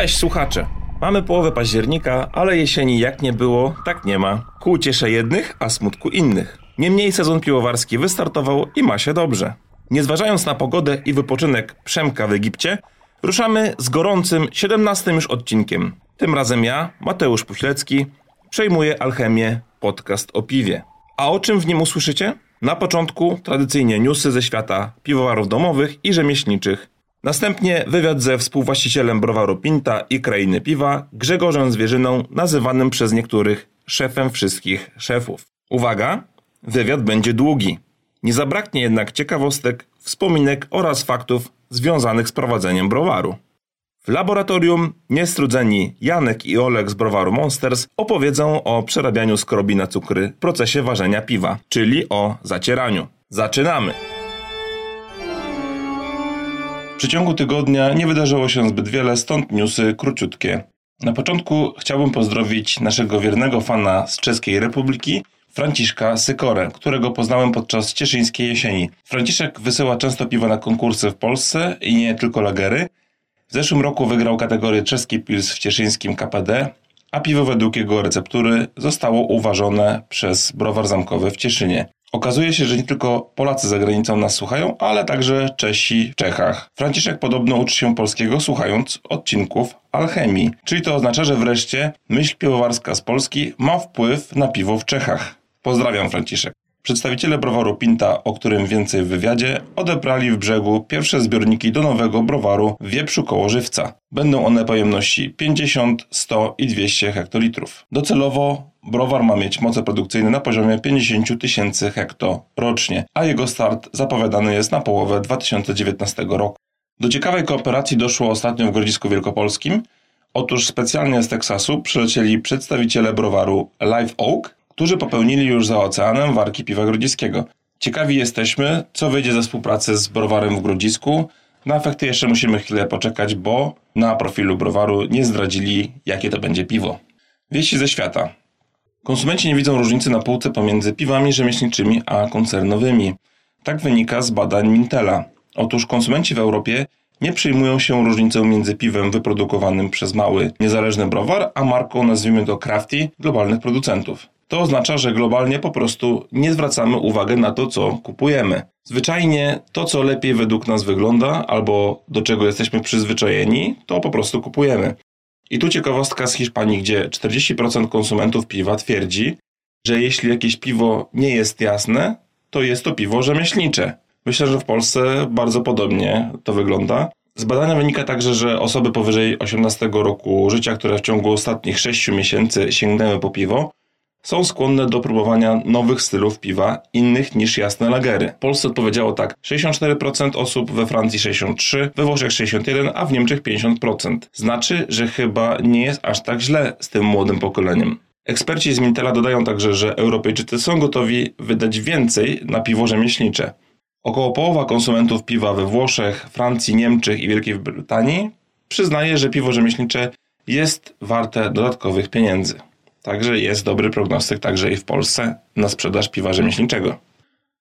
Cześć słuchacze! Mamy połowę października, ale jesieni jak nie było, tak nie ma. Ku ciesze jednych, a smutku innych. Niemniej sezon piłowarski wystartował i ma się dobrze. Nie zważając na pogodę i wypoczynek Przemka w Egipcie, ruszamy z gorącym 17 już odcinkiem. Tym razem ja, Mateusz Puślecki, przejmuję Alchemię, podcast o piwie. A o czym w nim usłyszycie? Na początku tradycyjnie newsy ze świata piwowarów domowych i rzemieślniczych. Następnie wywiad ze współwłaścicielem browaru Pinta i Krainy Piwa, Grzegorzem Zwierzyną, nazywanym przez niektórych szefem wszystkich szefów. Uwaga, wywiad będzie długi. Nie zabraknie jednak ciekawostek, wspominek oraz faktów związanych z prowadzeniem browaru. W laboratorium niestrudzeni Janek i Olek z browaru Monsters opowiedzą o przerabianiu skrobi na cukry w procesie ważenia piwa, czyli o zacieraniu. Zaczynamy! Przeciągu tygodnia nie wydarzyło się zbyt wiele, stąd newsy króciutkie. Na początku chciałbym pozdrowić naszego wiernego fana z Czeskiej Republiki, Franciszka Sykorę, którego poznałem podczas cieszyńskiej jesieni. Franciszek wysyła często piwo na konkursy w Polsce i nie tylko lagery. W zeszłym roku wygrał kategorię czeski pils w cieszyńskim KPD, a piwo według jego receptury zostało uważone przez browar zamkowy w Cieszynie. Okazuje się, że nie tylko Polacy za granicą nas słuchają, ale także Czesi w Czechach. Franciszek podobno uczy się polskiego słuchając odcinków alchemii, czyli to oznacza, że wreszcie myśl piwowarska z Polski ma wpływ na piwo w Czechach. Pozdrawiam Franciszek. Przedstawiciele browaru Pinta, o którym więcej w wywiadzie, odebrali w brzegu pierwsze zbiorniki do nowego browaru Wieprzu koło Żywca. Będą one pojemności 50, 100 i 200 hektolitrów. Docelowo browar ma mieć moce produkcyjne na poziomie 50 tysięcy hekto rocznie, a jego start zapowiadany jest na połowę 2019 roku. Do ciekawej kooperacji doszło ostatnio w Grodzisku Wielkopolskim. Otóż specjalnie z Teksasu przylecieli przedstawiciele browaru Live Oak, którzy popełnili już za oceanem warki piwa grodziskiego. Ciekawi jesteśmy, co wyjdzie ze współpracy z browarem w Grodzisku. Na efekty jeszcze musimy chwilę poczekać, bo na profilu browaru nie zdradzili, jakie to będzie piwo. Wieści ze świata. Konsumenci nie widzą różnicy na półce pomiędzy piwami rzemieślniczymi a koncernowymi. Tak wynika z badań Mintela. Otóż konsumenci w Europie nie przyjmują się różnicą między piwem wyprodukowanym przez mały, niezależny browar, a marką, nazwijmy to crafty, globalnych producentów. To oznacza, że globalnie po prostu nie zwracamy uwagi na to, co kupujemy. Zwyczajnie to, co lepiej według nas wygląda, albo do czego jesteśmy przyzwyczajeni, to po prostu kupujemy. I tu ciekawostka z Hiszpanii, gdzie 40% konsumentów piwa twierdzi, że jeśli jakieś piwo nie jest jasne, to jest to piwo rzemieślnicze. Myślę, że w Polsce bardzo podobnie to wygląda. Z badania wynika także, że osoby powyżej 18 roku życia, które w ciągu ostatnich 6 miesięcy sięgnęły po piwo, są skłonne do próbowania nowych stylów piwa, innych niż jasne lagery. W Polsce odpowiedziało tak 64% osób, we Francji 63%, we Włoszech 61%, a w Niemczech 50%. Znaczy, że chyba nie jest aż tak źle z tym młodym pokoleniem. Eksperci z Mintela dodają także, że Europejczycy są gotowi wydać więcej na piwo rzemieślnicze. Około połowa konsumentów piwa we Włoszech, Francji, Niemczech i Wielkiej Brytanii przyznaje, że piwo rzemieślnicze jest warte dodatkowych pieniędzy. Także jest dobry prognostyk także i w Polsce na sprzedaż piwa rzemieślniczego.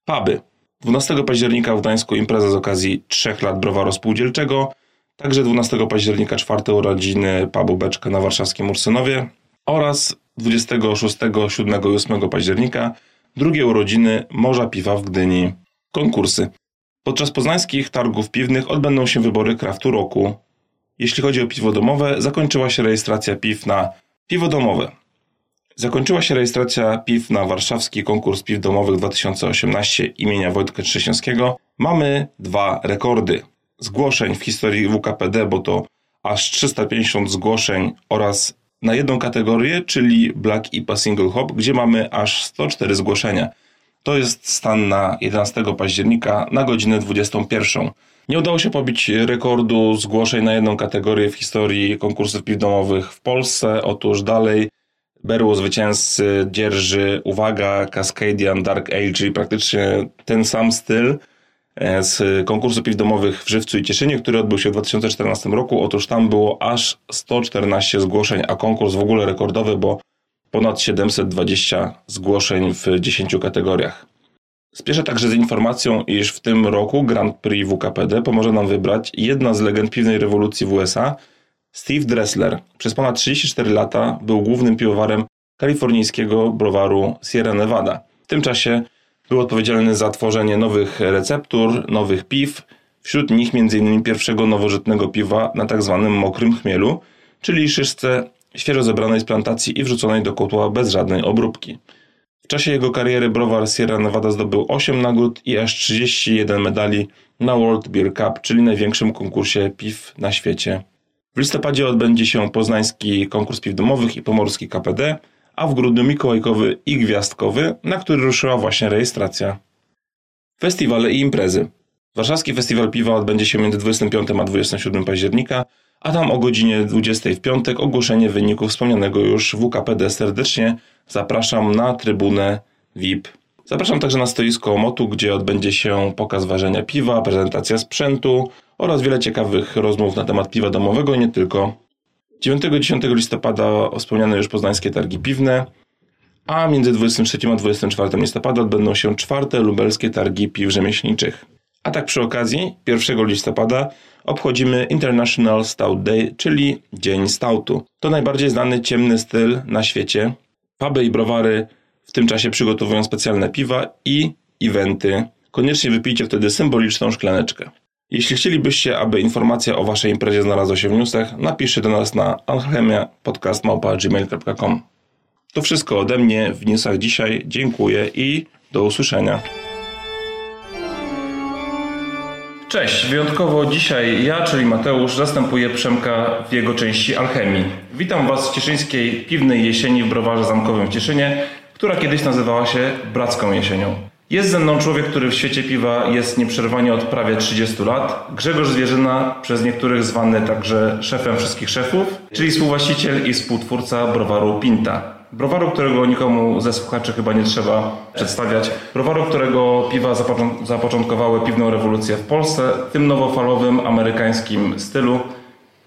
Puby. 12 października w Gdańsku impreza z okazji 3 lat browaru spółdzielczego. Także 12 października czwarte urodziny pubu Beczka na warszawskim Ursynowie oraz 26, 7 i 8 października drugie urodziny Morza Piwa w Gdyni. Konkursy. Podczas poznańskich targów piwnych odbędą się wybory kraftu roku. Jeśli chodzi o piwo domowe, zakończyła się rejestracja piw na piwo domowe. Zakończyła się rejestracja piw na warszawski konkurs piw domowych 2018 imienia Wojtka Trzesińskiego. Mamy dwa rekordy zgłoszeń w historii WKPD, bo to aż 350 zgłoszeń oraz na jedną kategorię, czyli Black IPA Single Hop, gdzie mamy aż 104 zgłoszenia. To jest stan na 11 października na godzinę 21. Nie udało się pobić rekordu zgłoszeń na jedną kategorię w historii konkursów piw domowych w Polsce. Otóż dalej Berło zwycięzcy dzierży, uwaga, Cascadian Dark Ale, czyli praktycznie ten sam styl e, z konkursu piw domowych w Żywcu i Cieszynie, który odbył się w 2014 roku. Otóż tam było aż 114 zgłoszeń, a konkurs w ogóle rekordowy, bo ponad 720 zgłoszeń w 10 kategoriach. Spieszę także z informacją, iż w tym roku Grand Prix WKPD pomoże nam wybrać jedna z legend piwnej rewolucji w USA – Steve Dressler przez ponad 34 lata był głównym piwowarem kalifornijskiego browaru Sierra Nevada. W tym czasie był odpowiedzialny za tworzenie nowych receptur, nowych piw, wśród nich m.in. pierwszego nowożytnego piwa na tzw. Tak mokrym chmielu, czyli szyszce świeżo zebranej z plantacji i wrzuconej do kotła bez żadnej obróbki. W czasie jego kariery browar Sierra Nevada zdobył 8 nagród i aż 31 medali na World Beer Cup, czyli największym konkursie piw na świecie. W listopadzie odbędzie się poznański konkurs piw domowych i pomorski KPD, a w grudniu mikołajkowy i gwiazdkowy, na który ruszyła właśnie rejestracja. Festiwale i imprezy. Warszawski Festiwal Piwa odbędzie się między 25 a 27 października, a tam o godzinie 20 w piątek ogłoszenie wyników wspomnianego już WKPD. Serdecznie zapraszam na trybunę VIP. Zapraszam także na stoisko Motu, gdzie odbędzie się pokaz ważenia piwa, prezentacja sprzętu oraz wiele ciekawych rozmów na temat piwa domowego i nie tylko. 9-10 listopada wspomniane już poznańskie targi piwne, a między 23 a 24 listopada odbędą się czwarte lubelskie targi piw rzemieślniczych. A tak przy okazji, 1 listopada obchodzimy International Stout Day, czyli Dzień Stoutu. To najbardziej znany ciemny styl na świecie. Puby i browary w tym czasie przygotowują specjalne piwa i eventy. Koniecznie wypijcie wtedy symboliczną szklaneczkę. Jeśli chcielibyście, aby informacja o Waszej imprezie znalazła się w newsach, napiszcie do nas na alchemia.podcast.gmail.com To wszystko ode mnie w newsach dzisiaj. Dziękuję i do usłyszenia. Cześć, wyjątkowo dzisiaj ja, czyli Mateusz, zastępuję Przemka w jego części Alchemii. Witam Was w cieszyńskiej piwnej jesieni w browarze zamkowym w Cieszynie, która kiedyś nazywała się Bracką Jesienią. Jest ze mną człowiek, który w świecie piwa jest nieprzerwanie od prawie 30 lat. Grzegorz Zwierzyna, przez niektórych zwany także szefem wszystkich szefów, czyli współwłaściciel i współtwórca browaru Pinta. Browaru, którego nikomu ze słuchaczy chyba nie trzeba przedstawiać. Browaru, którego piwa zapoczątkowały piwną rewolucję w Polsce, tym nowofalowym amerykańskim stylu.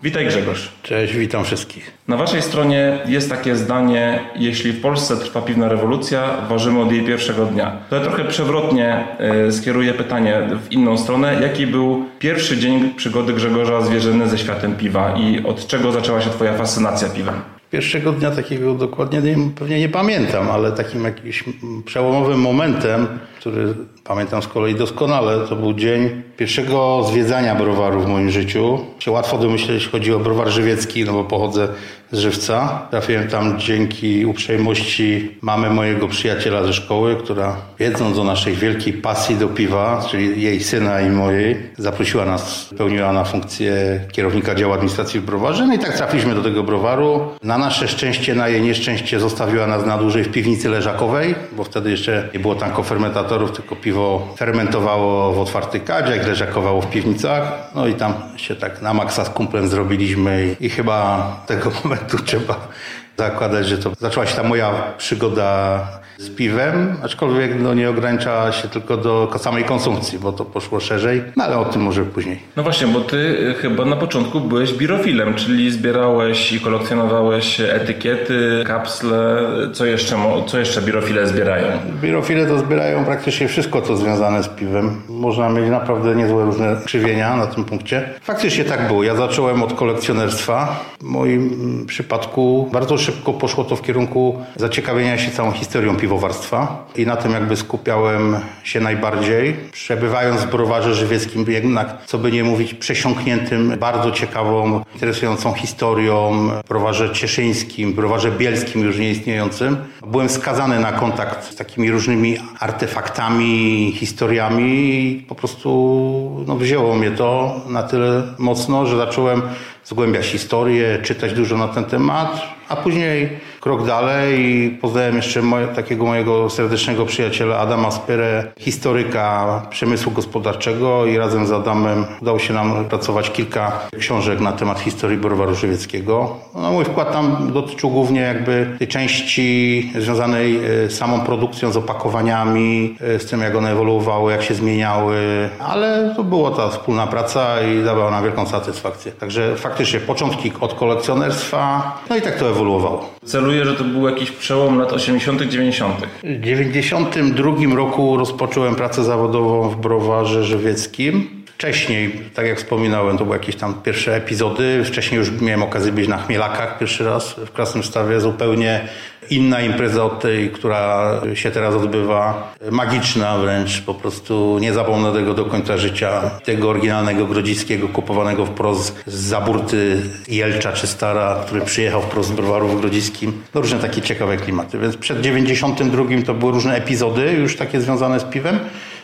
Witaj Grzegorz. Cześć, witam wszystkich. Na waszej stronie jest takie zdanie, jeśli w Polsce trwa piwna rewolucja, ważymy od jej pierwszego dnia. To ja trochę przewrotnie y, skieruję pytanie w inną stronę. Jaki był pierwszy dzień przygody Grzegorza Zwierzyny ze światem piwa i od czego zaczęła się twoja fascynacja piwem? Pierwszego dnia takiego dokładnie nie, pewnie nie pamiętam, ale takim jakimś przełomowym momentem, który pamiętam z kolei doskonale, to był dzień pierwszego zwiedzania browaru w moim życiu. Się łatwo domyśleć, chodzi o browar żywiecki, no bo pochodzę z Żywca. Trafiłem tam dzięki uprzejmości mamy mojego przyjaciela ze szkoły, która wiedząc o naszej wielkiej pasji do piwa, czyli jej syna i mojej, zaprosiła nas, pełniła na funkcję kierownika działu administracji w browarze. No i tak trafiliśmy do tego browaru. Na nasze szczęście, na jej nieszczęście zostawiła nas na dłużej w piwnicy leżakowej, bo wtedy jeszcze nie było tam kofermentatorów, tylko piwo fermentowało w otwartych kadziach, leżakowało w piwnicach. No i tam się tak na maksa z kumplem zrobiliśmy i, i chyba tego momentu trzeba zakładać, że to zaczęła się ta moja przygoda z piwem, aczkolwiek no, nie ograniczała się tylko do samej konsumpcji, bo to poszło szerzej, no ale o tym może później. No właśnie, bo ty y, chyba na początku byłeś birofilem, czyli zbierałeś i kolekcjonowałeś etykiety, kapsle, co jeszcze, co jeszcze birofile zbierają? Birofile to zbierają praktycznie wszystko, co związane z piwem. Można mieć naprawdę niezłe różne krzywienia na tym punkcie. Faktycznie tak było. Ja zacząłem od kolekcjonerstwa. W moim przypadku bardzo szybko poszło to w kierunku zaciekawienia się całą historią piwowarstwa i na tym jakby skupiałem się najbardziej. Przebywając w browarze żywieckim, jednak, co by nie mówić, przesiąkniętym bardzo ciekawą, interesującą historią, browarze cieszyńskim, browarze bielskim już nieistniejącym. Byłem skazany na kontakt z takimi różnymi artefaktami, historiami i po prostu no, wzięło mnie to na tyle mocno, że zacząłem zgłębiać historię, czytać dużo na ten temat, a później krok dalej i poznałem jeszcze moje, takiego mojego serdecznego przyjaciela Adama Spyrę, historyka przemysłu gospodarczego i razem z Adamem udało się nam pracować kilka książek na temat historii browaru żywieckiego. No, mój wkład tam dotyczył głównie jakby tej części związanej e, z samą produkcją, z opakowaniami, e, z tym jak one ewoluowały, jak się zmieniały, ale to była ta wspólna praca i dawała nam wielką satysfakcję. Także faktycznie początki od kolekcjonerstwa, no i tak to ewoluowało. Celuję, że to był jakiś przełom lat 80., 90. W 92 roku rozpocząłem pracę zawodową w browarze żywieckim. Wcześniej, tak jak wspominałem, to były jakieś tam pierwsze epizody. Wcześniej już miałem okazję być na Chmielakach pierwszy raz w Krasnym Stawie. Zupełnie inna impreza od tej, która się teraz odbywa. Magiczna wręcz, po prostu nie zapomnę tego do końca życia. Tego oryginalnego Grodziskiego, kupowanego wprost z Zaburty Jelcza czy Stara, który przyjechał wprost z browaru w Grodziskim. No różne takie ciekawe klimaty. Więc przed 92 to były różne epizody już takie związane z piwem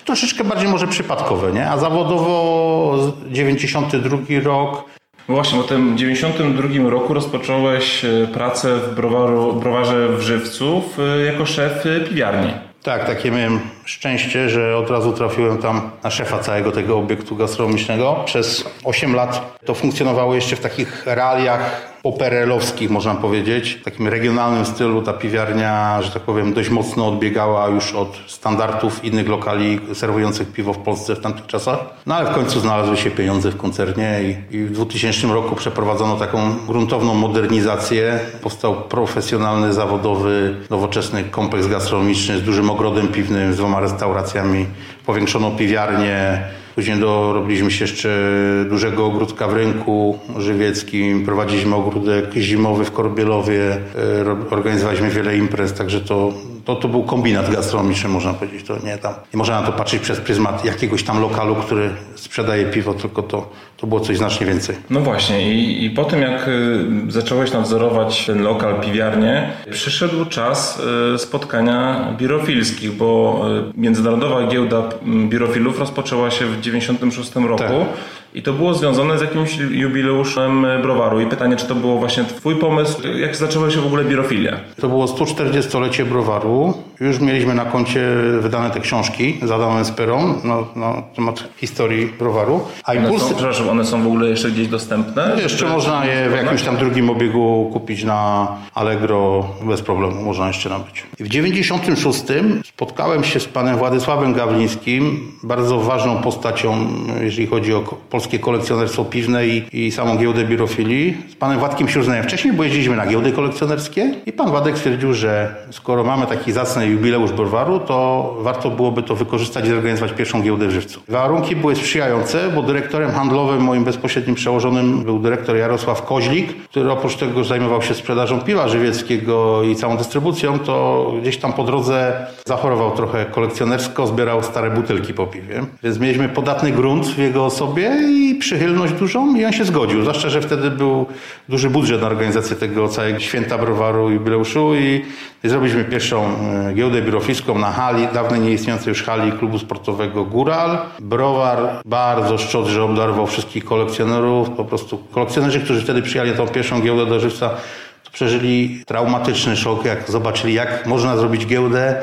troszeczkę bardziej może przypadkowe, nie? A zawodowo 92 rok. No właśnie, w tym 92 roku rozpocząłeś e, pracę w browaru, browarze w Żywcu jako szef e, piwiarni. Tak, takie miałem szczęście, że od razu trafiłem tam na szefa całego tego obiektu gastronomicznego. Przez 8 lat to funkcjonowało jeszcze w takich realiach operelowskich, można powiedzieć. W takim regionalnym stylu ta piwiarnia, że tak powiem, dość mocno odbiegała już od standardów innych lokali serwujących piwo w Polsce w tamtych czasach. No ale w końcu znalazły się pieniądze w koncernie i, i w 2000 roku przeprowadzono taką gruntowną modernizację. Powstał profesjonalny, zawodowy, nowoczesny kompleks gastronomiczny z dużym ogrodem piwnym, z dwoma restauracjami. Powiększono piwiarnię, Później dorobiliśmy się jeszcze dużego ogródka w rynku żywieckim, prowadziliśmy ogródek zimowy w Korbielowie, e, organizowaliśmy wiele imprez, także to, to, to był kombinat gastronomiczny, można powiedzieć. To nie, tam, nie można na to patrzeć przez pryzmat jakiegoś tam lokalu, który sprzedaje piwo, tylko to, to było coś znacznie więcej. No właśnie i, i po tym jak y, zacząłeś nadzorować ten lokal, piwiarnię, przyszedł czas y, spotkania birofilskich, bo y, Międzynarodowa Giełda Birofilów rozpoczęła się w 1996 roku. Tak. I to było związane z jakimś jubileuszem browaru. I pytanie, czy to było właśnie Twój pomysł? Jak zaczęła się w ogóle birofilia? To było 140-lecie browaru. Już mieliśmy na koncie wydane te książki z Adamem Sperą na, na temat historii browaru. A impuls... one, są, przepraszam, one są w ogóle jeszcze gdzieś dostępne? No jeszcze można je w jakimś tam drugim obiegu kupić na Allegro bez problemu. Można jeszcze nabyć. W 96 spotkałem się z panem Władysławem Gawlińskim, bardzo ważną postacią, jeżeli chodzi o polskie kolekcjonerstwo piwne i, i samą giełdę birofilii. Z panem Władkiem się uznałem wcześniej, bo jeździliśmy na giełdy kolekcjonerskie i pan Władek stwierdził, że skoro mamy taki zacny jubileusz browaru, to warto byłoby to wykorzystać i zorganizować pierwszą giełdę w Żywcu. Warunki były sprzyjające, bo dyrektorem handlowym, moim bezpośrednim przełożonym był dyrektor Jarosław Koźlik, który oprócz tego, zajmował się sprzedażą piwa żywieckiego i całą dystrybucją, to gdzieś tam po drodze zachorował trochę kolekcjonersko, zbierał stare butelki po piwie. Więc mieliśmy podatny grunt w jego osobie i przychylność dużą i on się zgodził. Zwłaszcza, że wtedy był duży budżet na organizację tego całego święta browaru i jubileuszu i, i zrobiliśmy pierwszą e, giełdę birofiską na hali, dawnej nieistniejącej już hali klubu sportowego Góral. Browar bardzo szczodrze obdarował wszystkich kolekcjonerów, po prostu kolekcjonerzy, którzy wtedy przyjechali na tą pierwszą giełdę do Żywca, przeżyli traumatyczny szok, jak zobaczyli, jak można zrobić giełdę,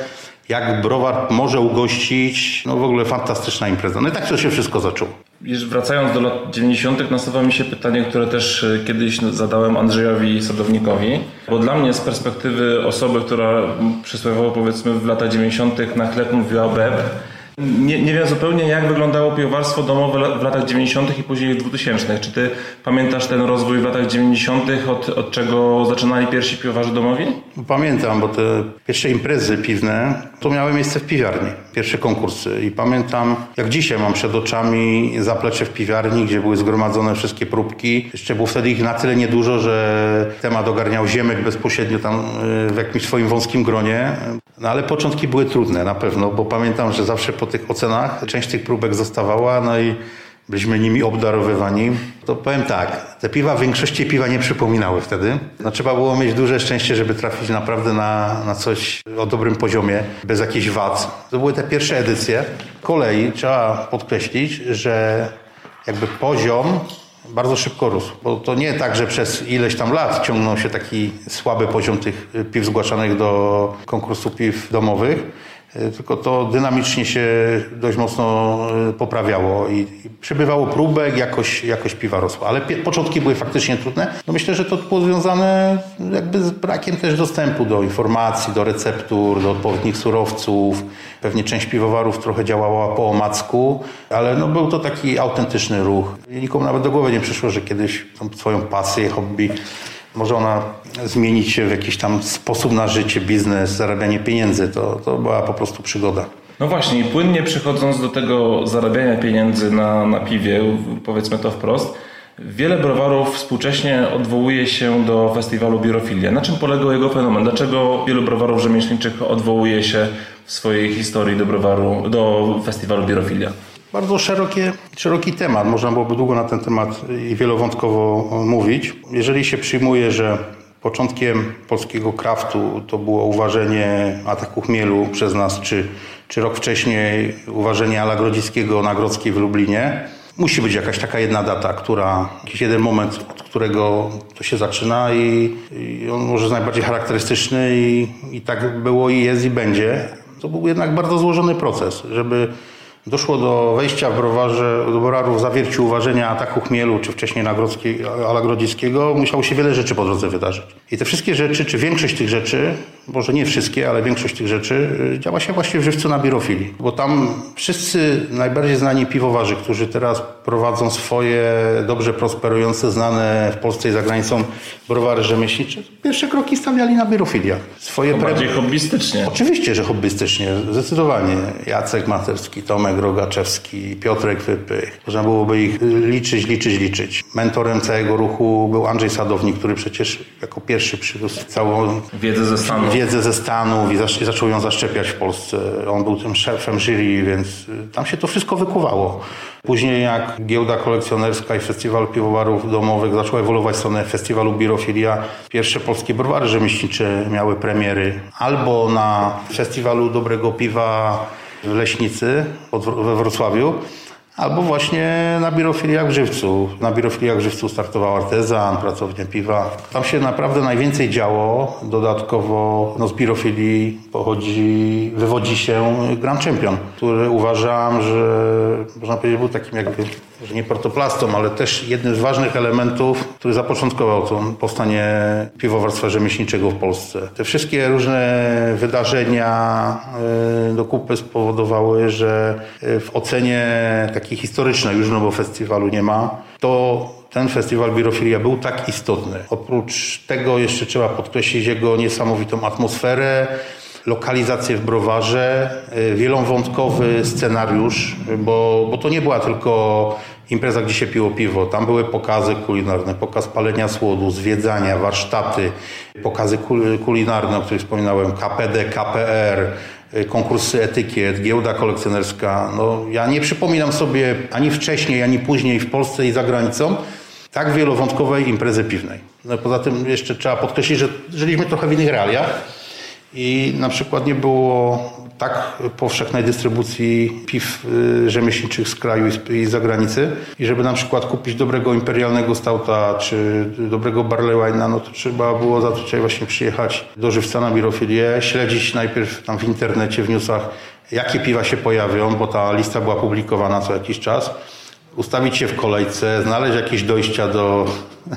jak browar może ugościć. No w ogóle fantastyczna impreza. No i tak to się wszystko zaczęło. Wracając do lat 90., nasuwa mi się pytanie, które też e, kiedyś zadałem Andrzejowi Sadownikowi, bo dla mnie z perspektywy osoby, która przysłowiowo powiedzmy w latach 90. na chleb mówiła beb, nie, nie wiem zupełnie, jak wyglądało piwowarstwo domowe w latach 90. i później w 2000. Czy ty pamiętasz ten rozwój w latach 90., od, od czego zaczynali pierwsi piwowarzy domowi? Pamiętam, bo te pierwsze imprezy piwne to miały miejsce w piwiarni, pierwsze konkursy. I pamiętam, jak dzisiaj mam przed oczami zaplecze w piwiarni, gdzie były zgromadzone wszystkie próbki. Jeszcze było wtedy ich na tyle niedużo, że temat ogarniał Ziemek bezpośrednio tam y, w jakimś swoim wąskim gronie. No ale początki były trudne na pewno, bo pamiętam, że zawsze po tych ocenach część tych próbek zostawała, no i byliśmy nimi obdarowywani. To powiem tak, te piwa, w większości piwa nie przypominały wtedy. No, trzeba było mieć duże szczęście, żeby trafić naprawdę na, na coś o dobrym poziomie, bez jakichś wad. To były te pierwsze edycje. Kolei trzeba podkreślić, że jakby poziom bardzo szybko rósł. Bo to nie tak, że przez ileś tam lat ciągnął się taki słaby poziom tych piw zgłaszanych do konkursu piw domowych, tylko to dynamicznie się dość mocno e, poprawiało i, i przybywało próbek, jakoś, jakoś piwa rosła. Ale początki były faktycznie trudne. No myślę, że to było związane jakby z brakiem też dostępu do informacji, do receptur, do odpowiednich surowców. Pewnie część piwowarów trochę działała po omacku, ale no był to taki autentyczny ruch. Nikomu nawet do głowy nie przyszło, że kiedyś tą swoją pasję, hobby może ona zmienić się w jakiś tam sposób na życie, biznes, zarabianie pieniędzy. To, to była po prostu przygoda. No właśnie, płynnie przechodząc do tego zarabiania pieniędzy na, na piwie, powiedzmy to wprost, Wiele browarów współcześnie odwołuje się do festiwalu Birofilia. Na czym polegał jego fenomen? Dlaczego wielu browarów rzemieślniczych odwołuje się w swojej historii do, browaru, do festiwalu Birofilia? Bardzo szerokie, szeroki temat. Można byłoby długo na ten temat i wielowątkowo mówić. Jeżeli się przyjmuje, że początkiem polskiego kraftu to było uważenie ataku chmielu przez nas, czy, czy rok wcześniej uważenie Ala Grodzickiego na Grodzkiej w Lublinie, musi być jakaś taka jedna data, która, jakiś jeden moment, od którego to się zaczyna i, i on może jest najbardziej charakterystyczny i, i tak było i jest i będzie. To był jednak bardzo złożony proces, żeby doszło do wejścia w browarze, do zawierciu uważenia ataku chmielu, czy wcześniej Ala Grodzickiego, musiało się wiele rzeczy po drodze wydarzyć. I te wszystkie rzeczy, czy większość tych rzeczy, może nie wszystkie, ale większość tych rzeczy y, działa się właśnie w żywcu na birofilii. Bo tam wszyscy najbardziej znani piwowarzy, którzy teraz prowadzą swoje dobrze prosperujące, znane w Polsce i za granicą browary rzemieślnicze, pierwsze kroki stawiali na birofilię. Swoje to pre... bardziej hobbystycznie. Oczywiście, że hobbystycznie, zdecydowanie. Jacek Materski, Tomek Rogaczewski, Piotrek Wypych. Można byłoby ich liczyć, liczyć, liczyć. Mentorem całego ruchu był Andrzej Sadownik, który przecież jako pierwszy przywiózł całą wiedzę ze Stanów, wiedzę ze Stanów i zaczął ją zaszczepiać w Polsce. On był tym szefem jury, więc tam się to wszystko wykuwało. Później jak giełda kolekcjonerska i festiwal piwowarów domowych zaczęła ewoluować w stronę festiwalu Birofilia, pierwsze polskie browary rzemieślnicze miały premiery albo na festiwalu dobrego piwa w Leśnicy we Wrocławiu, Albo właśnie na birofiliach w Żywcu. Na birofiliach w Żywcu startował artezan, pracownia piwa. Tam się naprawdę najwięcej działo. Dodatkowo no, z birofilii pochodzi, wywodzi się Grand Champion, który uważam, że można powiedzieć był takim jakby że nie protoplastą, ale też jednym z ważnych elementów, który zapoczątkował to powstanie piwowarstwa rzemieślniczego w Polsce. Te wszystkie różne wydarzenia e, do kupy spowodowały, że e, w ocenie takiej historycznej, już no bo festiwalu nie ma, to ten festiwal Birofilia był tak istotny. Oprócz tego jeszcze trzeba podkreślić jego niesamowitą atmosferę, lokalizację w browarze, y, wielowątkowy scenariusz, bo, bo to nie była tylko impreza, gdzie się piło piwo. Tam były pokazy kulinarne, pokaz palenia słodu, zwiedzania, warsztaty, pokazy kulinarne, o których wspominałem, KPD, KPR, y, konkursy etykiet, giełda kolekcjonerska. No, ja nie przypominam sobie ani wcześniej, ani później w Polsce i za granicą tak wielowątkowej imprezy piwnej. No, poza tym jeszcze trzeba podkreślić, że żyliśmy trochę w innych realiach i na przykład nie było tak powszechnej dystrybucji piw y, rzemieślniczych z kraju i z zagranicy. I żeby na przykład kupić dobrego imperialnego stauta czy dobrego barley wine'a, no to trzeba było zazwyczaj właśnie przyjechać do Żywca na birofilię, śledzić najpierw tam w internecie, w newsach, jakie piwa się pojawią, bo ta lista była publikowana co jakiś czas ustawić się w kolejce, znaleźć jakieś dojścia do,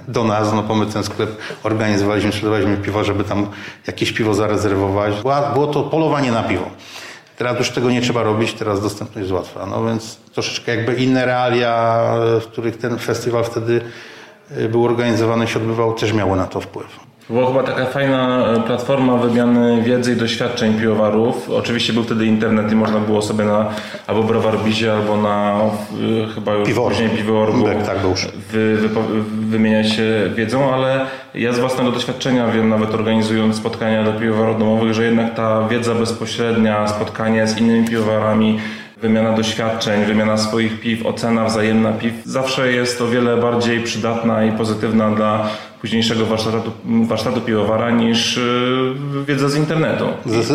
do nas, no bo my ten sklep organizowaliśmy, sprzedawaliśmy piwo, żeby tam jakieś piwo zarezerwować. Była, było to polowanie na piwo. Teraz już tego nie trzeba robić, teraz dostępność jest łatwa. No więc troszeczkę jakby inne realia, w których ten festiwal wtedy y, był organizowany, się odbywał, też miały na to wpływ. Była chyba taka fajna e, platforma wymiany wiedzy i doświadczeń piwowarów. Oczywiście był wtedy internet i można było sobie na albo Browarbizie, albo na e, chyba już Piwor. później Piworgu tak, wy, wy, wymieniać się wiedzą, ale ja z własnego doświadczenia wiem, nawet organizując spotkania do piwowarów domowych, że jednak ta wiedza bezpośrednia, spotkanie z innymi piwowarami wymiana doświadczeń, wymiana swoich piw, ocena wzajemna piw zawsze jest o wiele bardziej przydatna i pozytywna dla późniejszego warsztatu, warsztatu piwowara niż yy, wiedza z internetu.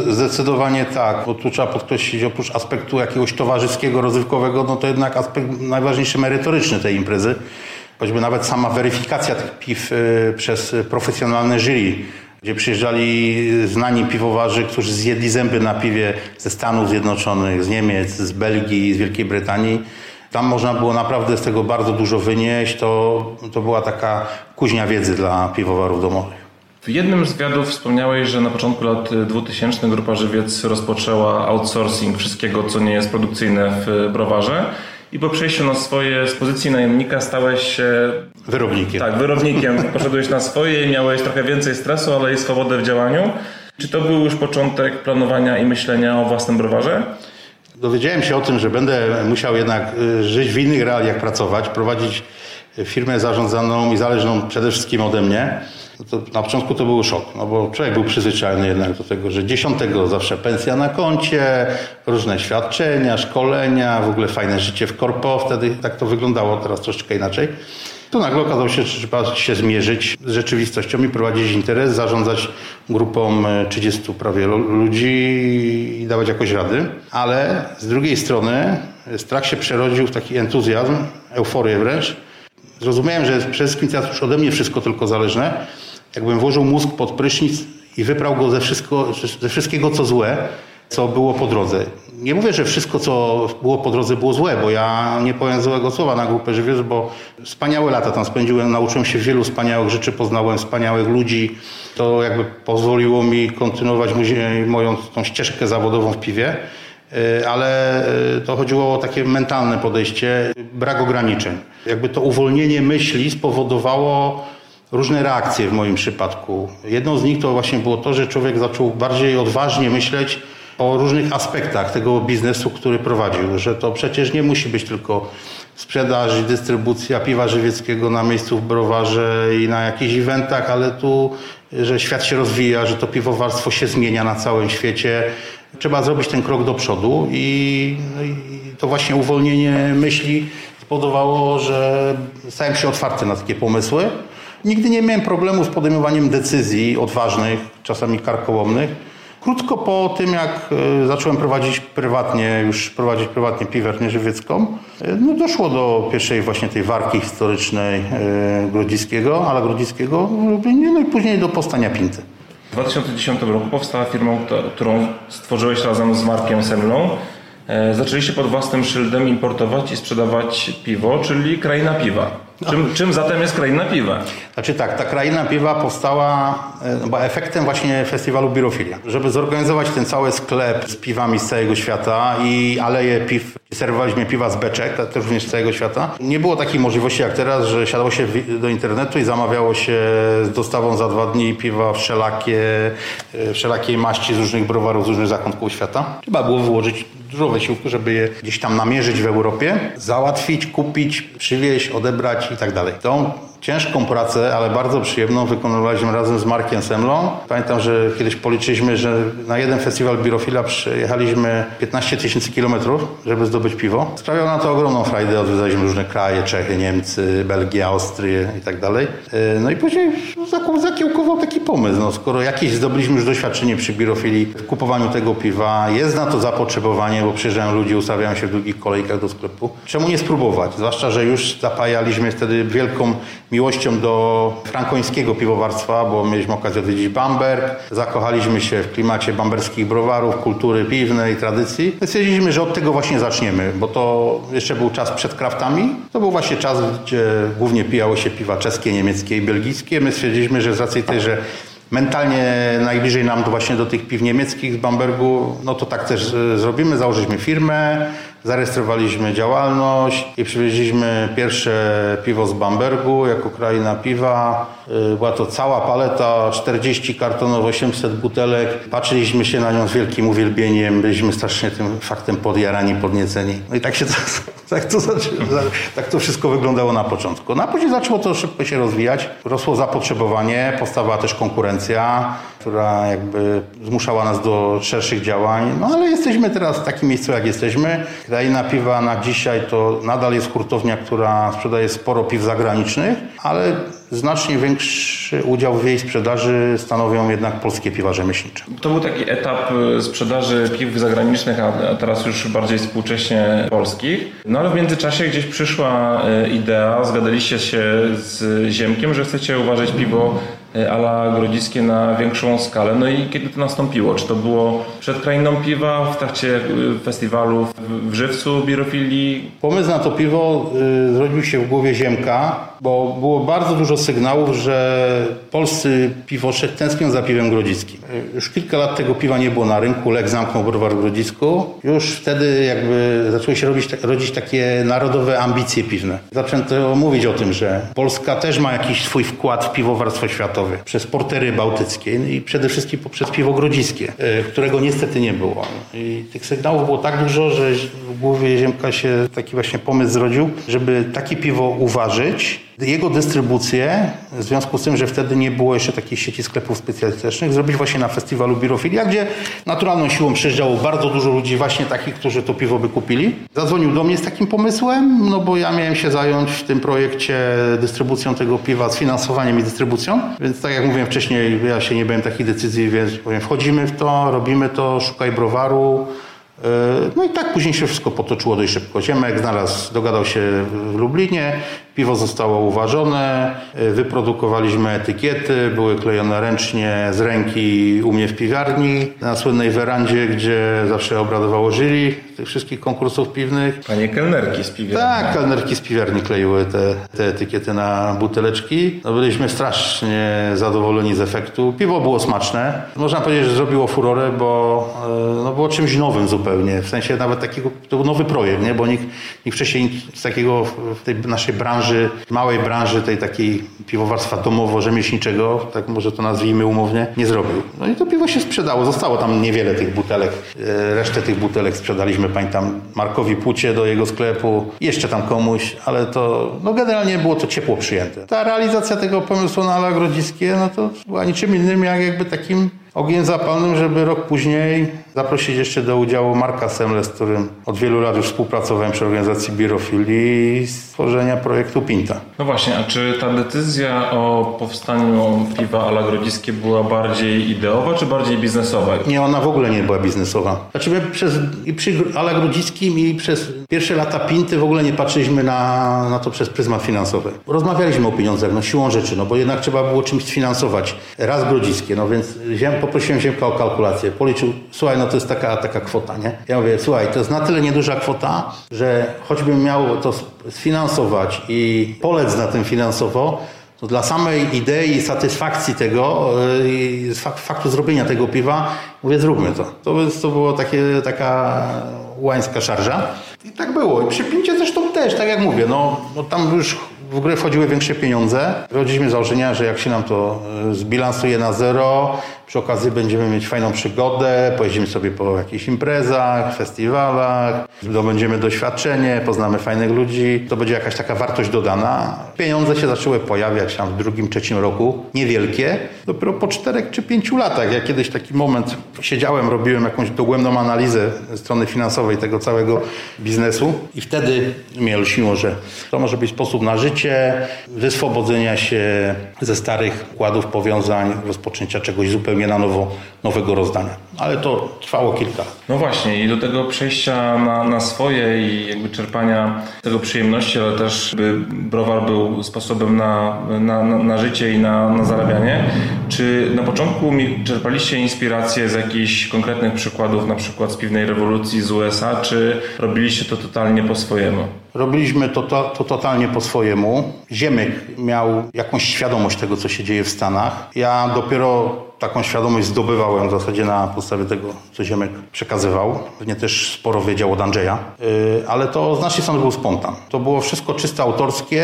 Zdecydowanie tak, bo tu trzeba podkreślić, oprócz aspektu jakiegoś towarzyskiego, rozrywkowego, no to jednak aspekt najważniejszy merytoryczny tej imprezy. Choćby nawet sama weryfikacja tych piw yy, przez profesjonalne jury gdzie przyjeżdżali znani piwowarzy, którzy zjedli zęby na piwie ze Stanów Zjednoczonych, z Niemiec, z Belgii, z Wielkiej Brytanii. Tam można było naprawdę z tego bardzo dużo wynieść. To, to była taka kuźnia wiedzy dla piwowarów domowych. W jednym z wywiadów wspomniałeś, że na początku lat 2000 Grupa Żywiec rozpoczęła outsourcing wszystkiego, co nie jest produkcyjne w browarze i po przejściu na swoje z pozycji najemnika stałeś się... Wyrobnikiem. Tak, wyrobnikiem. Poszedłeś na swoje i miałeś trochę więcej stresu, ale i swobodę w działaniu. Czy to był już początek planowania i myślenia o własnym browarze? dowiedziałem się o tym, że będę musiał jednak y, żyć w innych realiach, pracować, prowadzić firmę zarządzaną i zależną przede wszystkim ode mnie, no to na początku to był szok, no bo człowiek był przyzwyczajony jednak do tego, że dziesiątego zawsze pensja na koncie, różne świadczenia, szkolenia, w ogóle fajne życie w korpo, wtedy tak to wyglądało, teraz troszeczkę inaczej. Tu nagle okazało się, że trzeba się zmierzyć z rzeczywistością i prowadzić interes, zarządzać grupą 30 e, prawie ludzi i dawać jakoś rady. Ale z drugiej strony strach się przerodził w taki entuzjazm, euforię wręcz. Zrozumiałem, że przede wszystkim teraz już ode mnie wszystko tylko zależne. Jakbym włożył mózg pod prysznic i wyprał go ze, wszystko, ze wszystkiego, co złe, co było po drodze. Nie mówię, że wszystko, co było po drodze, było złe, bo ja nie powiem złego słowa na grupę Żywiec, bo wspaniałe lata tam spędziłem, nauczyłem się wielu wspaniałych rzeczy, poznałem wspaniałych ludzi. To jakby pozwoliło mi kontynuować moją tą ścieżkę zawodową w piwie, e, ale e, to chodziło o takie mentalne podejście, brak ograniczeń. Jakby to uwolnienie myśli spowodowało różne reakcje w moim przypadku. Jedną z nich to właśnie było to, że człowiek zaczął bardziej odważnie myśleć o różnych aspektach tego biznesu, który prowadził, że to przecież nie musi być tylko sprzedaż i dystrybucja piwa żywieckiego na miejscu w browarze i na jakichś eventach, ale tu, że świat się rozwija, że to piwowarstwo się zmienia na całym świecie. Trzeba zrobić ten krok do przodu i, no i to właśnie uwolnienie myśli spowodowało, że stałem się otwarty na takie pomysły. Nigdy nie miałem problemu z podejmowaniem decyzji odważnych, czasami karkołomnych. Krótko po tym, jak e, zacząłem prowadzić prywatnie, już prowadzić prywatnie piwernię żywiecką, e, no doszło do pierwszej właśnie tej warki historycznej e, Grodziskiego, Ala Grodziskiego, no i później do powstania Pinty. W 2010 roku powstała firma, którą stworzyłeś razem z Markiem Semlą. Zaczęliście pod własnym szyldem importować i sprzedawać piwo, czyli kraina piwa. Czym, czym zatem jest kraina piwa? Znaczy tak, ta kraina piwa powstała e, bo efektem właśnie festiwalu Birofilia. Żeby zorganizować ten cały sklep z piwami z całego świata i aleje piw, serwowaliśmy piwa z beczek, też również z całego świata. Nie było takiej możliwości jak teraz, że siadało się do internetu i zamawiało się z dostawą za dwa dni piwa wszelakie, e, wszelakiej maści z różnych browarów, z różnych zakątków świata. Trzeba było wyłożyć dużo wysiłku, żeby je gdzieś tam namierzyć w Europie, załatwić, kupić, przywieźć, odebrać i tak dalej. Tą ciężką pracę, ale bardzo przyjemną wykonywaliśmy razem z Markiem Semlą. Pamiętam, że kiedyś policzyliśmy, że na jeden festiwal Birofila przyjechaliśmy 15 tysięcy kilometrów, żeby zdobyć piwo. Sprawiało na to ogromną frajdę. Odwiedzaliśmy różne kraje, Czechy, Niemcy, Belgię, Austrię i tak dalej. E, no i później zakiełkował taki pomysł. No, skoro jakieś zdobyliśmy już doświadczenie przy Birofili w kupowaniu tego piwa, jest na to zapotrzebowanie, bo przyjeżdżają ludzie, ustawiają się w długich kolejkach do sklepu. Czemu nie spróbować? Zwłaszcza, że już zapajaliśmy wtedy wielką miłością do frankońskiego piwowarstwa, bo mieliśmy okazję odwiedzić Bamberg. Zakochaliśmy się w klimacie bamberskich browarów, kultury piwnej, tradycji. Stwierdziliśmy, że od tego właśnie zaczniemy, bo to jeszcze był czas przed kraftami. To był właśnie czas, gdzie głównie pijało się piwa czeskie, niemieckie i belgijskie. My stwierdziliśmy, że z racji tej, że mentalnie najbliżej nam właśnie do tych piw niemieckich z Bambergu, no to tak też zrobimy. Założyliśmy firmę, Zarejestrowaliśmy działalność i przywieźliśmy pierwsze piwo z Bambergu jako kraina piwa. Y, była to cała paleta, 40 kartonów, 800 butelek. Patrzyliśmy się na nią z wielkim uwielbieniem, byliśmy strasznie tym faktem podjarani, podnieceni. No i tak się to, tak to, tak to wszystko wyglądało na początku. No a później zaczęło to szybko się rozwijać. Rosło zapotrzebowanie, powstawała też konkurencja, która jakby zmuszała nas do szerszych działań. No ale jesteśmy teraz w takim miejscu, jak jesteśmy. Kraina Piwa na dzisiaj to nadal jest hurtownia, która sprzedaje sporo piw zagranicznych, ale znacznie większy udział w jej sprzedaży stanowią jednak polskie piwa rzemieślnicze. To był taki etap y, sprzedaży piw zagranicznych, a teraz już bardziej współcześnie polskich. No ale w międzyczasie gdzieś przyszła y, idea, zgadaliście się z Ziemkiem, że chcecie uważać piwo ala grodziskie na większą skalę. No i kiedy to nastąpiło? Czy to było przed Krainą Piwa, w trakcie festiwalu w Żywcu Birofilii? Pomysł na to piwo y, zrodził się w głowie Ziemka, bo było bardzo dużo sygnałów, że polscy piwosze tęsknią za piwem grodziskim. Już kilka lat tego piwa nie było na rynku, Lek zamknął browar w Grodzisku. Już wtedy jakby zaczęły się robić, rodzić takie narodowe ambicje piwne. Zaczęto mówić o tym, że Polska też ma jakiś swój wkład w piwowarstwo światowe przez portery bałtyckie i przede wszystkim poprzez piwo grodziskie, e, którego niestety nie było. I tych sygnałów było tak dużo, że w głowie Ziemka się taki właśnie pomysł zrodził, żeby takie piwo uważać, jego dystrybucję, w związku z tym, że wtedy nie było jeszcze takiej sieci sklepów specjalistycznych, zrobić właśnie na festiwalu Birofilia, gdzie naturalną siłą przyjeżdżało bardzo dużo ludzi, właśnie takich, którzy to piwo by kupili. Zadzwonił do mnie z takim pomysłem, no bo ja miałem się zająć w tym projekcie dystrybucją tego piwa, sfinansowaniem i dystrybucją, więc tak jak mówiłem wcześniej, ja się nie byłem takich decyzji, więc powiem, wchodzimy w to, robimy to, szukaj browaru, no i tak później się wszystko potoczyło dość szybko. Ziemek znalazł, dogadał się w Lublinie, Piwo zostało uważone, y, wyprodukowaliśmy etykiety, były klejone ręcznie z ręki u mnie w piwiarni, na słynnej werandzie, gdzie zawsze obradowało jury tych wszystkich konkursów piwnych. Panie kelnerki z piwiarni. Tak, kelnerki z piwiarni kleiły te, te etykiety na buteleczki. No byliśmy strasznie zadowoleni z efektu. Piwo było smaczne. Można powiedzieć, że zrobiło furorę, bo y, no, było czymś nowym zupełnie. W sensie nawet takiego, to był nowy projekt, nie? bo nikt, nikt wcześniej z takiego w tej naszej branży branży, małej branży tej takiej piwowarstwa domowo-rzemieślniczego, tak może to nazwijmy umownie, nie zrobił. No i to piwo się sprzedało. Zostało tam niewiele tych butelek. E, resztę tych butelek sprzedaliśmy, pamiętam, Markowi Pucie do jego sklepu, jeszcze tam komuś, ale to, no generalnie było to ciepło przyjęte. Ta realizacja tego pomysłu na Alagrodziskie, no to była niczym innym jak jakby takim ogień zapalnym, żeby rok później zaprosić jeszcze do udziału Marka Semle, z którym od wielu lat już współpracowałem przy organizacji Birofili i stworzenia projektu Pinta. No właśnie, a czy ta decyzja o powstaniu piwa ala grodziskie była bardziej ideowa, czy bardziej biznesowa? Nie, ona w ogóle nie była biznesowa. Znaczy my przez, i przy ala grodziskim i przez pierwsze lata Pinty w ogóle nie patrzyliśmy na, na to przez pryzmat finansowy. Rozmawialiśmy o pieniądzach, no siłą rzeczy, no bo jednak trzeba było czymś sfinansować. Raz grodziskie, no więc poprosiłem Ziemka o kalkulację. Policzył, słuchaj, no to jest taka, taka kwota, nie? Ja mówię, słuchaj, to jest na tyle nieduża kwota, że choćbym miał to sfinansować i polec na tym finansowo, to dla samej idei satysfakcji tego, yy, faktu zrobienia tego piwa, mówię, zróbmy to. To, to było takie, taka łańska szarża. I tak było. I przy Pincie zresztą też, tak jak mówię, no, no tam już w grę wchodziły większe pieniądze. Wychodziliśmy z założenia, że jak się nam to e, zbilansuje na zero, przy okazji będziemy mieć fajną przygodę, pojedziemy sobie po jakichś imprezach, festiwalach, zdobędziemy doświadczenie, poznamy fajnych ludzi, to będzie jakaś taka wartość dodana. Pieniądze się zaczęły pojawiać tam w drugim, trzecim roku, niewielkie. Dopiero po czterech czy pięciu latach, ja kiedyś taki moment siedziałem, robiłem jakąś dogłębną analizę strony finansowej tego całego biznesu i wtedy mnie lśniło, że to może być sposób na życie, wyswobodzenia się ze starych układów powiązań, rozpoczęcia czegoś zupełnie na nowo, nowego rozdania. Ale to trwało kilka No właśnie i do tego przejścia na, na swoje i jakby czerpania tego przyjemności, ale też by browar był sposobem na, na, na, na życie i na, na zarabianie. Czy na początku czerpaliście inspirację z jakichś konkretnych przykładów, na przykład z piwnej rewolucji z USA, czy robiliście to totalnie po swojemu? Robiliśmy to, to, to, totalnie po swojemu. Ziemek miał jakąś świadomość tego, co się dzieje w Stanach. Ja dopiero taką świadomość zdobywałem w zasadzie na podstawie tego, co Ziemek przekazywał. Pewnie też sporo wiedział od Andrzeja, yy, ale to z naszej strony był spontan. To było wszystko czysto autorskie.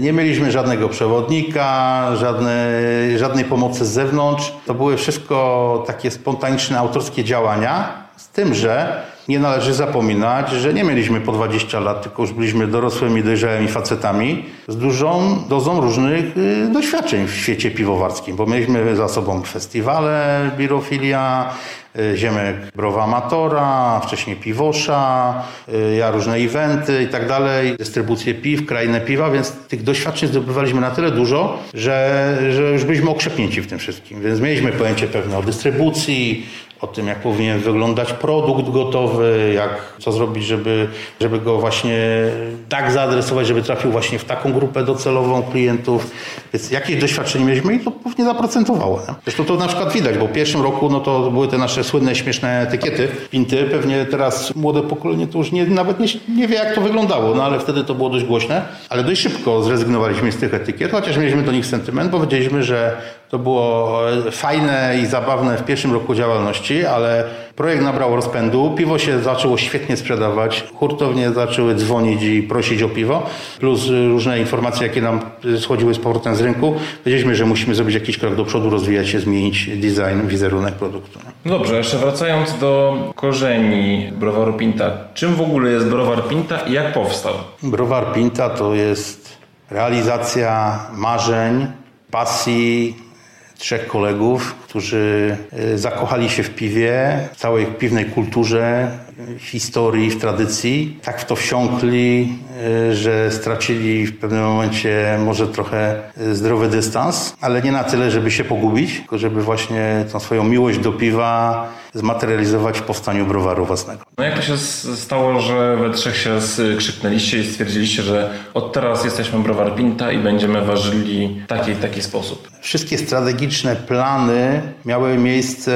Nie mieliśmy żadnego przewodnika, żadnej pomocy z zewnątrz. To były wszystko takie spontaniczne, autorskie działania. Z tym, że nie należy zapominać, że nie mieliśmy po 20 lat, tylko już byliśmy dorosłymi, dojrzałymi facetami z dużą dozą różnych y, doświadczeń w świecie piwowarskim, bo mieliśmy za sobą festiwale, birofilia, y, Ziemek Browa Amatora, wcześniej Piwosza, y, ja różne eventy i tak dalej, dystrybucję piw, krainę piwa, więc tych doświadczeń zdobywaliśmy na tyle dużo, że, że już byliśmy okrzepnięci w tym wszystkim. Więc mieliśmy pojęcie pewne o dystrybucji, o tym, jak powinien wyglądać produkt gotowy, jak, co zrobić, żeby, żeby go właśnie tak zaadresować, żeby trafił właśnie w taką grupę docelową klientów. Więc jakieś doświadczenie mieliśmy i to pewnie zaprocentowało. Zresztą to na przykład widać, bo w pierwszym roku no to były te nasze słynne, śmieszne etykiety, pinty. Pewnie teraz młode pokolenie to już nie, nawet nie, nie wie, jak to wyglądało, no ale wtedy to było dość głośne. Ale dość szybko zrezygnowaliśmy z tych etykiet, chociaż mieliśmy do nich sentyment, bo wiedzieliśmy, że To było e, fajne i zabawne w pierwszym roku działalności, ale projekt nabrał rozpędu, piwo się zaczęło świetnie sprzedawać, hurtownie zaczęły dzwonić i prosić o piwo, plus różne informacje, jakie nam schodziły z powrotem z rynku. Wiedzieliśmy, że musimy zrobić jakiś krok do przodu, rozwijać się, zmienić design, wizerunek produktu. No dobrze, jeszcze wracając do korzeni browaru Pinta. Czym w ogóle jest browar Pinta i jak powstał? Browar Pinta to jest realizacja marzeń, pasji trzech kolegów, którzy e, zakochali się w piwie, w całej piwnej kulturze, w historii, w tradycji. Tak w to wsiąkli, e, że stracili w pewnym momencie może trochę e, zdrowy dystans, ale nie na tyle, żeby się pogubić, tylko żeby właśnie tą swoją miłość do piwa zmaterializować w powstaniu browaru własnego. No jak to się stało, że we trzech się skrzyknęliście i stwierdziliście, że od teraz jesteśmy browar Pinta i będziemy ważyli w taki taki sposób? Wszystkie strategiczne plany miały miejsce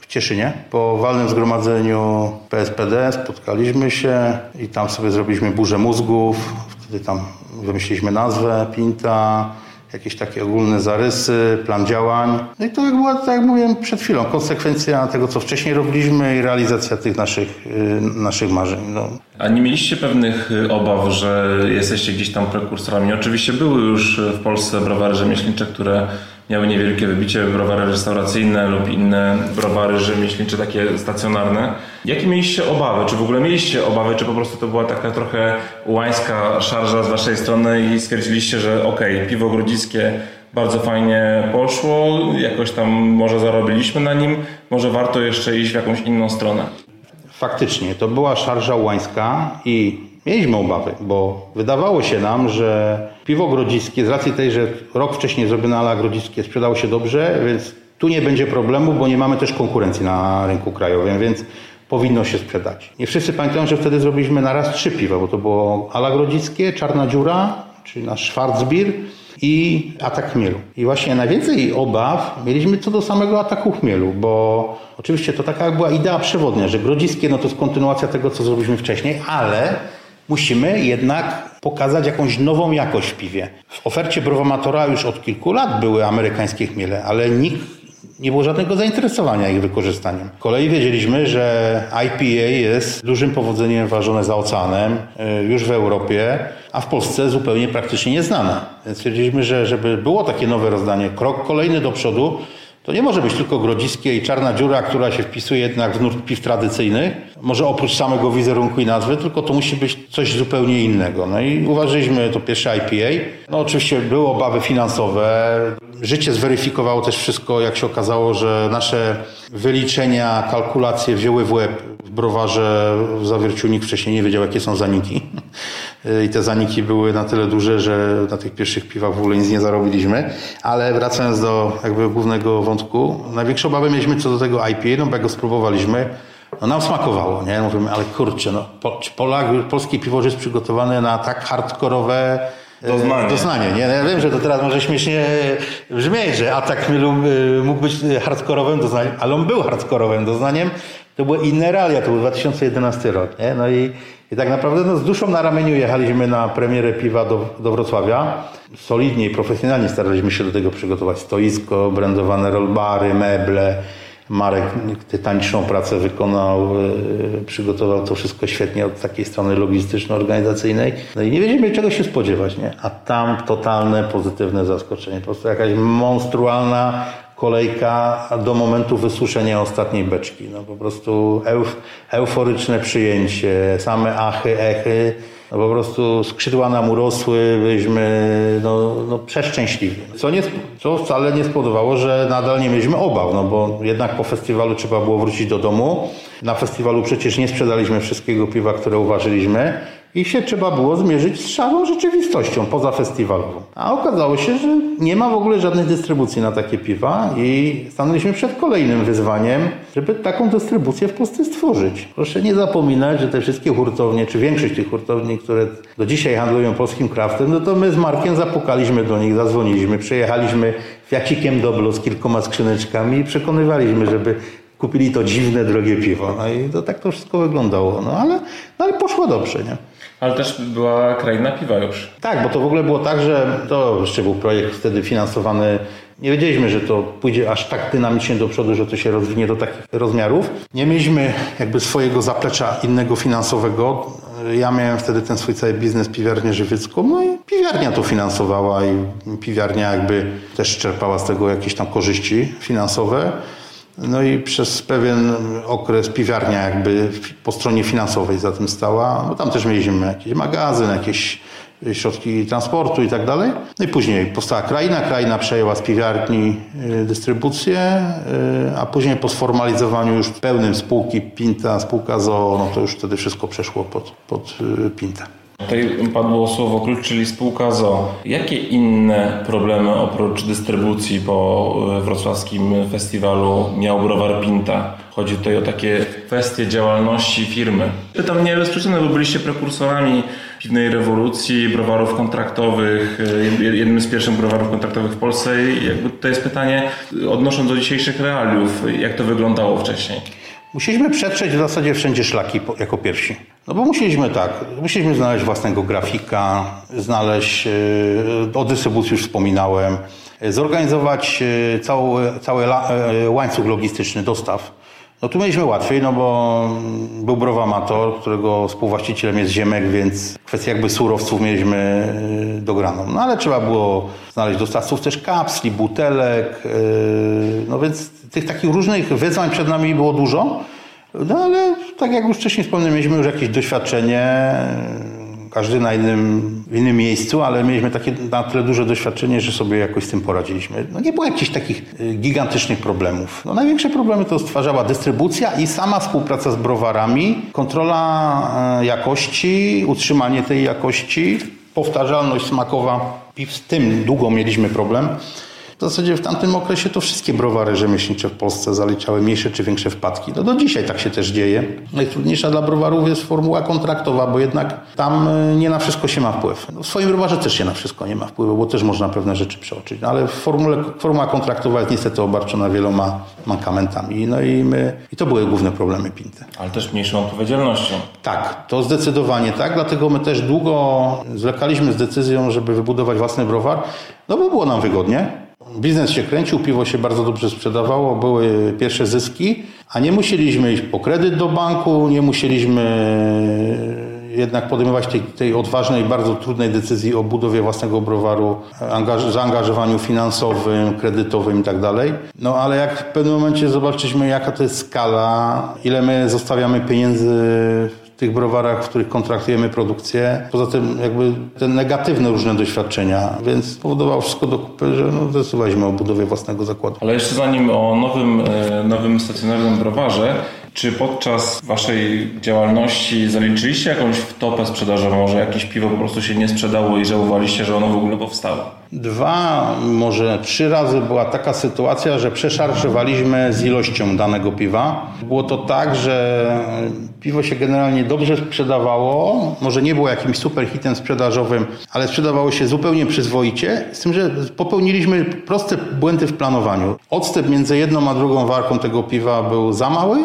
w Cieszynie. Po walnym zgromadzeniu PSPD spotkaliśmy się i tam sobie zrobiliśmy burzę mózgów. Wtedy tam wymyśliliśmy nazwę Pinta, jakieś takie ogólne zarysy, plan działań. No i to jak była, tak jak mówiłem przed chwilą, konsekwencja tego, co wcześniej robiliśmy i realizacja tych naszych, y, naszych marzeń. No. A nie mieliście pewnych y, obaw, że jesteście gdzieś tam prekursorami? Oczywiście były już w Polsce browary rzemieślnicze, które miały niewielkie wybicie, browary restauracyjne lub inne browary rzemieślnicze, takie stacjonarne. Jakie mieliście obawy? Czy w ogóle mieliście obawy, czy po prostu to była taka trochę łańska szarża z waszej strony i stwierdziliście, że okej, okay, piwo grodziskie bardzo fajnie poszło, jakoś tam może zarobiliśmy na nim, może warto jeszcze iść w jakąś inną stronę? Faktycznie, to była szarża łańska i mieliśmy obawy, bo wydawało się nam, że piwo grodziskie, z racji tej, że rok wcześniej zrobione ala grodziskie sprzedało się dobrze, więc tu nie będzie problemu, bo nie mamy też konkurencji na rynku krajowym, więc powinno się sprzedać. Nie wszyscy pamiętają, że wtedy zrobiliśmy na raz trzy piwa, bo to było ala grodziskie, czarna dziura, czyli nasz Schwarzbier i atak chmielu. I właśnie najwięcej obaw mieliśmy co do samego ataku chmielu, bo oczywiście to taka była idea przewodnia, że grodziskie no to jest kontynuacja tego, co zrobiliśmy wcześniej, ale musimy jednak pokazać jakąś nową jakość w piwie. W ofercie Browomatora już od kilku lat były amerykańskie chmiele, ale nikt nie było żadnego zainteresowania ich wykorzystaniem. Z kolei wiedzieliśmy, że IPA jest dużym powodzeniem ważone za oceanem y, już w Europie, a w Polsce zupełnie praktycznie nieznane. Więc stwierdziliśmy, że żeby było takie nowe rozdanie, krok kolejny do przodu, to nie może być tylko grodziskie i czarna dziura, która się wpisuje jednak w nurt piw tradycyjnych, może oprócz samego wizerunku i nazwy, tylko to musi być coś zupełnie innego. No i uważaliśmy to pierwsze IPA. No oczywiście były obawy finansowe. Życie zweryfikowało też wszystko, jak się okazało, że nasze wyliczenia, kalkulacje wzięły w łeb w browarze w zawierciu nikt wcześniej nie wiedział, jakie są zaniki. I te zaniki były na tyle duże, że na tych pierwszych piwach w ogóle nic nie zarobiliśmy. Ale wracając do jakby głównego wątku, największe obawy mieliśmy co do tego IPA, no bo jak go spróbowaliśmy, no nam smakowało, nie? Mówimy, ale kurczę, no, Polak, polskie piwo jest przygotowane na tak hardkorowe e, doznanie. doznanie nie? No ja wiem, że to teraz może śmiesznie brzmieć, że atak mógł być hardkorowym doznaniem, ale on był hardkorowym doznaniem. To były inne realia, to był 2011 rok, nie? No i i tak naprawdę no, z duszą na ramieniu jechaliśmy na premierę piwa do, do Wrocławia. Solidnie i profesjonalnie staraliśmy się do tego przygotować. Stoisko, brandowane rollbary, meble. Marek tytaniczną pracę wykonał, yy, przygotował to wszystko świetnie od takiej strony logistyczno-organizacyjnej. No i nie wiedzieliśmy czego się spodziewać, nie? A tam totalne pozytywne zaskoczenie. Po prostu jakaś monstrualna kolejka do momentu wysuszenia ostatniej beczki. No po prostu euf, euforyczne przyjęcie, same achy, echy. No po prostu skrzydła nam urosły, byliśmy no, no przeszczęśliwi. Co, nie, co wcale nie spowodowało, że nadal nie mieliśmy obaw, no bo jednak po festiwalu trzeba było wrócić do domu. Na festiwalu przecież nie sprzedaliśmy wszystkiego piwa, które uważyliśmy i się trzeba było zmierzyć z szarą rzeczywistością poza festiwalową. A okazało się, że nie ma w ogóle żadnej dystrybucji na takie piwa i stanęliśmy przed kolejnym wyzwaniem, żeby taką dystrybucję w Polsce stworzyć. Proszę nie zapominać, że te wszystkie hurtownie, czy większość tych hurtowni, które do dzisiaj handlują polskim kraftem, no to my z Markiem zapukaliśmy do nich, zadzwoniliśmy, przejechaliśmy fiacikiem do z kilkoma skrzyneczkami i przekonywaliśmy, żeby kupili to dziwne, drogie piwo. No i to tak to wszystko wyglądało. No ale, no ale poszło dobrze, nie? Ale też była kraina piwa już. Tak, bo to w ogóle było tak, że to jeszcze był projekt wtedy finansowany Nie wiedzieliśmy, że to pójdzie aż tak dynamicznie do przodu, że to się rozwinie do takich rozmiarów. Nie mieliśmy jakby swojego zaplecza innego finansowego. Ja miałem wtedy ten swój cały biznes, piwiarnię żywiecką, no i piwiarnia to finansowała i piwiarnia jakby też czerpała z tego jakieś tam korzyści finansowe. No i przez pewien okres piwiarnia jakby po stronie finansowej za tym stała, bo tam też mieliśmy jakiś magazyn, jakieś środki transportu i tak dalej. No i później powstała kraina, kraina przejęła z piwiarni y, dystrybucję, y, a później po sformalizowaniu już pełnym spółki Pinta, spółka ZOO, no to już wtedy wszystko przeszło pod, pod y, Pintę. Tutaj padło słowo klucz, czyli spółka ZO. Jakie inne problemy oprócz dystrybucji po wrocławskim festiwalu miał browar Pinta? Chodzi tutaj o takie kwestie działalności firmy. Pytam nie bez przyczyny, bo byliście prekursorami piwnej rewolucji, browarów kontraktowych, jednym z pierwszych browarów kontraktowych w Polsce. I jakby to jest pytanie, odnosząc do dzisiejszych realiów, jak to wyglądało wcześniej? Musieliśmy przetrzeć w zasadzie wszędzie szlaki jako pierwsi. No bo musieliśmy tak, musieliśmy znaleźć własnego grafika, znaleźć, e, o dystrybucji już wspominałem, zorganizować e, cały, cały e, łańcuch logistyczny dostaw. No tu mieliśmy łatwiej, no bo był Browamator, którego współwłaścicielem jest Ziemek, więc kwestię jakby surowców mieliśmy dograną. No ale trzeba było znaleźć dostawców też kapsli, butelek, no więc tych takich różnych wyzwań przed nami było dużo. No ale tak jak już wcześniej wspomniałem, mieliśmy już jakieś doświadczenie, każdy na innym, w innym miejscu, ale mieliśmy takie na tyle duże doświadczenie, że sobie jakoś z tym poradziliśmy. No nie było jakichś takich y, gigantycznych problemów. No największe problemy to stwarzała dystrybucja i sama współpraca z browarami, kontrola y, jakości, utrzymanie tej jakości, powtarzalność smakowa. Z tym długo mieliśmy problem. W zasadzie w tamtym okresie to wszystkie browary rzemieślnicze w Polsce zaliczały mniejsze czy większe wpadki. No do dzisiaj tak się też dzieje. Najtrudniejsza dla browarów jest formuła kontraktowa, bo jednak tam e, nie na wszystko się ma wpływ. No w swoim browarze też się na wszystko nie ma wpływu, bo też można pewne rzeczy przeoczyć. No ale formule, formuła kontraktowa jest niestety obarczona wieloma mankamentami. No i, my, i to były główne problemy Pinty. Ale też mniejszą odpowiedzialnością. Tak, to zdecydowanie tak. Dlatego my też długo zwlekaliśmy z decyzją, żeby wybudować własny browar, no bo było nam wygodnie. Biznes się kręcił, piwo się bardzo dobrze sprzedawało, były pierwsze zyski, a nie musieliśmy iść po kredyt do banku, nie musieliśmy jednak podejmować tej, tej odważnej, bardzo trudnej decyzji o budowie własnego browaru, zaangażowaniu finansowym, kredytowym i tak dalej. No ale jak w pewnym momencie zobaczyliśmy, jaka to jest skala, ile my zostawiamy pieniędzy tych browarach, w których kontraktujemy produkcję. Poza tym jakby te negatywne różne doświadczenia, więc powodowało wszystko do kupy, że no, zdecydowaliśmy o budowie własnego zakładu. Ale jeszcze zanim o nowym, e, nowym stacjonarnym browarze, czy podczas waszej działalności zaliczyliście jakąś wtopę sprzedażową, może jakieś piwo po prostu się nie sprzedało i żałowaliście, że ono w ogóle powstało? Dwa, może trzy razy była taka sytuacja, że przeszarżowaliśmy z ilością danego piwa. Było to tak, że piwo się generalnie dobrze sprzedawało, może nie było jakimś super hitem sprzedażowym, ale sprzedawało się zupełnie przyzwoicie, z tym, że popełniliśmy proste błędy w planowaniu. Odstęp między jedną a drugą warką tego piwa był za mały,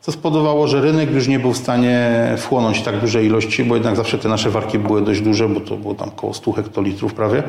co spowodowało, że rynek już nie był w stanie wchłonąć tak dużej ilości, bo jednak zawsze te nasze warki były dość duże, bo to było tam około 100 hektolitrów prawie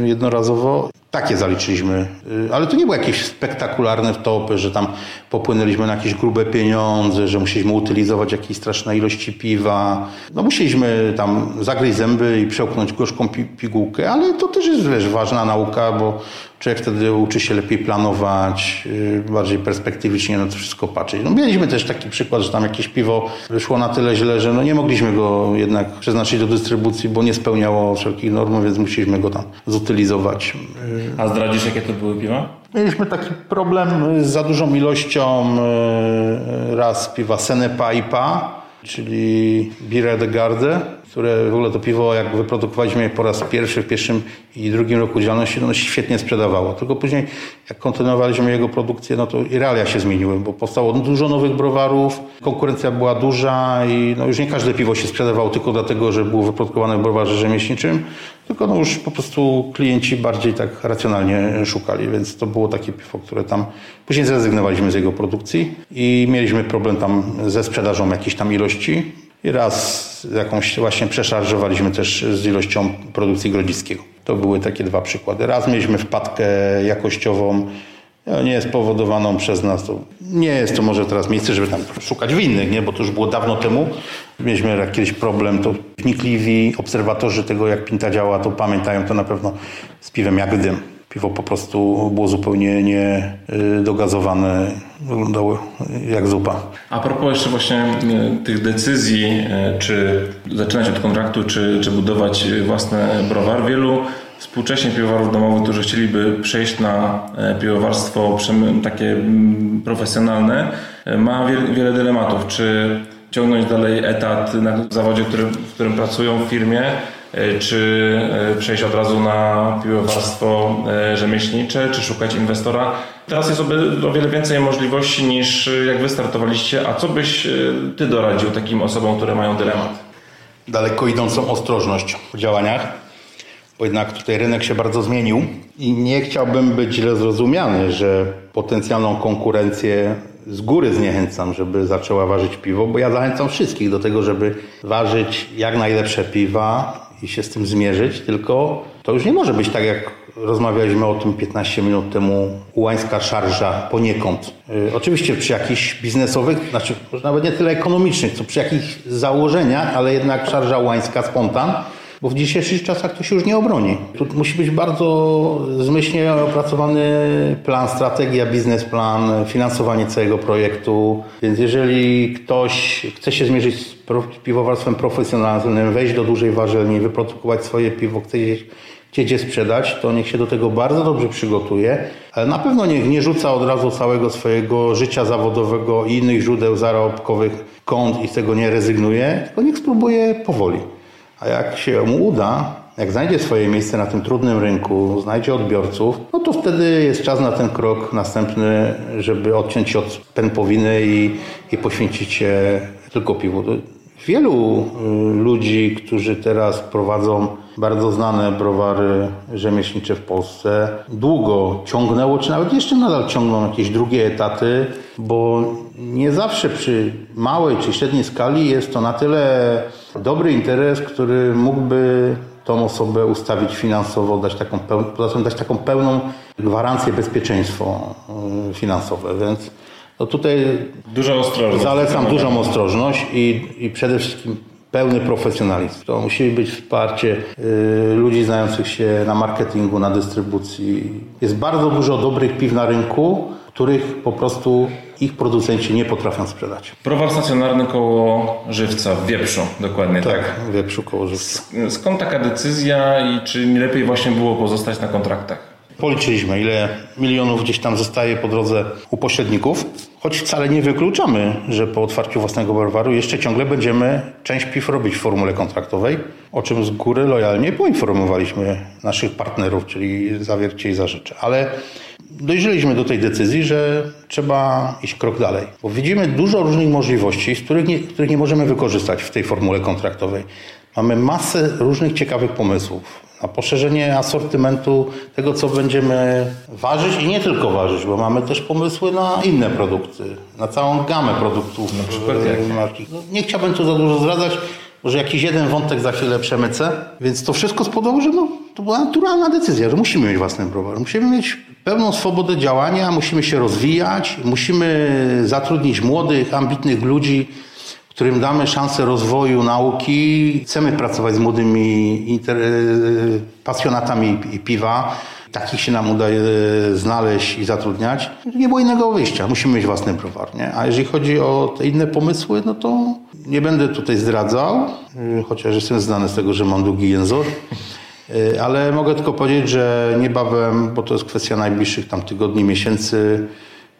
yy, jednorazowo. Takie zaliczyliśmy, yy, ale to nie było jakieś spektakularne wtopy, że tam popłynęliśmy na jakieś grube pieniądze, że musieliśmy utylizować jakieś straszne ilości piwa. No musieliśmy tam zagryźć zęby i przełknąć gorzką pigułkę, ale to też jest wiesz, ważna nauka, bo człowiek wtedy uczy się lepiej planować, yy, bardziej perspektywicznie na to wszystko patrzeć. No mieliśmy też taki przykład, że tam jakieś piwo wyszło na tyle źle, że no nie mogliśmy go jednak przeznaczyć do dystrybucji, bo nie spełniało wszelkich norm, więc musieliśmy go tam zutylizować. A zdradzisz, jakie to były piwa? Mieliśmy taki problem z za dużą ilością e, raz piwa Senepa IPA, czyli Bire de Garde, które w ogóle to piwo, jak wyprodukowaliśmy je po raz pierwszy w pierwszym i drugim roku działalności, się świetnie sprzedawało. Tylko później, jak kontynuowaliśmy jego produkcję, no to i realia się zmieniły, bo powstało dużo nowych browarów, konkurencja była duża i no już nie każde piwo się sprzedawało tylko dlatego, że było wyprodukowane w browarze rzemieślniczym, tylko no już po prostu klienci bardziej tak racjonalnie szukali, więc to było takie piwo, które tam później zrezygnowaliśmy z jego produkcji i mieliśmy problem tam ze sprzedażą jakiejś tam ilości i raz jakąś właśnie przeszarżowaliśmy też z ilością produkcji grodziskiego. To były takie dwa przykłady. Raz mieliśmy wpadkę jakościową, no, nie spowodowaną przez nas. To nie jest to może teraz miejsce, żeby tam szukać winnych, nie? bo to już było dawno temu. Mieliśmy jak kiedyś problem, to wnikliwi obserwatorzy tego, jak pinta działa, to pamiętają to na pewno z piwem jak dym. Piwo po prostu było zupełnie nie y, wyglądało jak zupa. A propos jeszcze właśnie y, tych decyzji, y, czy zaczynać od kontraktu, czy, czy budować własny browar, wielu współcześnie piwowarów domowych, którzy chcieliby przejść na piwowarstwo takie mm, profesjonalne, ma wiele dylematów. Czy ciągnąć dalej etat na zawodzie, w którym pracują w firmie, E, czy e, przejść od razu na piłowarstwo e, rzemieślnicze, czy szukać inwestora. Teraz jest o wiele więcej możliwości niż jak wy startowaliście. A co byś ty doradził takim osobom, które mają dylemat? Daleko idącą ostrożność w działaniach, bo jednak tutaj rynek się bardzo zmienił i nie chciałbym być źle zrozumiany, że potencjalną konkurencję z góry zniechęcam, żeby zaczęła ważyć piwo, bo ja zachęcam wszystkich do tego, żeby ważyć jak najlepsze piwa, i się z tym zmierzyć, tylko to już nie może być tak, jak rozmawialiśmy o tym 15 minut temu, ułańska szarża poniekąd. Yy, oczywiście przy jakichś biznesowych, znaczy może nawet nie tyle ekonomicznych, co przy jakichś założeniach, ale jednak szarża ułańska spontan, bo w dzisiejszych czasach to się już nie obroni. Tu musi być bardzo zmyślnie opracowany plan, strategia, biznesplan, finansowanie całego projektu. Więc jeżeli ktoś chce się zmierzyć z piwowarstwem profesjonalnym, wejść do dużej warzelni, wyprodukować swoje piwo, chce chcieć je sprzedać, to niech się do tego bardzo dobrze przygotuje, ale na pewno niech nie rzuca od razu całego swojego życia zawodowego i innych źródeł zarobkowych kąt i z tego nie rezygnuje, tylko niech spróbuje powoli. A jak się mu uda, jak znajdzie swoje miejsce na tym trudnym rynku, znajdzie odbiorców, no to wtedy jest czas na ten krok następny, żeby odciąć się od pępowiny i, i poświęcić się tylko piwu. Wielu y, ludzi, którzy teraz prowadzą bardzo znane browary rzemieślnicze w Polsce, długo ciągnęło, czy nawet jeszcze nadal ciągną jakieś drugie etaty, bo nie zawsze przy małej czy średniej skali jest to na tyle dobry interes, który mógłby tą osobę ustawić finansowo, dać taką, peł- dać taką pełną gwarancję bezpieczeństwo y, finansowe, więc no tutaj Duża ostrożność. zalecam dużą ostrożność i, i przede wszystkim pełny profesjonalizm. To musi być wsparcie y, ludzi znających się na marketingu, na dystrybucji. Jest bardzo dużo dobrych piw na rynku, których po prostu ich producenci nie potrafią sprzedać. Browar stacjonarny koło Żywca w Wieprzu, dokładnie tak. Tak, w Wieprzu koło Żywca. Skąd taka decyzja i czy nie lepiej właśnie było pozostać na kontraktach? Policzyliśmy, ile milionów gdzieś tam zostaje po drodze u pośredników, choć wcale nie wykluczamy, że po otwarciu własnego browaru jeszcze ciągle będziemy część piw robić w formule kontraktowej, o czym z góry lojalnie poinformowaliśmy naszych partnerów, czyli Zawiercie i Zarzecze. Ale dojrzeliśmy do tej decyzji, że trzeba iść krok dalej, bo widzimy dużo różnych możliwości, z których nie, których nie możemy wykorzystać w tej formule kontraktowej. Mamy masę różnych ciekawych pomysłów na poszerzenie asortymentu tego, co będziemy ważyć i nie tylko ważyć, bo mamy też pomysły na inne produkty, na całą gamę produktów. Na przykład marki. No, nie chciałbym tu za dużo zdradzać, może jakiś jeden wątek za chwilę przemycę, więc to wszystko spowodowało, że no, to była naturalna decyzja, że musimy mieć własny browar. Musimy mieć pełną swobodę działania, musimy się rozwijać, musimy zatrudnić młodych, ambitnych ludzi, którym damy szansę rozwoju nauki. Chcemy pracować z młodymi inter... pasjonatami piwa. Takich się nam udaje znaleźć i zatrudniać. Nie było innego wyjścia. Musimy mieć własny browar. Nie? A jeżeli chodzi o te inne pomysły, no to nie będę tutaj zdradzał, chociaż jestem znany z tego, że mam długi język. Ale mogę tylko powiedzieć, że niebawem, bo to jest kwestia najbliższych tam tygodni, miesięcy,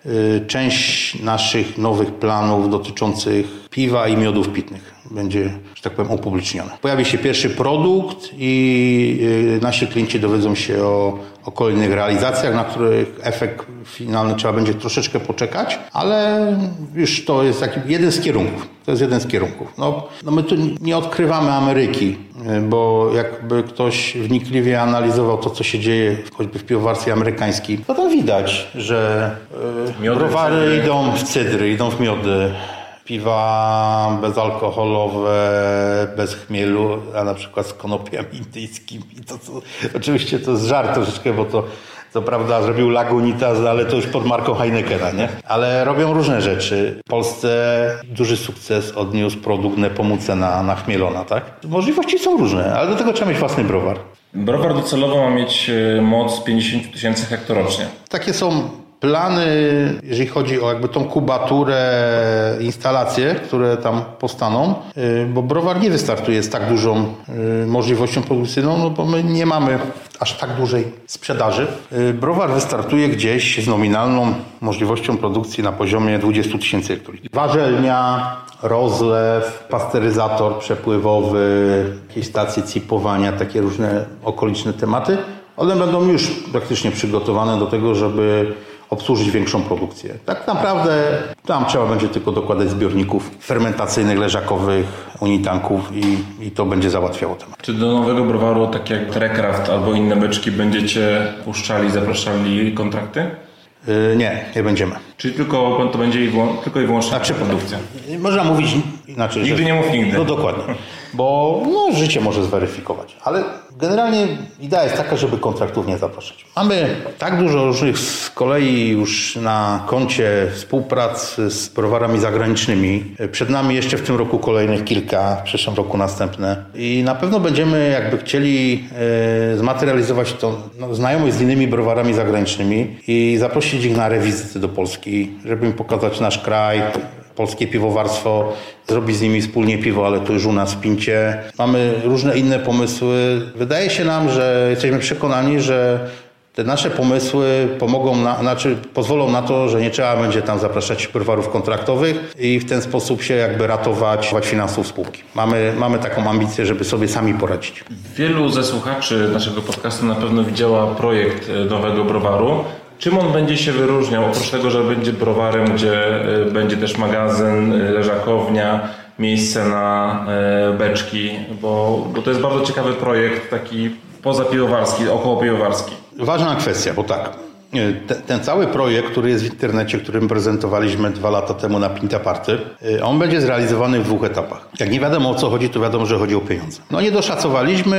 Y, część naszych nowych planów dotyczących piwa i miodów pitnych będzie, że tak powiem, upubliczniona. Pojawi się pierwszy produkt i y, nasi klienci dowiedzą się o, o kolejnych realizacjach, na których efekt finalny trzeba będzie troszeczkę poczekać, ale już to jest taki jeden z kierunków. To jest jeden z kierunków. No, no my tu nie odkrywamy Ameryki, y, bo jakby ktoś wnikliwie analizował to, co się dzieje choćby w piwowarstwie amerykańskiej, to tam widać, że yy, browary idą w cydry, idą w miody, piwa bezalkoholowe, bez chmielu, a na przykład z konopiami indyjskimi. To, to, oczywiście to jest żart troszeczkę, bo to co prawda zrobił Lagunitas, ale to już pod marką Heinekena, nie? Ale robią różne rzeczy. W Polsce duży sukces odniósł produkt Nepomucena na chmielona, tak? Możliwości są różne, ale do tego trzeba mieć własny browar. Browar docelowo ma mieć e, moc 50 tysięcy hektorocznie. Takie są plany, jeżeli chodzi o jakby tą kubaturę, instalacje, które tam powstaną, y, bo browar nie wystartuje z tak dużą y, możliwością produkcyjną, no bo my nie mamy aż tak dużej sprzedaży. Y, browar wystartuje gdzieś z nominalną możliwością produkcji na poziomie 20 tysięcy hektolitr. Warzelnia, rozlew, pasteryzator przepływowy, jakieś stacje cipowania, takie różne okoliczne tematy. One będą już praktycznie przygotowane do tego, żeby obsłużyć większą produkcję. Tak naprawdę tam trzeba będzie tylko dokładać zbiorników fermentacyjnych, leżakowych, unitanków i, i to będzie załatwiało temat. Czy do nowego browaru, tak jak Trekraft albo inne beczki, będziecie puszczali, zapraszali kontrakty? Yy, nie, nie będziemy. Czyli tylko to będzie i tylko i wyłącznie znaczy, produkcja? Można mówić inaczej. Nigdy że, nie mów nigdy. No dokładnie. Bo no, życie może zweryfikować. Ale generalnie idea jest taka, żeby kontraktów nie zapraszać. Mamy tak dużo różnych z kolei już na koncie współprac z browarami zagranicznymi. Przed nami jeszcze w tym roku kolejnych kilka, w przyszłym roku następne. I na pewno będziemy jakby chcieli e, zmaterializować to no, znajomość z innymi browarami zagranicznymi i zaprosić ich na rewizyty do Polski, żeby im pokazać nasz kraj, polskie piwowarstwo, zrobić z nimi wspólnie piwo, ale to już u nas Pincie. Mamy różne inne pomysły. Wydaje się nam, że jesteśmy przekonani, że te nasze pomysły pomogą, na, znaczy pozwolą na to, że nie trzeba będzie tam zapraszać browarów kontraktowych i w ten sposób się jakby ratować finansów spółki. Mamy, mamy taką ambicję, żeby sobie sami poradzić. Wielu ze słuchaczy naszego podcastu na pewno widziała projekt e, nowego browaru. Czym on będzie się wyróżniał? Oprócz tego, że będzie browarem, gdzie e, będzie też magazyn, e, leżakownia, miejsce na e, beczki, bo, bo to jest bardzo ciekawy projekt, taki pozapiwowarski, około piwowarski. Ważna kwestia, bo tak, ten, ten, cały projekt, który jest w internecie, którym prezentowaliśmy dwa lata temu na Pinta Party, y, on będzie zrealizowany w dwóch etapach. Jak nie wiadomo o co chodzi, to wiadomo, że chodzi o pieniądze. No nie doszacowaliśmy,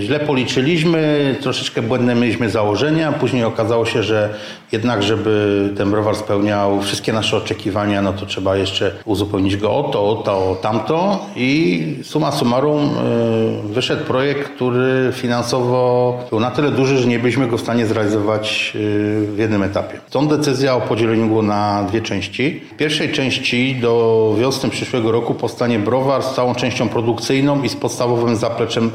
źle policzyliśmy, troszeczkę błędne mieliśmy założenia, później okazało się, że jednak, żeby ten browar spełniał wszystkie nasze oczekiwania, no to trzeba jeszcze uzupełnić go o to, o to, o tamto i suma summarum y, wyszedł projekt, który finansowo był na tyle duży, że nie byliśmy go w stanie zrealizować w jednym etapie. Stąd decyzja o podzieleniu go na dwie części. W pierwszej części do wiosny przyszłego roku powstanie browar z całą częścią produkcyjną i z podstawowym zapleczem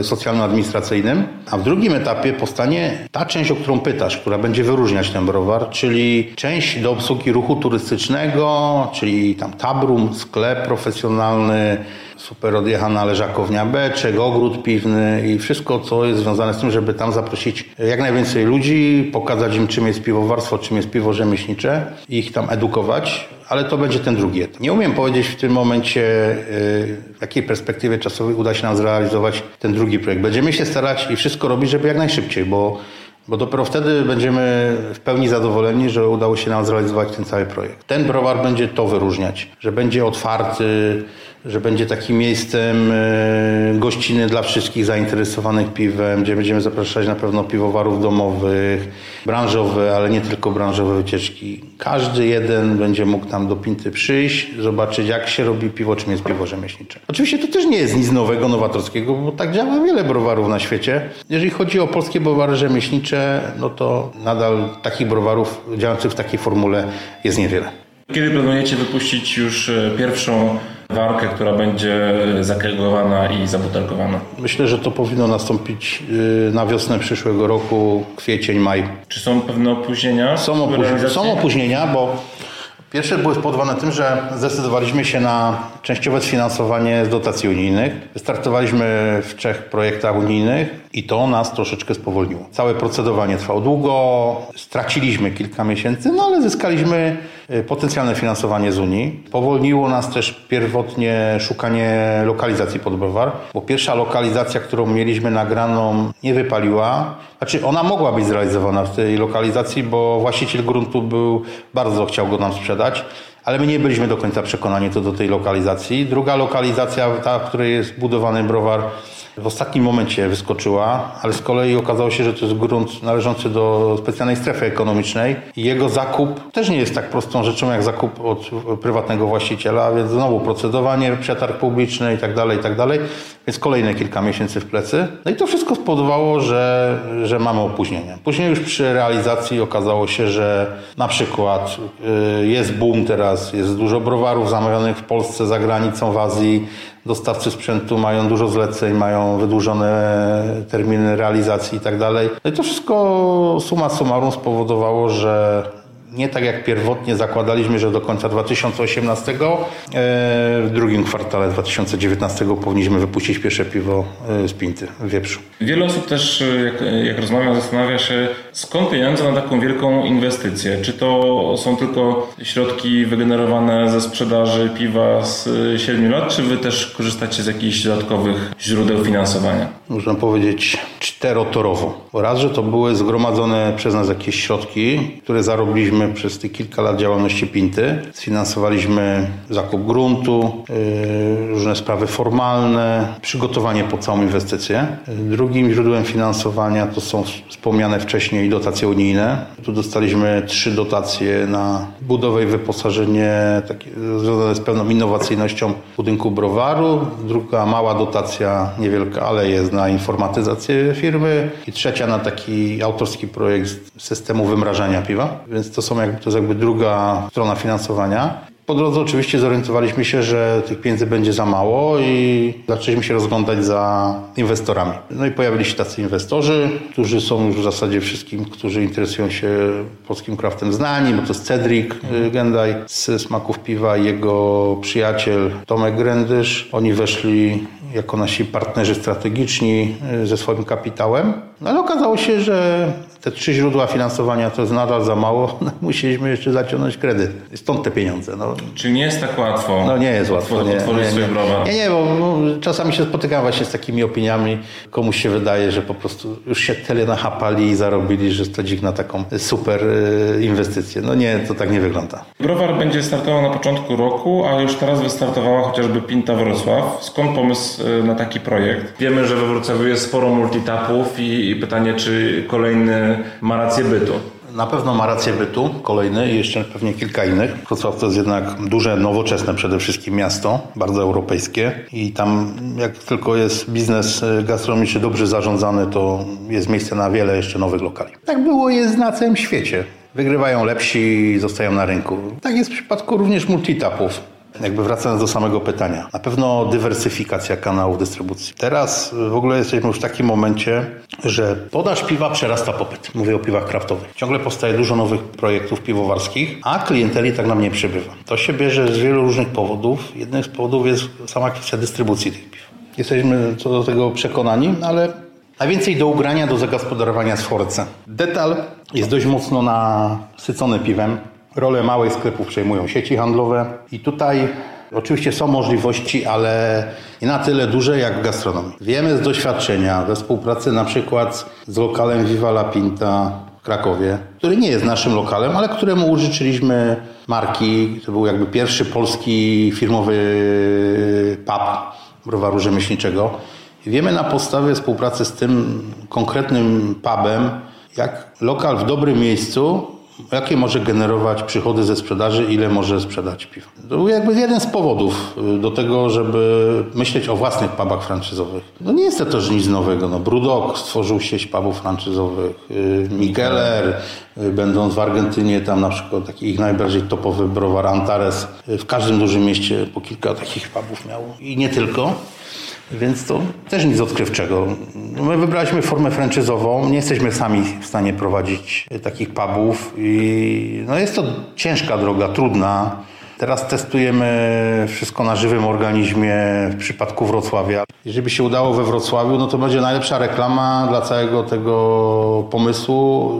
e, socjalno-administracyjnym, a w drugim etapie powstanie ta część, o którą pytasz, która będzie wyróżniać ten browar, czyli część do obsługi ruchu turystycznego, czyli tam tabrum, sklep profesjonalny, super odjechana leżakownia beczek, ogród piwny i wszystko, co jest związane z tym, żeby tam zaprosić jak najwięcej ludzi, pokazać im, czym jest piwowarstwo, czym jest piwo rzemieślnicze i ich tam edukować, ale to będzie ten drugi etap. Nie umiem powiedzieć w tym momencie, y, w jakiej perspektywie czasowej uda się nam zrealizować ten drugi projekt. Będziemy się starać i wszystko robić, żeby jak najszybciej, bo bo dopiero wtedy będziemy w pełni zadowoleni, że udało się nam zrealizować ten cały projekt. Ten browar będzie to wyróżniać, że będzie otwarty, że będzie takim miejscem e, gościny dla wszystkich zainteresowanych piwem, gdzie będziemy zapraszać na pewno piwowarów domowych, branżowe, ale nie tylko branżowe wycieczki. Każdy jeden będzie mógł tam do Pinty przyjść, zobaczyć jak się robi piwo, czym jest piwo rzemieślnicze. Oczywiście to też nie jest nic nowego, nowatorskiego, bo tak działa wiele browarów na świecie. Jeżeli chodzi o polskie browary rzemieślnicze, no to nadal takich browarów działających w takiej formule jest niewiele. Kiedy planujecie wypuścić już e, pierwszą warkę, która będzie zakregowana i zabutelkowana? Myślę, że to powinno nastąpić y, na wiosnę przyszłego roku, kwiecień, maj. Czy są pewne opóźnienia? Są, opóźnienia, są opóźnienia bo Pierwsze były spowodowane tym, że zdecydowaliśmy się na częściowe sfinansowanie z dotacji unijnych. Wystartowaliśmy w trzech projektach unijnych i to nas troszeczkę spowolniło. Całe procedowanie trwało długo, straciliśmy kilka miesięcy, no ale zyskaliśmy potencjalne finansowanie z Unii. Powolniło nas też pierwotnie szukanie lokalizacji pod browar, bo pierwsza lokalizacja, którą mieliśmy nagraną, nie wypaliła. Znaczy, ona mogła być zrealizowana w tej lokalizacji, bo właściciel gruntu był bardzo chciał go nam sprzedać ale my nie byliśmy do końca przekonani co do tej lokalizacji. Druga lokalizacja, ta, w której jest budowany browar, w ostatnim momencie wyskoczyła, ale z kolei okazało się, że to jest grunt należący do specjalnej strefy ekonomicznej. I jego zakup też nie jest tak prostą rzeczą jak zakup od prywatnego właściciela, więc znowu procedowanie, przetarg publiczny i tak więc kolejne kilka miesięcy w plecy. No i to wszystko spowodowało, że, że mamy opóźnienie. Później już przy realizacji okazało się, że na przykład y, jest boom teraz, jest dużo browarów zamawianych w Polsce, za granicą, w Azji, dostawcy sprzętu mają dużo zleceń, mają wydłużone terminy realizacji i tak dalej. No i to wszystko suma summarum spowodowało, że nie tak jak pierwotnie zakładaliśmy, że do końca 2018, e, w drugim kwartale 2019 powinniśmy wypuścić pierwsze piwo e, z Pinty w Wieprzu. Wiele osób też, e, jak, jak rozmawiam, zastanawia się, skąd pieniądze na taką wielką inwestycję? Czy to są tylko środki wygenerowane ze sprzedaży piwa z 7 lat, czy wy też korzystacie z jakichś dodatkowych źródeł finansowania? Można powiedzieć czterotorowo. Raz, że to były zgromadzone przez nas jakieś środki, które zarobiliśmy przez te kilka lat działalności Pinty. Sfinansowaliśmy zakup gruntu, yy, różne sprawy formalne, przygotowanie po całą inwestycję. Drugim źródłem finansowania to są wspomniane wcześniej dotacje unijne. Tu dostaliśmy trzy dotacje na budowę i wyposażenie takie, związane z pewną innowacyjnością budynku browaru. Druga mała dotacja, niewielka, ale jest na informatyzację firmy. I trzecia na taki autorski projekt systemu wymrażania piwa. Więc to są są jakby, to jest jakby druga strona finansowania. Po drodze oczywiście zorientowaliśmy się, że tych pieniędzy będzie za mało i zaczęliśmy się rozglądać za inwestorami. No i pojawili się tacy inwestorzy, którzy są już w zasadzie wszystkim, którzy interesują się polskim kraftem znani, bo to jest Cedric y, Gendaj z Smaków Piwa i jego przyjaciel Tomek Grędysz. Oni weszli jako nasi partnerzy strategiczni y, ze swoim kapitałem. No ale okazało się, że te trzy źródła finansowania to jest nadal za mało. Musieliśmy jeszcze zaciągnąć kredyt. Stąd te pieniądze. No. Czy nie jest tak łatwo? No nie jest łatwo. Nie, otworzyć nie, nie, nie, nie, bo czasami się spotykam właśnie z takimi opiniami. Komuś się wydaje, że po prostu już się tyle nachapali i zarobili, że stać na taką super y, inwestycję. No nie, to tak nie wygląda. Browar będzie startował na początku roku, a już teraz wystartowała chociażby Pinta Wrocław. Skąd pomysł y, na taki projekt? Wiemy, że we Wrocławiu jest sporo multitapów i pytanie, czy kolejny ma rację bytu. Na pewno ma rację bytu, kolejny i jeszcze pewnie kilka innych. Wrocław to jest jednak duże, nowoczesne przede wszystkim miasto, bardzo europejskie i tam jak tylko jest biznes e, gastronomiczny dobrze zarządzany, to jest miejsce na wiele jeszcze nowych lokali. Tak było jest na całym świecie. Wygrywają lepsi zostają na rynku. Tak jest w przypadku również multitapów. Jakby wracając do samego pytania, na pewno dywersyfikacja kanałów dystrybucji. Teraz w ogóle jesteśmy już w takim momencie, że podaż piwa przerasta popyt. Mówię o piwach kraftowych. Ciągle powstaje dużo nowych projektów piwowarskich, a klienteli tak nam nie przybywa. To się bierze z wielu różnych powodów. Jednym z powodów jest sama kwestia dystrybucji tych piw. Jesteśmy co do tego przekonani, ale najwięcej do ugrania, do zagospodarowania z Force. Detal jest dość mocno nasycony piwem. Rolę małych sklepów przejmują sieci handlowe i tutaj oczywiście są możliwości, ale nie na tyle duże jak w gastronomii. Wiemy z doświadczenia we współpracy na przykład z lokalem Viva La Pinta w Krakowie, który nie jest naszym lokalem, ale któremu użyczyliśmy marki. To był jakby pierwszy polski firmowy pub browaru rzemieślniczego. Wiemy na podstawie współpracy z tym konkretnym pubem, jak lokal w dobrym miejscu jakie może generować przychody ze sprzedaży, ile może sprzedać piwa. To był jakby jeden z powodów y, do tego, żeby myśleć o własnych pubach franczyzowych. No nie jest to też nic nowego. No, Brudok stworzył sieć pubów franczyzowych, y, Mikeller, y, będąc w Argentynie, tam na przykład taki ich najbardziej topowy browar Antares, w każdym dużym mieście po kilka takich pubów miał i nie tylko. Więc to też nic odkrywczego. My wybraliśmy formę franczyzową. Nie jesteśmy sami w stanie prowadzić takich pubów i no jest to ciężka droga, trudna. Teraz testujemy wszystko na żywym organizmie w przypadku Wrocławia. Jeżeli się udało we Wrocławiu, no to będzie najlepsza reklama dla całego tego pomysłu.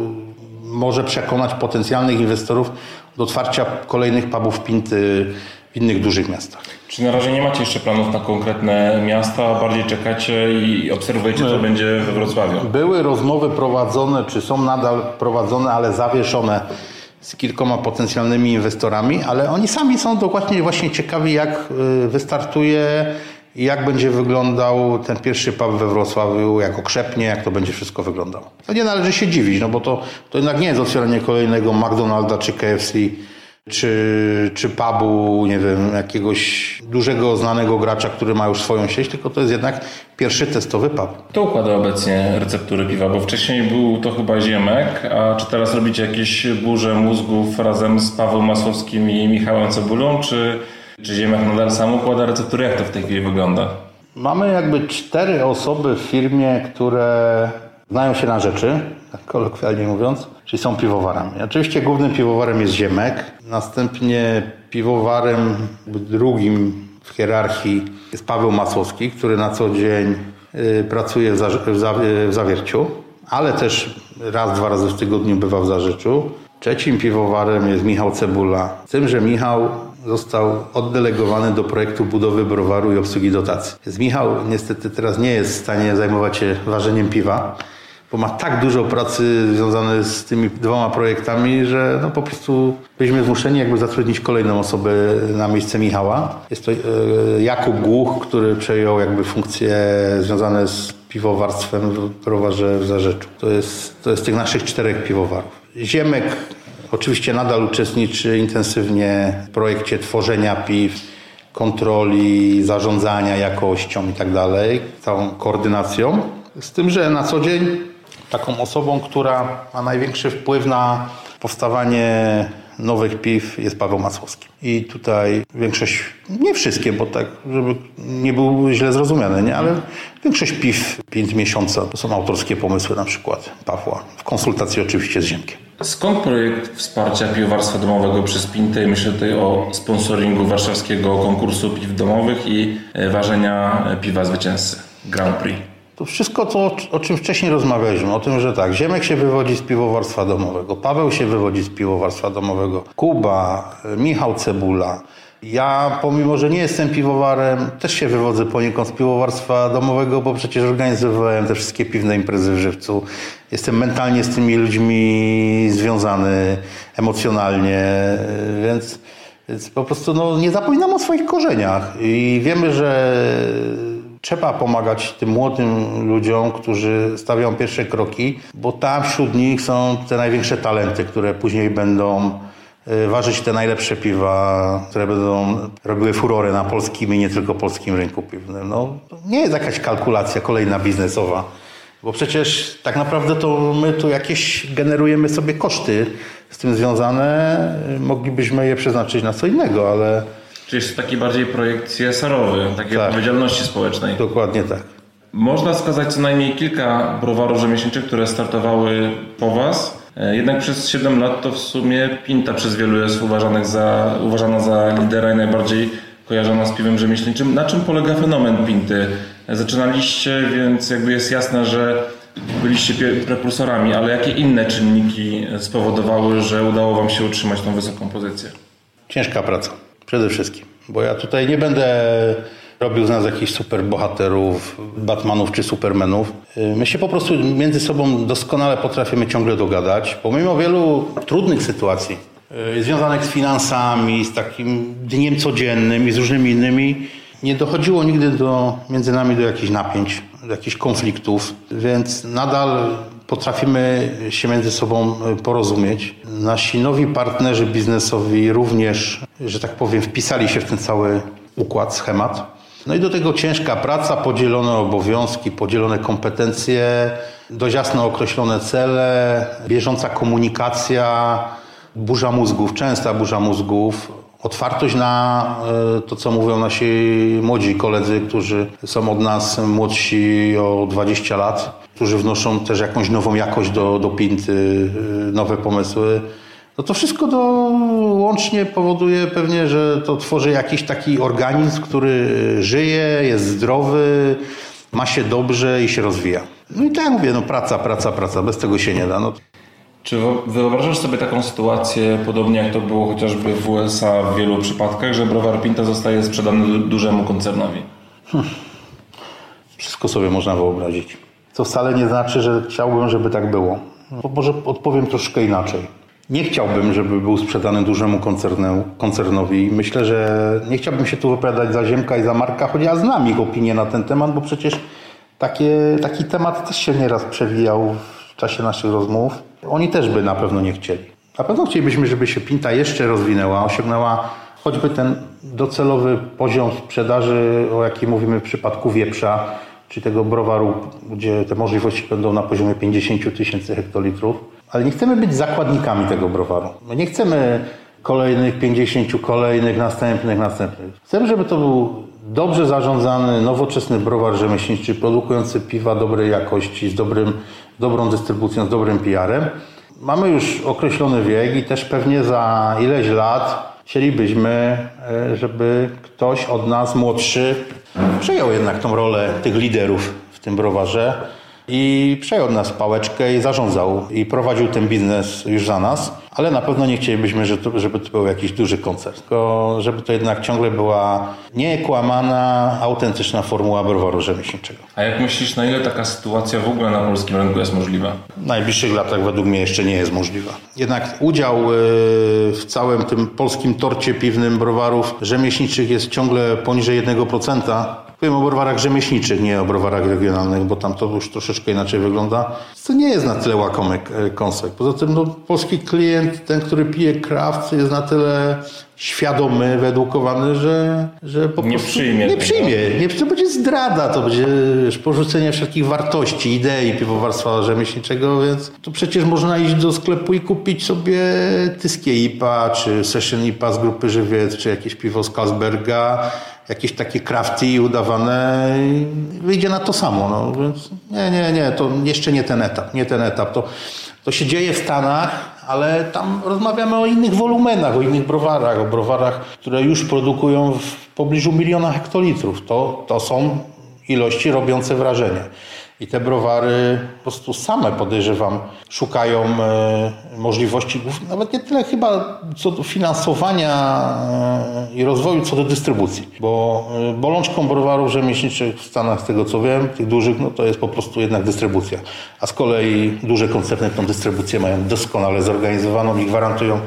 Może przekonać potencjalnych inwestorów do otwarcia kolejnych pubów Pinty w innych dużych miastach. Czy na razie nie macie jeszcze planów na konkretne miasta, bardziej czekacie i obserwujecie, co będzie we Wrocławiu? Były rozmowy prowadzone, czy są nadal prowadzone, ale zawieszone z kilkoma potencjalnymi inwestorami, ale oni sami są dokładnie właśnie ciekawi, jak y, wystartuje i jak będzie wyglądał ten pierwszy pub we Wrocławiu, jak okrzepnie, jak to będzie wszystko wyglądało. To nie należy się dziwić, no bo to, to jednak nie jest otwieranie kolejnego McDonalda czy KFC, czy, czy pubu, nie wiem, jakiegoś dużego, znanego gracza, który ma już swoją sieć, tylko to jest jednak pierwszy testowy pub. Kto układa obecnie receptury piwa? Bo wcześniej był to chyba Ziemek, a czy teraz robicie jakieś burze mózgów razem z Pawłem Masłowskim i Michałem Cebulą, czy, czy Ziemek nadal sam układa receptury? Jak to w tej chwili wygląda? Mamy jakby cztery osoby w firmie, które znają się na rzeczy, tak kolokwialnie mówiąc, czyli są piwowarami. Oczywiście głównym piwowarem jest Ziemek, następnie piwowarem drugim w hierarchii jest Paweł Masłowski, który na co dzień y, pracuje w, za, w, za, w Zawierciu, ale też raz, dwa razy w tygodniu bywa w Zarzeczu. Trzecim piwowarem jest Michał Cebula. Z tym, że Michał został oddelegowany do projektu budowy browaru i obsługi dotacji. Więc Michał niestety teraz nie jest w stanie zajmować się ważeniem piwa, bo ma tak dużo pracy związanej z tymi dwoma projektami, że no po prostu byliśmy zmuszeni jakby zatrudnić kolejną osobę na miejsce Michała. Jest to e, Jakub Głuch, który przejął jakby funkcje związane z piwowarstwem w browarze w Zarzeczu. To jest, to jest tych naszych czterech piwowarów. Ziemek oczywiście nadal uczestniczy intensywnie w projekcie tworzenia piw, kontroli, zarządzania jakością i tak dalej, całą koordynacją. Z tym, że na co dzień taką osobą, która ma największy wpływ na powstawanie nowych piw jest Paweł Masłowski. I tutaj większość, nie wszystkie, bo tak, żeby nie był źle zrozumiane, nie? ale większość piw 5 miesiąca to są autorskie pomysły na przykład Pawła, w konsultacji oczywiście z Ziemkiem. Skąd projekt wsparcia piwowarstwa domowego przez Pintę? Myślę tutaj o sponsoringu warszawskiego konkursu piw domowych i e, ważenia piwa zwycięzcy Grand Prix. To wszystko to, o czym wcześniej rozmawialiśmy, o tym, że tak, Ziemek się wywodzi z piwowarstwa domowego, Paweł się wywodzi z piwowarstwa domowego, Kuba, Michał Cebula. Ja, pomimo że nie jestem piwowarem, też się wywodzę poniekąd z piwowarstwa domowego, bo przecież organizowałem te wszystkie piwne imprezy w Żywcu. Jestem mentalnie z tymi ludźmi związany, emocjonalnie, więc, więc po prostu no, nie zapominam o swoich korzeniach. I wiemy, że Trzeba pomagać tym młodym ludziom, którzy stawiają pierwsze kroki, bo tam wśród nich są te największe talenty, które później będą y, ważyć te najlepsze piwa, które będą robiły furory na polskim i nie tylko polskim rynku piwnym. No, nie jest jakaś kalkulacja kolejna biznesowa, bo przecież tak naprawdę to my tu jakieś generujemy sobie koszty z tym związane, moglibyśmy je przeznaczyć na co innego, ale Czyli jest to taki bardziej projekt CSR-owy, takiej tak. odpowiedzialności społecznej. Dokładnie tak. Można wskazać co najmniej kilka browarów rzemieślniczych, które startowały po Was. E, jednak przez 7 lat to w sumie Pinta przez wielu jest uważanych za, uważana za lidera i najbardziej kojarzona z piwem rzemieślniczym. Na czym polega fenomen Pinty? Zaczynaliście, więc jakby jest jasne, że byliście prekursorami, ale jakie inne czynniki spowodowały, że udało Wam się utrzymać tą wysoką pozycję? Ciężka praca. Przede wszystkim. Bo ja tutaj nie będę robił z nas jakichś super bohaterów, Batmanów czy Supermanów. My się po prostu między sobą doskonale potrafimy ciągle dogadać, pomimo wielu trudnych sytuacji y, związanych z finansami, z takim dniem codziennym i z różnymi innymi. Nie dochodziło nigdy do, między nami do jakichś napięć, do jakichś konfliktów, więc nadal potrafimy się między sobą e, porozumieć. Nasi nowi partnerzy biznesowi również, że tak powiem, wpisali się w ten cały układ, schemat. No i do tego ciężka praca, podzielone obowiązki, podzielone kompetencje, dość jasno określone cele, bieżąca komunikacja, burza mózgów, częsta burza mózgów, otwartość na e, to, co mówią nasi młodzi koledzy, którzy są od nas młodsi o 20 lat, którzy wnoszą też jakąś nową jakość do, do pinty, e, nowe pomysły. No to wszystko do, łącznie powoduje pewnie, że to tworzy jakiś taki organizm, który żyje, jest zdrowy, ma się dobrze i się rozwija. No i tak jak mówię, no praca, praca, praca, bez tego się nie da. No. Czy wyobrażasz sobie taką sytuację, podobnie jak to było chociażby w USA w wielu przypadkach, że browar Pinta zostaje sprzedany dużemu koncernowi? Hmm. Wszystko sobie można wyobrazić. Co wcale nie znaczy, że chciałbym, żeby tak było. może odpowiem troszkę inaczej. Nie chciałbym, żeby był sprzedany dużemu koncernowi. Myślę, że nie chciałbym się tu wypowiadać za Ziemka i za Marka, choć ja znam ich opinię na ten temat, bo przecież takie, taki temat też się nieraz przewijał w czasie naszych rozmów. Oni też by na pewno nie chcieli. Na pewno chcielibyśmy, żeby się Pinta jeszcze rozwinęła, osiągnęła choćby ten docelowy poziom sprzedaży, o jakim mówimy w przypadku wieprza, czy tego browaru, gdzie te możliwości będą na poziomie 50 tysięcy hektolitrów. Ale nie chcemy być zakładnikami tego browaru. My nie chcemy kolejnych 50, kolejnych, następnych, następnych. Chcemy, żeby to był dobrze zarządzany, nowoczesny browar rzemieślniczy, produkujący piwa dobrej jakości, z dobrym, dobrą dystrybucją, z dobrym PR-em. Mamy już określony wiek i też pewnie za ileś lat chcielibyśmy, e, żeby ktoś od nas młodszy przejął jednak tą rolę tych liderów w tym browarze i przejął od nas pałeczkę i zarządzał i prowadził ten biznes już za nas, ale na pewno nie chcielibyśmy, żeby to był jakiś duży koncert, tylko żeby to jednak ciągle była niekłamana, autentyczna formuła browaru rzemieślniczego. A jak myślisz, na ile taka sytuacja w ogóle na polskim rynku jest możliwa? W najbliższych latach według mnie jeszcze nie jest możliwa. Jednak udział y, w całym tym polskim torcie piwnym browarów rzemieślniczych jest ciągle poniżej 1%. Powiem o browarach rzemieślniczych, nie o browarach regionalnych, bo tam to już troszeczkę inaczej wygląda. To nie jest na tyle łakomy e, koncept. Poza tym no, polski klient, ten, który pije kraft, jest na tyle świadomy, wyedukowany, że, że po nie prostu przyjmie nie przyjmie. Nie, to będzie zdrada, to będzie wiesz, porzucenie wszelkich wartości, idei piwowarstwa rzemieślniczego, więc to przecież można iść do sklepu i kupić sobie Tyskie IPA, czy Session IPA z grupy Żywiec, czy jakieś piwo z Carlsberga, jakieś takie crafty udawane, wyjdzie na to samo. No, więc nie, nie, nie, to jeszcze nie ten etap, nie ten etap. To, to się dzieje w Stanach, ale tam rozmawiamy o innych wolumenach, o innych browarach, o browarach, które już produkują w pobliżu miliona hektolitrów. To, to są ilości robiące wrażenie. I te browary po prostu same podejrzewam szukają e, możliwości, nawet nie tyle chyba co do finansowania e, i rozwoju, co do dystrybucji. Bo e, bolączką browarów rzemieślniczych w Stanach, z tego co wiem, tych dużych, no to jest po prostu jednak dystrybucja. A z kolei duże koncerny tą dystrybucję mają doskonale zorganizowaną i gwarantują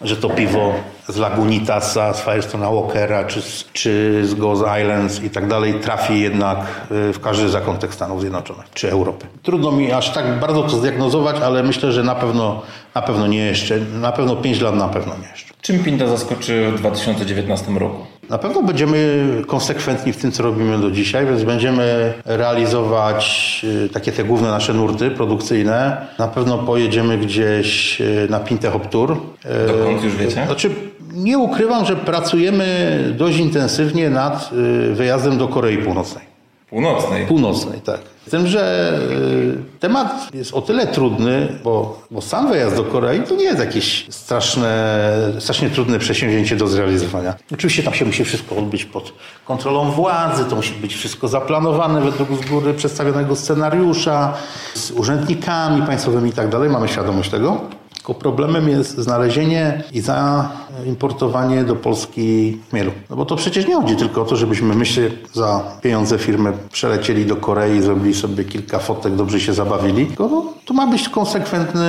że to piwo z Lagunitasa, z Firestona Walkera, czy, czy z Goes Islands i tak dalej trafi jednak y, w każdy zakątek Stanów Zjednoczonych czy Europy. Trudno mi aż tak bardzo to zdiagnozować, ale myślę, że na pewno, na pewno nie jeszcze, na pewno 5 lat na pewno nie jeszcze. Czym Pinta zaskoczy w 2019 roku? Na pewno będziemy konsekwentni w tym, co robimy do dzisiaj, więc będziemy realizować y, takie te główne nasze nurty produkcyjne. Na pewno pojedziemy gdzieś y, na Pintę Hop Tour. Dokąd już wiecie? Znaczy, nie ukrywam, że pracujemy dość intensywnie nad y, wyjazdem do Korei Północnej. Północnej? Północnej, tak. Z tym, że y, temat jest o tyle trudny, bo, bo sam wyjazd do Korei to nie jest jakieś straszne, strasznie trudne przedsięwzięcie do zrealizowania. Oczywiście tam się musi wszystko odbyć pod kontrolą władzy, to musi być wszystko zaplanowane według z góry przedstawionego scenariusza, z urzędnikami państwowymi i tak dalej. Mamy świadomość tego. Tylko problemem jest znalezienie i zaimportowanie do Polski chmielu. No bo to przecież nie chodzi tylko o to, żebyśmy myślę za pieniądze firmy przelecieli do Korei, zrobili sobie kilka fotek, dobrze się zabawili. Tylko no, tu ma być konsekwentny,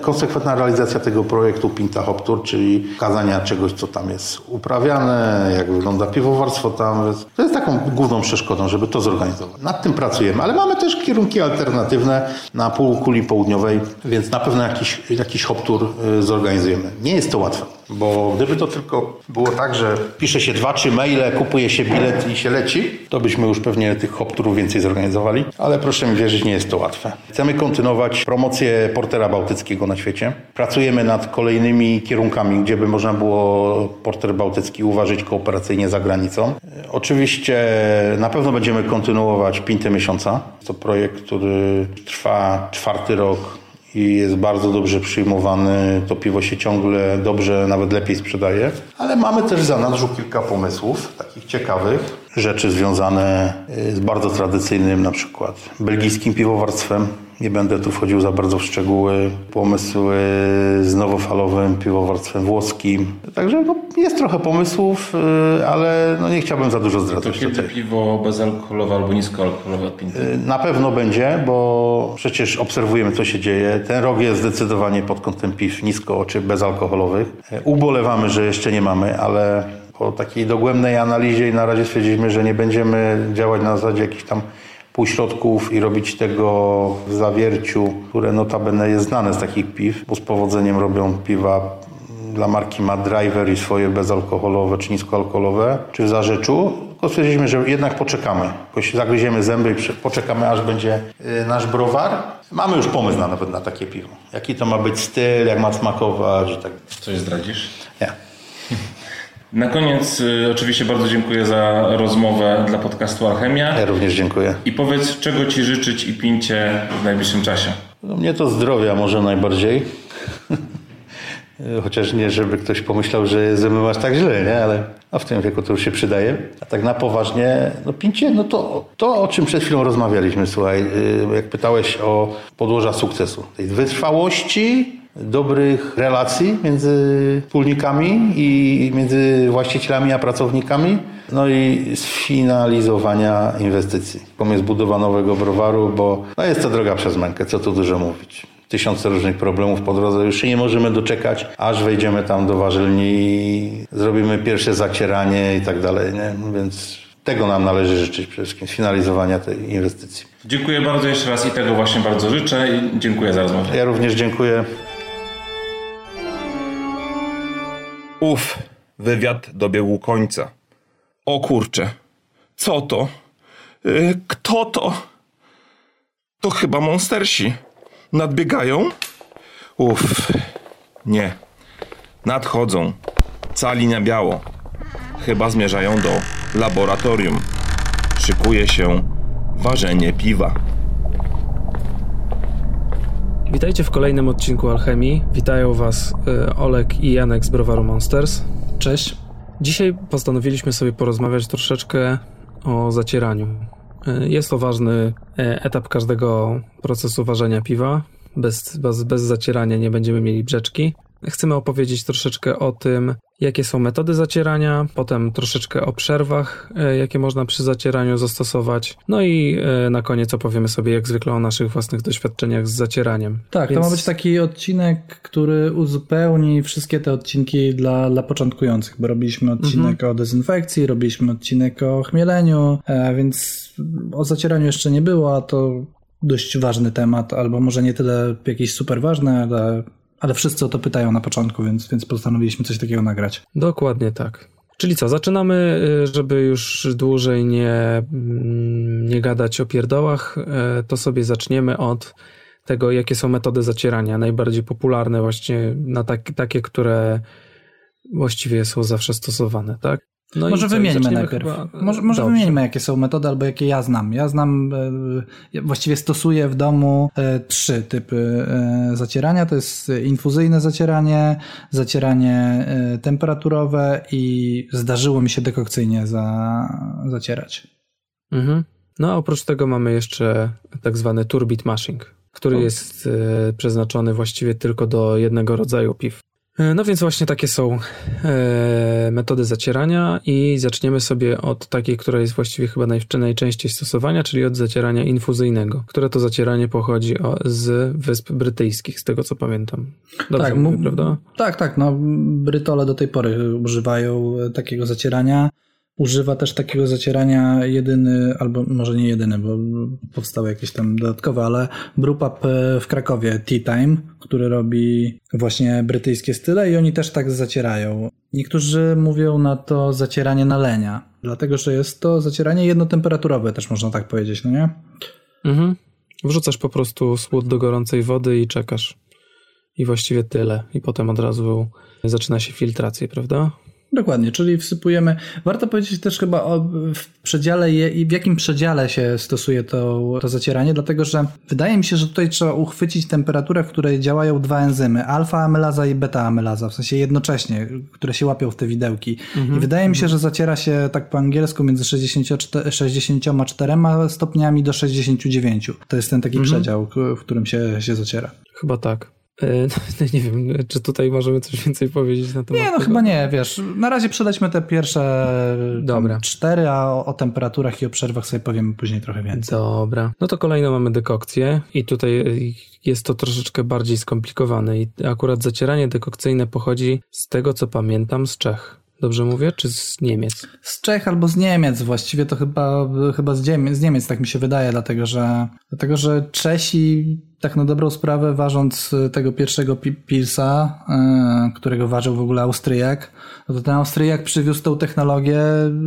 konsekwentna realizacja tego projektu Pinta Hop Tour, czyli pokazania czegoś, co tam jest uprawiane, jak wygląda piwowarstwo tam. To jest taką główną przeszkodą, żeby to zorganizować. Nad tym pracujemy, ale mamy też kierunki alternatywne na półkuli południowej, więc na pewno jakiś, jakiś hop y, zorganizujemy. Nie jest to łatwe, bo gdyby to tylko było tak, że pisze się dwa, trzy maile, kupuje się bilet i się leci, to byśmy już pewnie tych hop więcej zorganizowali, ale proszę mi wierzyć, nie jest to łatwe. Chcemy kontynuować promocję Portera Bałtyckiego na świecie. Pracujemy nad kolejnymi kierunkami, gdzie by można było Porter Bałtycki uważać kooperacyjnie za granicą. Oczywiście na pewno będziemy kontynuować Pintę Miesiąca. To projekt, który trwa czwarty rok i jest bardzo dobrze przyjmowany. To piwo się ciągle dobrze, nawet lepiej sprzedaje. Ale mamy też w zanadrzu kilka pomysłów, takich ciekawych. Rzeczy związane y, z bardzo tradycyjnym, na przykład belgijskim piwowarstwem, Nie będę tu wchodził za bardzo w szczegóły. Pomysły z nowofalowym piwowarstwem włoskim. Także no, jest trochę pomysłów, y, ale no, nie chciałbym za dużo To zdradzać kiedy tutaj. piwo bezalkoholowe albo niskoalkoholowe odpinte? Y, Na pewno będzie, bo przecież obserwujemy, co się dzieje. Ten rok jest zdecydowanie pod kątem piw nisko czy bezalkoholowych. Y, Ubolewamy, że jeszcze nie mamy, ale po takiej dogłębnej analizie i na razie stwierdziliśmy, że nie będziemy działać na zasadzie jakichś tam półśrodków i robić tego w zawierciu, które notabene jest znane z takich piw, bo z powodzeniem robią piwa dla marki ma driver i swoje bezalkoholowe czy niskoalkoholowe, czy w zarzeczu, tylko stwierdziliśmy, że jednak poczekamy. Jakoś zagryziemy zęby i poczekamy, aż będzie y, nasz browar. Mamy już pomysł na, nawet na takie piwo. Jaki to ma być styl, jak ma smakować tak. Coś zdradzisz? Nie. Na koniec y, oczywiście bardzo dziękuję za rozmowę dla podcastu Alchemia. Ja również dziękuję. I powiedz, czego Ci życzyć i pincie w najbliższym czasie. No, mnie to zdrowia może najbardziej. Chociaż nie, żeby ktoś pomyślał, że ze mną aż tak źle, nie? Ale a w tym wieku to już się przydaje. A tak na poważnie, no pincie, no to, to o czym przed chwilą rozmawialiśmy, słuchaj, y, jak pytałeś o podłoża sukcesu. Tej wytrwałości, dobrych relacji między wspólnikami i między właścicielami a pracownikami, no i sfinalizowania inwestycji. Pomysł budowa nowego browaru, bo no jest to droga przez mękę, co tu dużo mówić. Tysiące różnych problemów po drodze, już się nie możemy doczekać, aż wejdziemy tam do warzelni i zrobimy pierwsze zacieranie i tak dalej, nie? Więc tego nam należy życzyć przede wszystkim, sfinalizowania tej inwestycji. Dziękuję bardzo jeszcze raz i tego właśnie bardzo życzę i dziękuję za rozmowę. Ja również dziękuję. Uf, wywiad dobiegł końca. O kurcze, co to? Yy, kto to? To chyba monstersi. Nadbiegają? Uf, nie. Nadchodzą. Cali na biało. Chyba zmierzają do laboratorium. Szykuje się ważenie piwa. Witajcie w kolejnym odcinku Alchemii. Witają Was y, Olek i Janek z Browaru Monsters. Cześć. Dzisiaj postanowiliśmy sobie porozmawiać troszeczkę o zacieraniu. Y, Jest to ważny y, etap każdego procesu ważenia piwa. Bez, bez, bez zacierania nie będziemy mieli brzeczki. Chcemy opowiedzieć troszeczkę o tym, jakie są metody zacierania, potem troszeczkę o przerwach, e, jakie można przy zacieraniu zastosować. No i e, na koniec opowiemy sobie jak zwykle o naszych własnych doświadczeniach z zacieraniem. Tak, Więc- to ma być taki odcinek, który uzupełni wszystkie te odcinki dla, dla początkujących, bo robiliśmy odcinek o dezynfekcji, robiliśmy odcinek o chmieleniu, e, więc o zacieraniu jeszcze nie było, a to dość ważny temat, albo może nie tyle jakiś super ważny, ale, ale wszyscy o to pytają na początku, więc, więc postanowiliśmy coś takiego nagrać. Dokładnie tak. Czyli co, zaczynamy, y, żeby już dłużej nie, mm, nie gadać o pierdołach, y, to sobie zaczniemy od tego, jakie są metody zacierania, najbardziej popularne właśnie na tak, takie, które właściwie są zawsze stosowane, tak? No może wymieńmy najpierw. chyba- może może Dobrze. wymieńmy, jakie są metody, albo jakie ja znam. Ja znam, e, ja właściwie stosuję w domu e, trzy typy e, zacierania. To jest infuzyjne zacieranie, zacieranie e, temperaturowe i zdarzyło mi się dekokcyjnie za, zacierać. Mhm. No a oprócz tego mamy jeszcze tak zwany turbit mashing, który jest e, przeznaczony właściwie tylko do jednego rodzaju piw. E, No więc właśnie takie są e, metody zacierania i zaczniemy sobie od takiej, która jest właściwie chyba naj, najczęściej stosowania, czyli od zacierania infuzyjnego, które to zacieranie pochodzi z Wysp Brytyjskich, z tego co pamiętam. Dobrze Tak, mówię, prawda? Tak, tak. No, Brytole do tej pory używają e, takiego zacierania. Używa też takiego zacierania jedyny, albo może nie jedyny, bo powstały jakieś tam dodatkowe, ale Brewpub w Krakowie, Tea Time, który robi właśnie brytyjskie style i oni też tak zacierają. Niektórzy mówią na to zacieranie nalenia, dlatego że jest to zacieranie jednotemperaturowe, też można tak powiedzieć, no nie? Mhm. Wrzucasz po prostu słód do gorącej wody i czekasz. I właściwie tyle. I potem od razu zaczyna się filtracja, prawda? Dokładnie, czyli wsypujemy. Warto powiedzieć też chyba o w przedziale je, i w jakim przedziale się stosuje to, to zacieranie, dlatego że wydaje mi się, że tutaj trzeba uchwycić temperaturę, w której działają dwa enzymy, alfa-amylaza i beta-amylaza, w sensie jednocześnie, które się łapią w te widełki. Mhm. I wydaje mi się, że zaciera się tak po angielsku między 64, 64 stopniami do 69. To jest ten taki mhm. przedział, w którym się, się zaciera. Chyba tak. E, no, nie wiem, czy tutaj możemy coś więcej powiedzieć na temat Nie, no tego? chyba nie, wiesz, na razie przejdźmy te pierwsze Dobra. cztery, a o, o, temperaturach i o przerwach sobie powiemy później trochę więcej. Dobra, no to kolejno mamy dekokcję i tutaj jest to troszeczkę bardziej skomplikowane i akurat zacieranie dekokcyjne pochodzi z tego, co pamiętam, z Czech. Dobrze mówię? Czy z Niemiec? Z Czech albo z Niemiec. Właściwie to chyba, chyba z, Niemiec, z Niemiec, tak mi się wydaje, dlatego że, dlatego że Czesi, tak na dobrą sprawę, ważąc tego pierwszego Pilsa, yy, którego ważył w ogóle Austriak, no to ten Austriak przywiózł tą technologię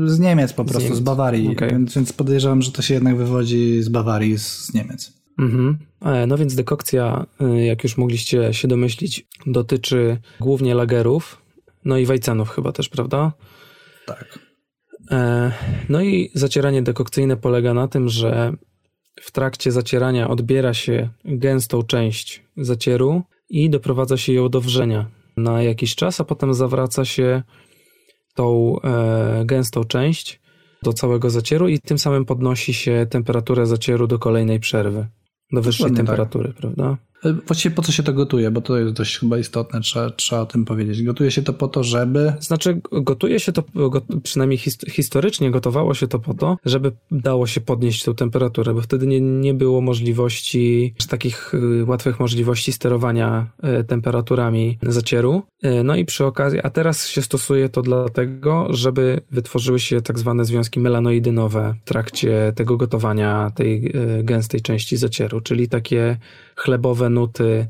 z Niemiec po prostu, z, Niemiec. z Bawarii. Okay. Więc, więc podejrzewam, że to się jednak wywodzi z Bawarii, z, Niemiec. Mhm. E, no więc dekokcja, e, jak już mogliście się domyślić, dotyczy głównie lagerów, no i Wajcenów chyba też, prawda? Tak. E, no i zacieranie dekokcyjne polega na tym, że w trakcie zacierania odbiera się gęstą część zacieru i doprowadza się ją do wrzenia na jakiś czas, a potem zawraca się tą e, gęstą część do całego zacieru i tym samym podnosi się temperaturę zacieru do kolejnej przerwy, do wyższej Dokładnie tak. temperatury, tak. prawda? Właściwie po co się to gotuje, bo to jest dość chyba istotne, trzeba, trzeba o tym powiedzieć. Gotuje się to po to, żeby... Znaczy, gotuje się to, przynajmniej historycznie gotowało się to po to, żeby dało się podnieść tą temperaturę, bo wtedy nie, nie było możliwości, takich y, łatwych możliwości sterowania y, temperaturami zacieru. Y, no i przy okazji, a teraz się stosuje to dlatego, żeby wytworzyły się tak zwane związki melanoidynowe w trakcie tego gotowania tej gęstej części zacieru, czyli takie chlebowe nuty,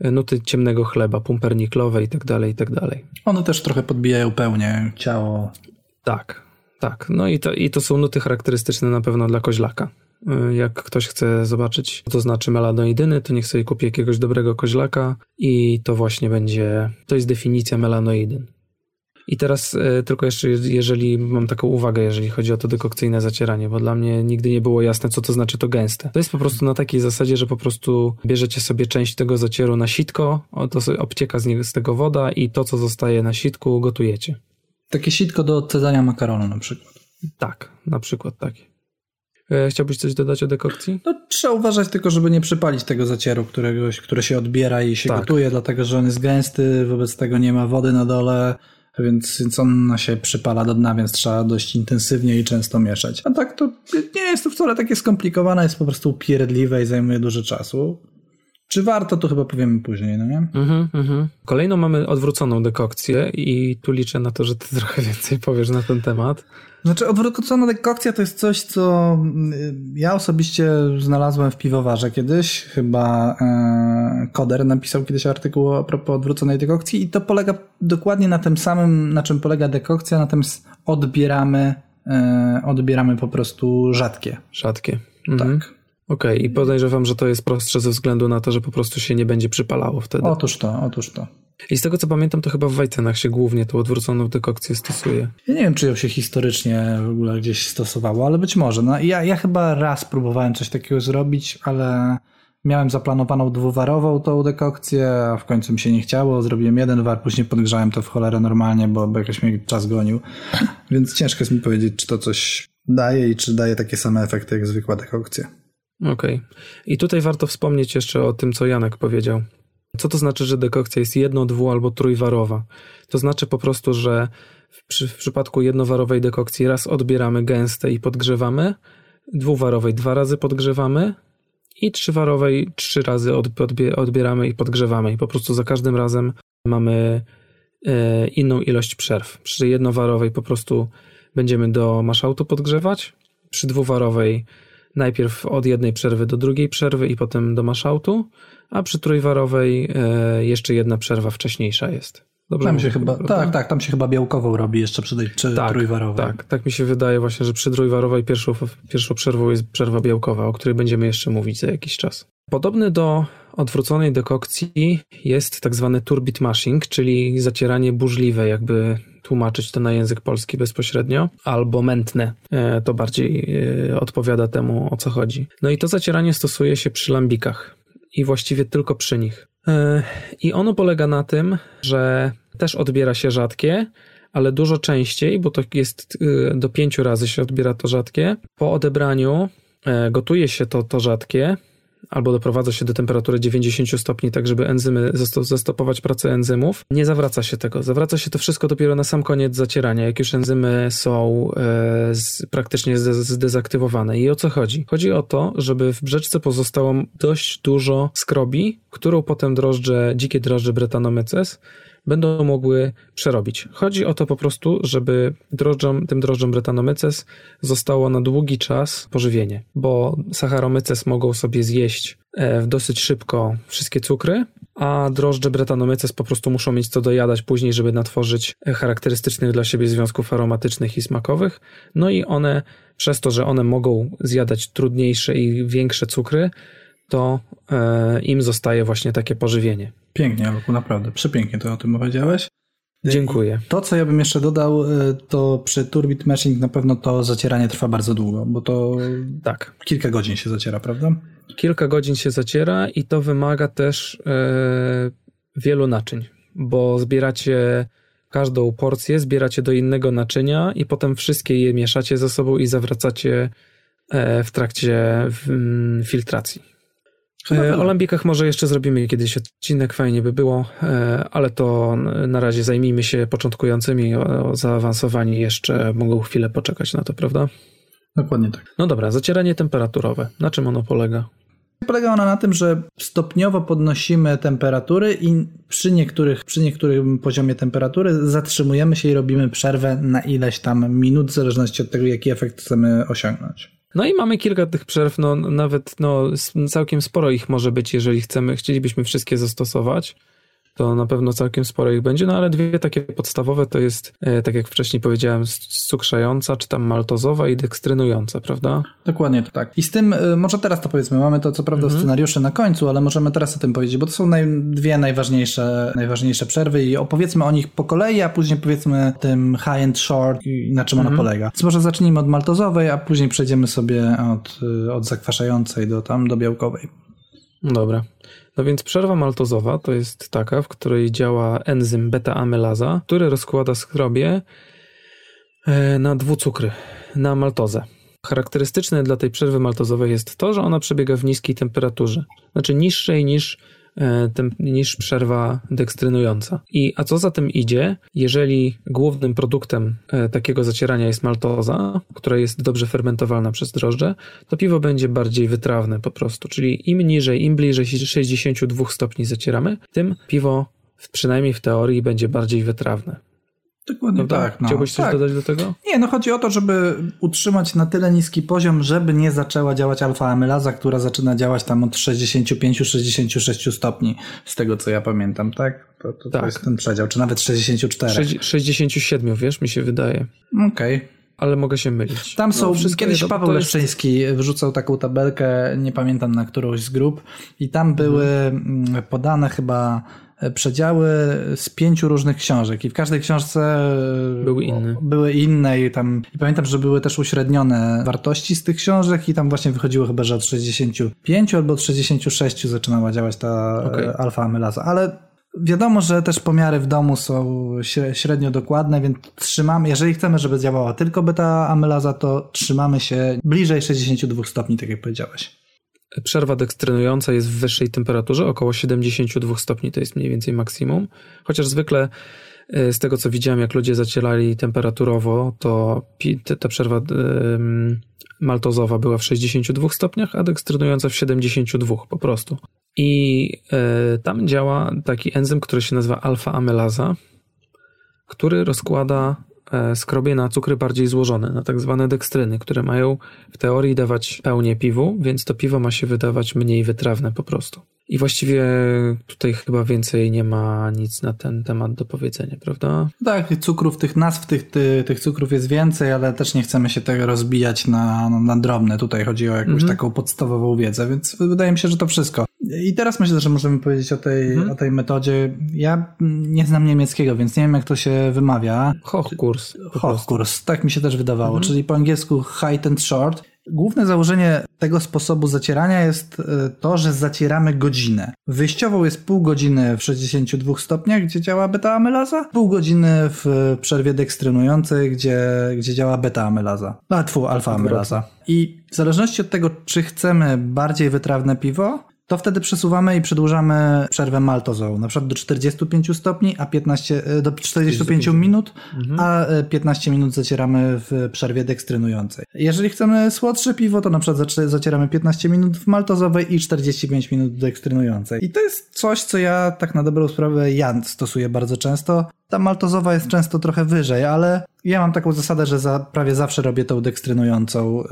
nuty ciemnego chleba, pumperniklowe i tak dalej, i tak dalej. One też trochę podbijają pełnię ciało. Tak, tak. No i to, i to są nuty charakterystyczne na pewno dla koźlaka. Jak ktoś chce zobaczyć, co to znaczy melanoidyny, to niech sobie kupi jakiegoś dobrego koźlaka i to właśnie będzie, to jest definicja melanoidyn. I teraz e, tylko jeszcze, jeżeli mam taką uwagę, jeżeli chodzi o to dekokcyjne zacieranie, bo dla mnie nigdy nie było jasne, co to znaczy to gęste. To jest po prostu na takiej zasadzie, że po prostu bierzecie sobie część tego zacieru na sitko, to obcieka z, niego, z tego woda i to, co zostaje na sitku, gotujecie. Takie sitko do odcedzania makaronu na przykład. Tak, na przykład takie. E, chciałbyś coś dodać o dekokcji? No, trzeba uważać tylko, żeby nie przypalić tego zacieru, któregoś, które się odbiera i się tak. gotuje, dlatego że on jest gęsty, wobec tego nie ma wody na dole więc, więc ona się przypala do dna, więc trzeba dość intensywnie i często mieszać. A tak to nie jest to wcale takie skomplikowane, jest po prostu upierdliwe i zajmuje dużo czasu. Czy warto, to chyba powiemy później, no nie? Mhm, mhm. Kolejną mamy odwróconą dekokcję i tu liczę na to, że ty trochę więcej powiesz na ten temat. Znaczy odwrócona dekokcja to jest coś, co mm, ja osobiście znalazłem w piwowarze kiedyś. Chyba e, Koder napisał kiedyś artykuł a propos odwróconej dekokcji i to polega dokładnie na tym samym, na czym polega dekokcja, natomiast odbieramy, e, odbieramy po prostu rzadkie. Rzadkie. Mhm. Tak. Okej, okay. i podejrzewam, że to jest prostsze ze względu na to, że po prostu się nie będzie przypalało wtedy. Otóż to, otóż to. I z tego co pamiętam, to chyba w Wajcenach się głównie tą odwróconą dekokcję stosuje. Ja nie wiem, czy ją się historycznie w ogóle gdzieś stosowało, ale być może. No, ja, ja chyba raz próbowałem coś takiego zrobić, ale miałem zaplanowaną dwuwarową tą dekokcję, a w końcu mi się nie chciało. Zrobiłem jeden war, później podgrzałem to w cholerę normalnie, bo, bo jakoś mnie czas gonił. Więc ciężko jest mi powiedzieć, czy to coś daje i czy daje takie same efekty jak zwykła dekokcja. Okej. Okay. I tutaj warto wspomnieć jeszcze o tym, co Janek powiedział. Co to znaczy, że dekokcja jest jedno, dwu albo trójwarowa? To znaczy po prostu, że w, przy, w przypadku jednowarowej dekokcji raz odbieramy gęste i podgrzewamy, dwuwarowej dwa razy podgrzewamy i trzywarowej trzy razy odbieramy i podgrzewamy. I po prostu za każdym razem mamy e, inną ilość przerw. Przy jednowarowej po prostu będziemy do maszałtu podgrzewać, przy dwuwarowej najpierw od jednej przerwy do drugiej przerwy i potem do maszałtu, a przy trójwarowej e, jeszcze jedna przerwa wcześniejsza jest. Dobrze tam się chyba, tak, tak, tam się chyba białkową robi jeszcze przy tej przy tak, trójwarowej. Tak, tak mi się wydaje właśnie, że przy trójwarowej pierwszą, pierwszą przerwą jest przerwa białkowa, o której będziemy jeszcze mówić za jakiś czas. Podobny do odwróconej dekokcji jest tak zwany turbit mashing, czyli zacieranie burzliwe, jakby tłumaczyć to na język polski bezpośrednio, albo mętne. E, to bardziej e, odpowiada temu, o co chodzi. No i to zacieranie stosuje się przy lambikach i właściwie tylko przy nich. E, I ono polega na tym, że też odbiera się rzadkie, ale dużo częściej, bo to jest do pięciu razy się odbiera to rzadkie. Po odebraniu gotuje się to, to rzadkie, albo doprowadza się do temperatury 90 stopni, tak żeby enzymy zastopować pracę enzymów. Nie zawraca się tego. Zawraca się to wszystko dopiero na sam koniec zacierania, jak już enzymy są e, z, praktycznie zdezaktywowane. I o co chodzi? Chodzi o to, żeby w brzeczce pozostało dość dużo skrobi, którą potem drożdże, dzikie drożdże Brettanomyces będą mogły przerobić. Chodzi o to po prostu, żeby drożdżom, tym drożdżom Brettanomyces zostało na długi czas pożywienie, bo Saccharomyces mogą sobie zjeść e, w dosyć szybko wszystkie cukry, a drożdże Brettanomyces po prostu muszą mieć co dojadać później, żeby natworzyć charakterystycznych dla siebie związków aromatycznych i smakowych. No i one, przez to, że one mogą zjadać trudniejsze i większe cukry, to e, im zostaje właśnie takie pożywienie. Pięknie, Alku, naprawdę. Przepięknie to o tym powiedziałeś. Dziękuję. To, co ja bym jeszcze dodał, e, to przy Turbit Meshing na pewno to zacieranie trwa bardzo długo, bo to tak. kilka godzin się zaciera, prawda? Kilka godzin się zaciera i to wymaga też e, wielu naczyń, bo zbieracie każdą porcję, zbieracie do innego naczynia i potem wszystkie je mieszacie ze sobą i zawracacie w trakcie w, m, filtracji. E, o lambikach może jeszcze zrobimy kiedyś odcinek, fajnie by było, e, ale to na razie zajmijmy się początkującymi, o zaawansowani jeszcze mogą chwilę poczekać na to, prawda? Dokładnie tak. No dobra, zacieranie temperaturowe. Na czym ono polega? Polega ono na tym, że stopniowo podnosimy temperatury i przy niektórych, przy niektórym poziomie temperatury zatrzymujemy się i robimy przerwę na ileś tam minut, w zależności od tego, jaki efekt chcemy osiągnąć. No i mamy kilka tych przerw, no nawet no, całkiem sporo ich może być, jeżeli chcemy, chcielibyśmy wszystkie zastosować to na pewno całkiem sporo ich będzie, no ale dwie takie podstawowe to jest, e, tak jak wcześniej powiedziałem, cukrzająca, czy tam maltozowa i dekstrynująca, prawda? Dokładnie tak. I z tym, e, może teraz to powiedzmy, mamy to co prawda mhm. scenariusze na końcu, ale możemy teraz o tym powiedzieć, bo to są naj, dwie najważniejsze, najważniejsze przerwy i opowiedzmy o nich po kolei, a później powiedzmy tym high and short i na czym mhm. ona polega. Więc może zacznijmy od maltozowej, a później przejdziemy sobie od, e, od zakwaszającej do tam, do białkowej. Dobra. No więc przerwa maltozowa to jest taka, w której działa enzym beta-amylaza, który rozkłada skrobie e, na dwucukry, na maltozę. Charakterystyczne dla tej przerwy maltozowej jest to, że ona przebiega w niskiej temperaturze, znaczy niższej niż E, niż przerwa dekstrynująca. I a co za tym idzie, jeżeli głównym produktem e, takiego zacierania jest maltoza, która jest dobrze fermentowalna przez drożdże, to piwo będzie bardziej wytrawne po prostu, czyli im niżej, im bliżej 62 stopni zacieramy, tym piwo przynajmniej w teorii będzie bardziej wytrawne. Dokładnie tak. No. Chciałbyś coś tak. dodać do tego? Nie, no chodzi o to, żeby utrzymać na tyle niski poziom, żeby nie zaczęła działać alfa-amylaza, która zaczyna działać tam od 65-66 stopni, z tego co ja pamiętam, tak? To, to, tak. to jest ten przedział, czy nawet 64. 67, wiesz, mi się wydaje. Okej. Okay ale mogę się mylić. Tam są, no, kiedyś Paweł jest... Leszczyński wrzucał taką tabelkę, nie pamiętam na którąś z grup i tam były mhm. podane chyba przedziały z pięciu różnych książek i w każdej książce były inne. Były inne i tam i pamiętam, że były też uśrednione wartości z tych książek i tam właśnie wychodziło chyba, że od 65 albo od 66 zaczynała działać ta okay. alfa amylaza, ale Wiadomo, że też pomiary w domu są średnio dokładne, więc trzymamy, jeżeli chcemy, żeby działała tylko beta amylaza, to trzymamy się bliżej 62 stopni, tak jak powiedziałeś. Przerwa dekstrynująca jest w wyższej temperaturze, około 72 stopni to jest mniej więcej maksimum. Chociaż zwykle e, z tego co widziałem, jak ludzie zacierali temperaturowo, to ta przerwa maltozowa była w 62 stopniach, a dekstrynująca w 72 po prostu. I e, tam działa taki enzym, który się nazywa alfa-amylaza, który rozkłada skrobie na cukry bardziej złożone, na tak zwane dekstryny, które mają w teorii dawać pełnię piwu, więc to piwo ma się wydawać mniej wytrawne po prostu. I właściwie tutaj chyba więcej nie ma nic na ten temat do powiedzenia, prawda? Tak, cukrów, tych nazw tych, tych, tych cukrów jest więcej, ale też nie chcemy się tego rozbijać na, na drobne. Tutaj chodzi o jakąś mhm. taką podstawową wiedzę, więc wydaje mi się, że to wszystko. I teraz myślę, że możemy powiedzieć o tej, mhm. o tej metodzie. Ja nie znam niemieckiego, więc nie wiem, jak to się wymawia. Hochkurs. Hochkurs, tak mi się też wydawało, mhm. czyli po angielsku height and short. Główne założenie tego sposobu zacierania jest e, to, że zacieramy godzinę. Wyjściową jest pół godziny w 62 stopniach, gdzie działa beta-amylaza, pół godziny w przerwie dekstrynującej, gdzie, gdzie działa beta-amylaza. A, tfu, alfa-amylaza. I w zależności od tego, czy chcemy bardziej wytrawne piwo, to wtedy przesuwamy i przedłużamy przerwę maltozową, na przykład do 45 stopni, a 15, e, do 45 minut, mhm. a 15 e, minut zacieramy w przerwie dekstrynującej. Jeżeli chcemy słodsze piwo, to na przykład zacieramy 15 minut w maltozowej i 45 minut w dekstrynującej. I to jest coś, co ja tak na dobrą sprawę ja stosuję bardzo często. Ta maltozowa jest często trochę wyżej, ale ja mam taką zasadę, że za, prawie zawsze robię tą dekstrynującą,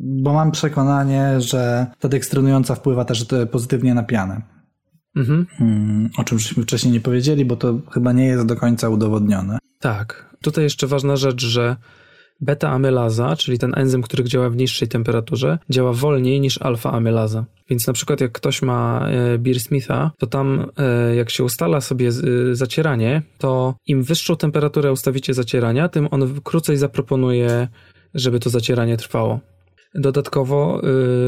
bo mam przekonanie, że ta dekstrynująca wpływa też pozytywnie na pianę. Mhm. Hmm, o czym żeśmy wcześniej nie powiedzieli, bo to chyba nie jest do końca udowodnione. Tak. Tutaj jeszcze ważna rzecz, że beta-amylaza, czyli ten enzym, który działa w niższej temperaturze, działa wolniej niż alfa-amylaza. Więc na przykład jak ktoś ma e, Beer Smitha, to tam e, jak się ustala sobie e, zacieranie, to im wyższą temperaturę ustawicie zacierania, tym on krócej zaproponuje, żeby to zacieranie trwało. Dodatkowo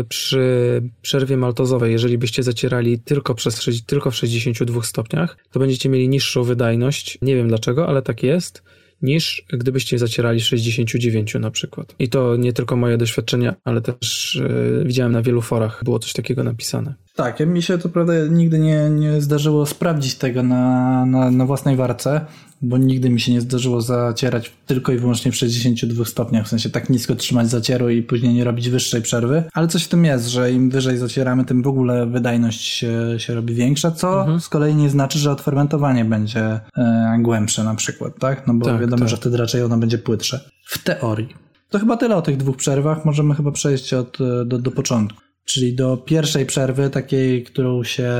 przy przerwie maltozowej, jeżeli byście zacierali tylko, przez, tylko w 62 stopniach, to będziecie mieli niższą wydajność. Nie wiem dlaczego, ale tak jest niż gdybyście zacierali 69 na przykład. I to nie tylko moje doświadczenia, ale też yy, widziałem na wielu forach było coś takiego napisane. Tak, mi się to prawda nigdy nie, nie zdarzyło sprawdzić tego na, na, na własnej warce, bo nigdy mi się nie zdarzyło zacierać tylko i wyłącznie w 62 stopniach, w sensie tak nisko trzymać zacieru i później nie robić wyższej przerwy, ale coś w tym jest, że im wyżej zacieramy, tym w ogóle wydajność się, się robi większa, co mhm. z kolei nie znaczy, że odfermentowanie będzie e, głębsze na przykład, tak? No bo tak, wiadomo, tak. że wtedy raczej ono będzie płytsze. W teorii. To chyba tyle o tych dwóch przerwach, możemy chyba przejść od, do, do początku czyli do pierwszej przerwy, takiej, którą się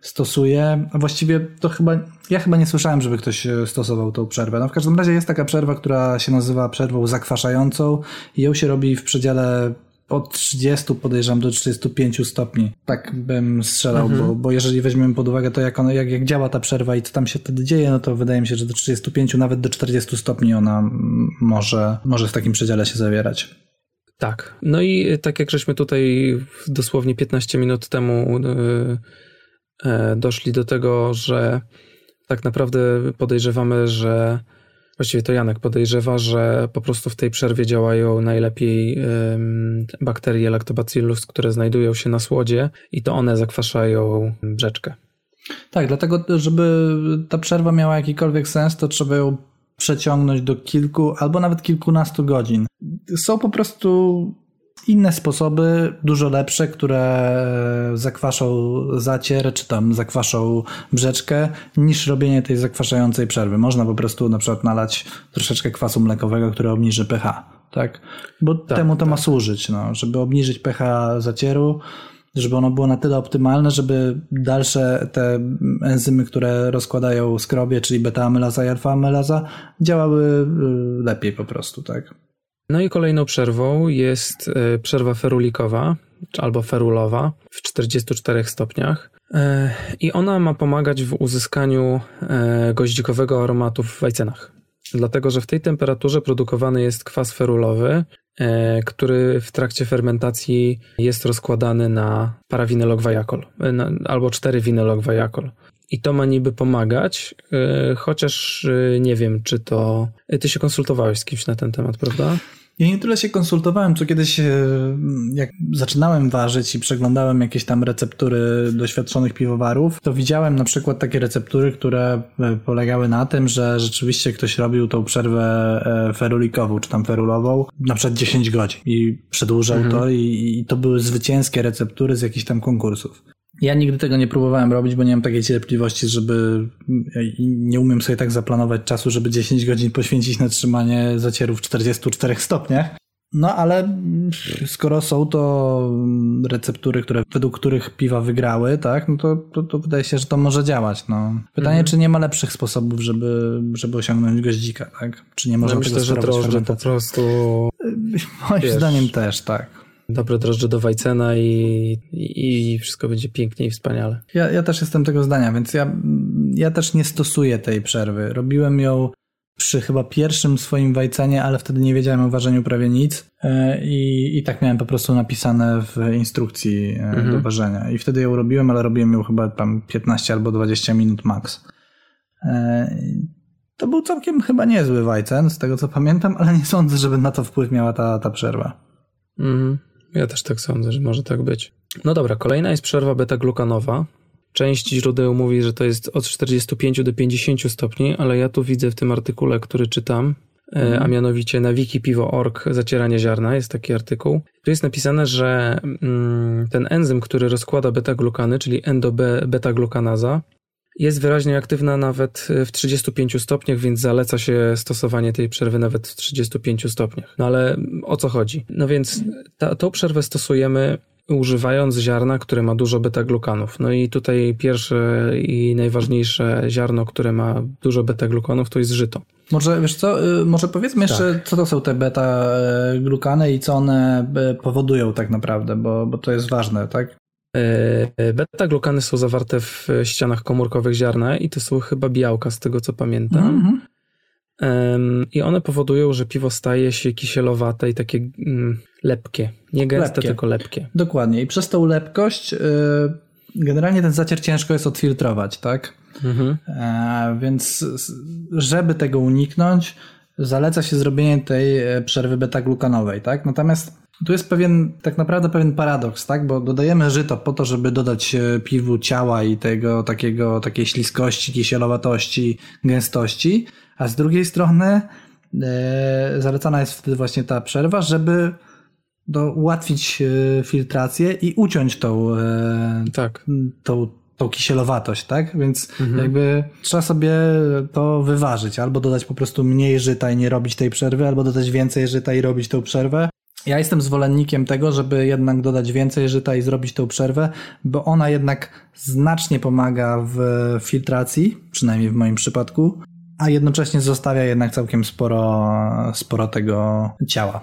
stosuje. A właściwie to chyba, ja chyba nie słyszałem, żeby ktoś stosował tą przerwę. No w każdym razie jest taka przerwa, która się nazywa przerwą zakwaszającą i ją się robi w przedziale od 30 podejrzewam do 35 stopni. Tak bym strzelał, mhm. bo, bo jeżeli weźmiemy pod uwagę to, jak, ona, jak, jak działa ta przerwa i co tam się wtedy dzieje, no to wydaje mi się, że do 35, nawet do 40 stopni ona może, może w takim przedziale się zawierać. Tak. No i e, tak jak żeśmy tutaj dosłownie 15 minut temu e, e, doszli do tego, że tak naprawdę podejrzewamy, że właściwie to Janek podejrzewa, że po prostu w tej przerwie działają najlepiej bakterie lactobacillus, które znajdują się na słodzie i to one zakwaszają brzeczkę. Tak, dlatego żeby ta przerwa miała jakikolwiek sens, to trzeba ją przeciągnąć do kilku albo nawet kilkunastu godzin. Są po prostu inne sposoby, dużo lepsze, które zakwaszą zacier, czy tam zakwaszą brzeczkę, niż robienie tej zakwaszającej przerwy. Można po prostu na przykład nalać troszeczkę kwasu mlekowego, który obniży pH, tak? Bo tak, temu to tak. ma służyć, no, żeby obniżyć pH zacieru, żeby ono było na tyle optymalne, żeby dalsze te enzymy, które rozkładają skrobie, czyli beta-amylaza i alfa-amylaza, działały y, lepiej po prostu, tak? No i kolejną przerwą jest y, przerwa ferulikowa, albo ferulowa w 44 stopniach. Y, I ona ma pomagać w uzyskaniu goździkowego aromatu w wajcenach. Dlatego, że w tej temperaturze produkowany jest kwas ferulowy, E, który w trakcie fermentacji jest rozkładany na parawinylogwajakol e, albo 4-winylogwajakol. I to ma niby pomagać, e, chociaż nie wiem, czy to. Ty się konsultowałeś z kimś na ten temat, prawda? Ja nie tyle się konsultowałem, co kiedyś e, jak zaczynałem ważyć i przeglądałem jakieś tam receptury doświadczonych piwowarów, to widziałem na przykład takie receptury, które e, polegały na tym, że rzeczywiście ktoś robił tą przerwę e, ferulikową, czy tam ferulową, na przykład 10 godzin i przedłużał mhm. to i, i to były zwycięskie receptury z jakichś tam konkursów. Ja nigdy tego nie próbowałem robić, bo nie mam takiej cierpliwości, żeby nie umiem sobie tak zaplanować czasu, żeby 10 godzin poświęcić na trzymanie zacierów w 44 stopniach. No ale skoro są to receptury, które, według których piwa wygrały, tak, no to, to, to wydaje się, że to może działać. No. Pytanie, mhm. czy nie ma lepszych sposobów, żeby, żeby osiągnąć goździka, tak? Czy nie można no, myślę, że drożdże po prostu... Moim wiesz, zdaniem też, tak. Dobre drożdże do Wajcena i, i, i wszystko będzie pięknie i wspaniale. Ja, ja też jestem tego zdania, więc ja, ja też nie stosuję tej przerwy. Robiłem ją przy chyba pierwszym swoim wajcenie, ale wtedy nie wiedziałem o ważeniu prawie nic e, i, i tak miałem po prostu napisane w instrukcji e, mhm. do ważenia. I wtedy ją robiłem, ale robiłem ją chyba tam 15 albo 20 minut max. E, to był całkiem chyba niezły wajcen, z tego co pamiętam, ale nie sądzę, żeby na to wpływ miała ta, ta przerwa. Mhm. Ja też tak sądzę, że może tak być. No dobra, kolejna jest przerwa beta-glukanowa. Część źródeł mówi, że to jest od 45 do 50 stopni, ale ja tu widzę w tym artykule, który czytam, mm. a mianowicie na wikipiwo.org zacieranie ziarna, jest taki artykuł. Tu jest napisane, że mm, ten enzym, który rozkłada beta-glukany, czyli endo-beta-glukanaza, jest wyraźnie aktywna nawet w 35 stopniach, więc zaleca się stosowanie tej przerwy nawet w 35 stopniach. No ale o co chodzi? No więc ta, tą przerwę stosujemy używając ziarna, które ma dużo beta-glukanów. No i tutaj pierwsze i najważniejsze ziarno, które ma dużo beta-glukanów, to jest żyto. Może wiesz co, y, może powiedzmy jeszcze, tak. co to są te beta-glukany i co one y, powodują tak naprawdę, bo, bo to jest ważne, tak? Y, beta-glukany są zawarte w ścianach komórkowych ziarna i to są chyba białka, z tego co pamiętam. Mm -hmm. I one powodują, że piwo staje się kisielowate i takie mm, lepkie. Nie gęste, lepkie. tylko lepkie. Dokładnie. I przez tą lepkość y, generalnie ten zacier ciężko jest odfiltrować, tak? Mhm. E, więc żeby tego uniknąć, zaleca się zrobienie tej e, przerwy beta-glukanowej, tak? Natomiast tu jest pewien, tak naprawdę pewien paradoks, tak? Bo dodajemy żyto po to, żeby dodać e, piwu ciała i tego takiego, takiej śliskości, kisielowatości, gęstości, a z drugiej strony e, zalecana jest wtedy właśnie ta przerwa, żeby do, ułatwić e, filtrację i uciąć tą, e, tak. tą, tą kisielowatość, tak? Więc mhm. jakby trzeba sobie to wyważyć. Albo dodać po prostu mniej żyta i nie robić tej przerwy, albo dodać więcej żyta i robić tą przerwę. Ja jestem zwolennikiem tego, żeby jednak dodać więcej żyta i zrobić tą przerwę, bo ona jednak znacznie pomaga w filtracji, przynajmniej w moim przypadku, a jednocześnie zostawia jednak całkiem sporo, sporo tego ciała.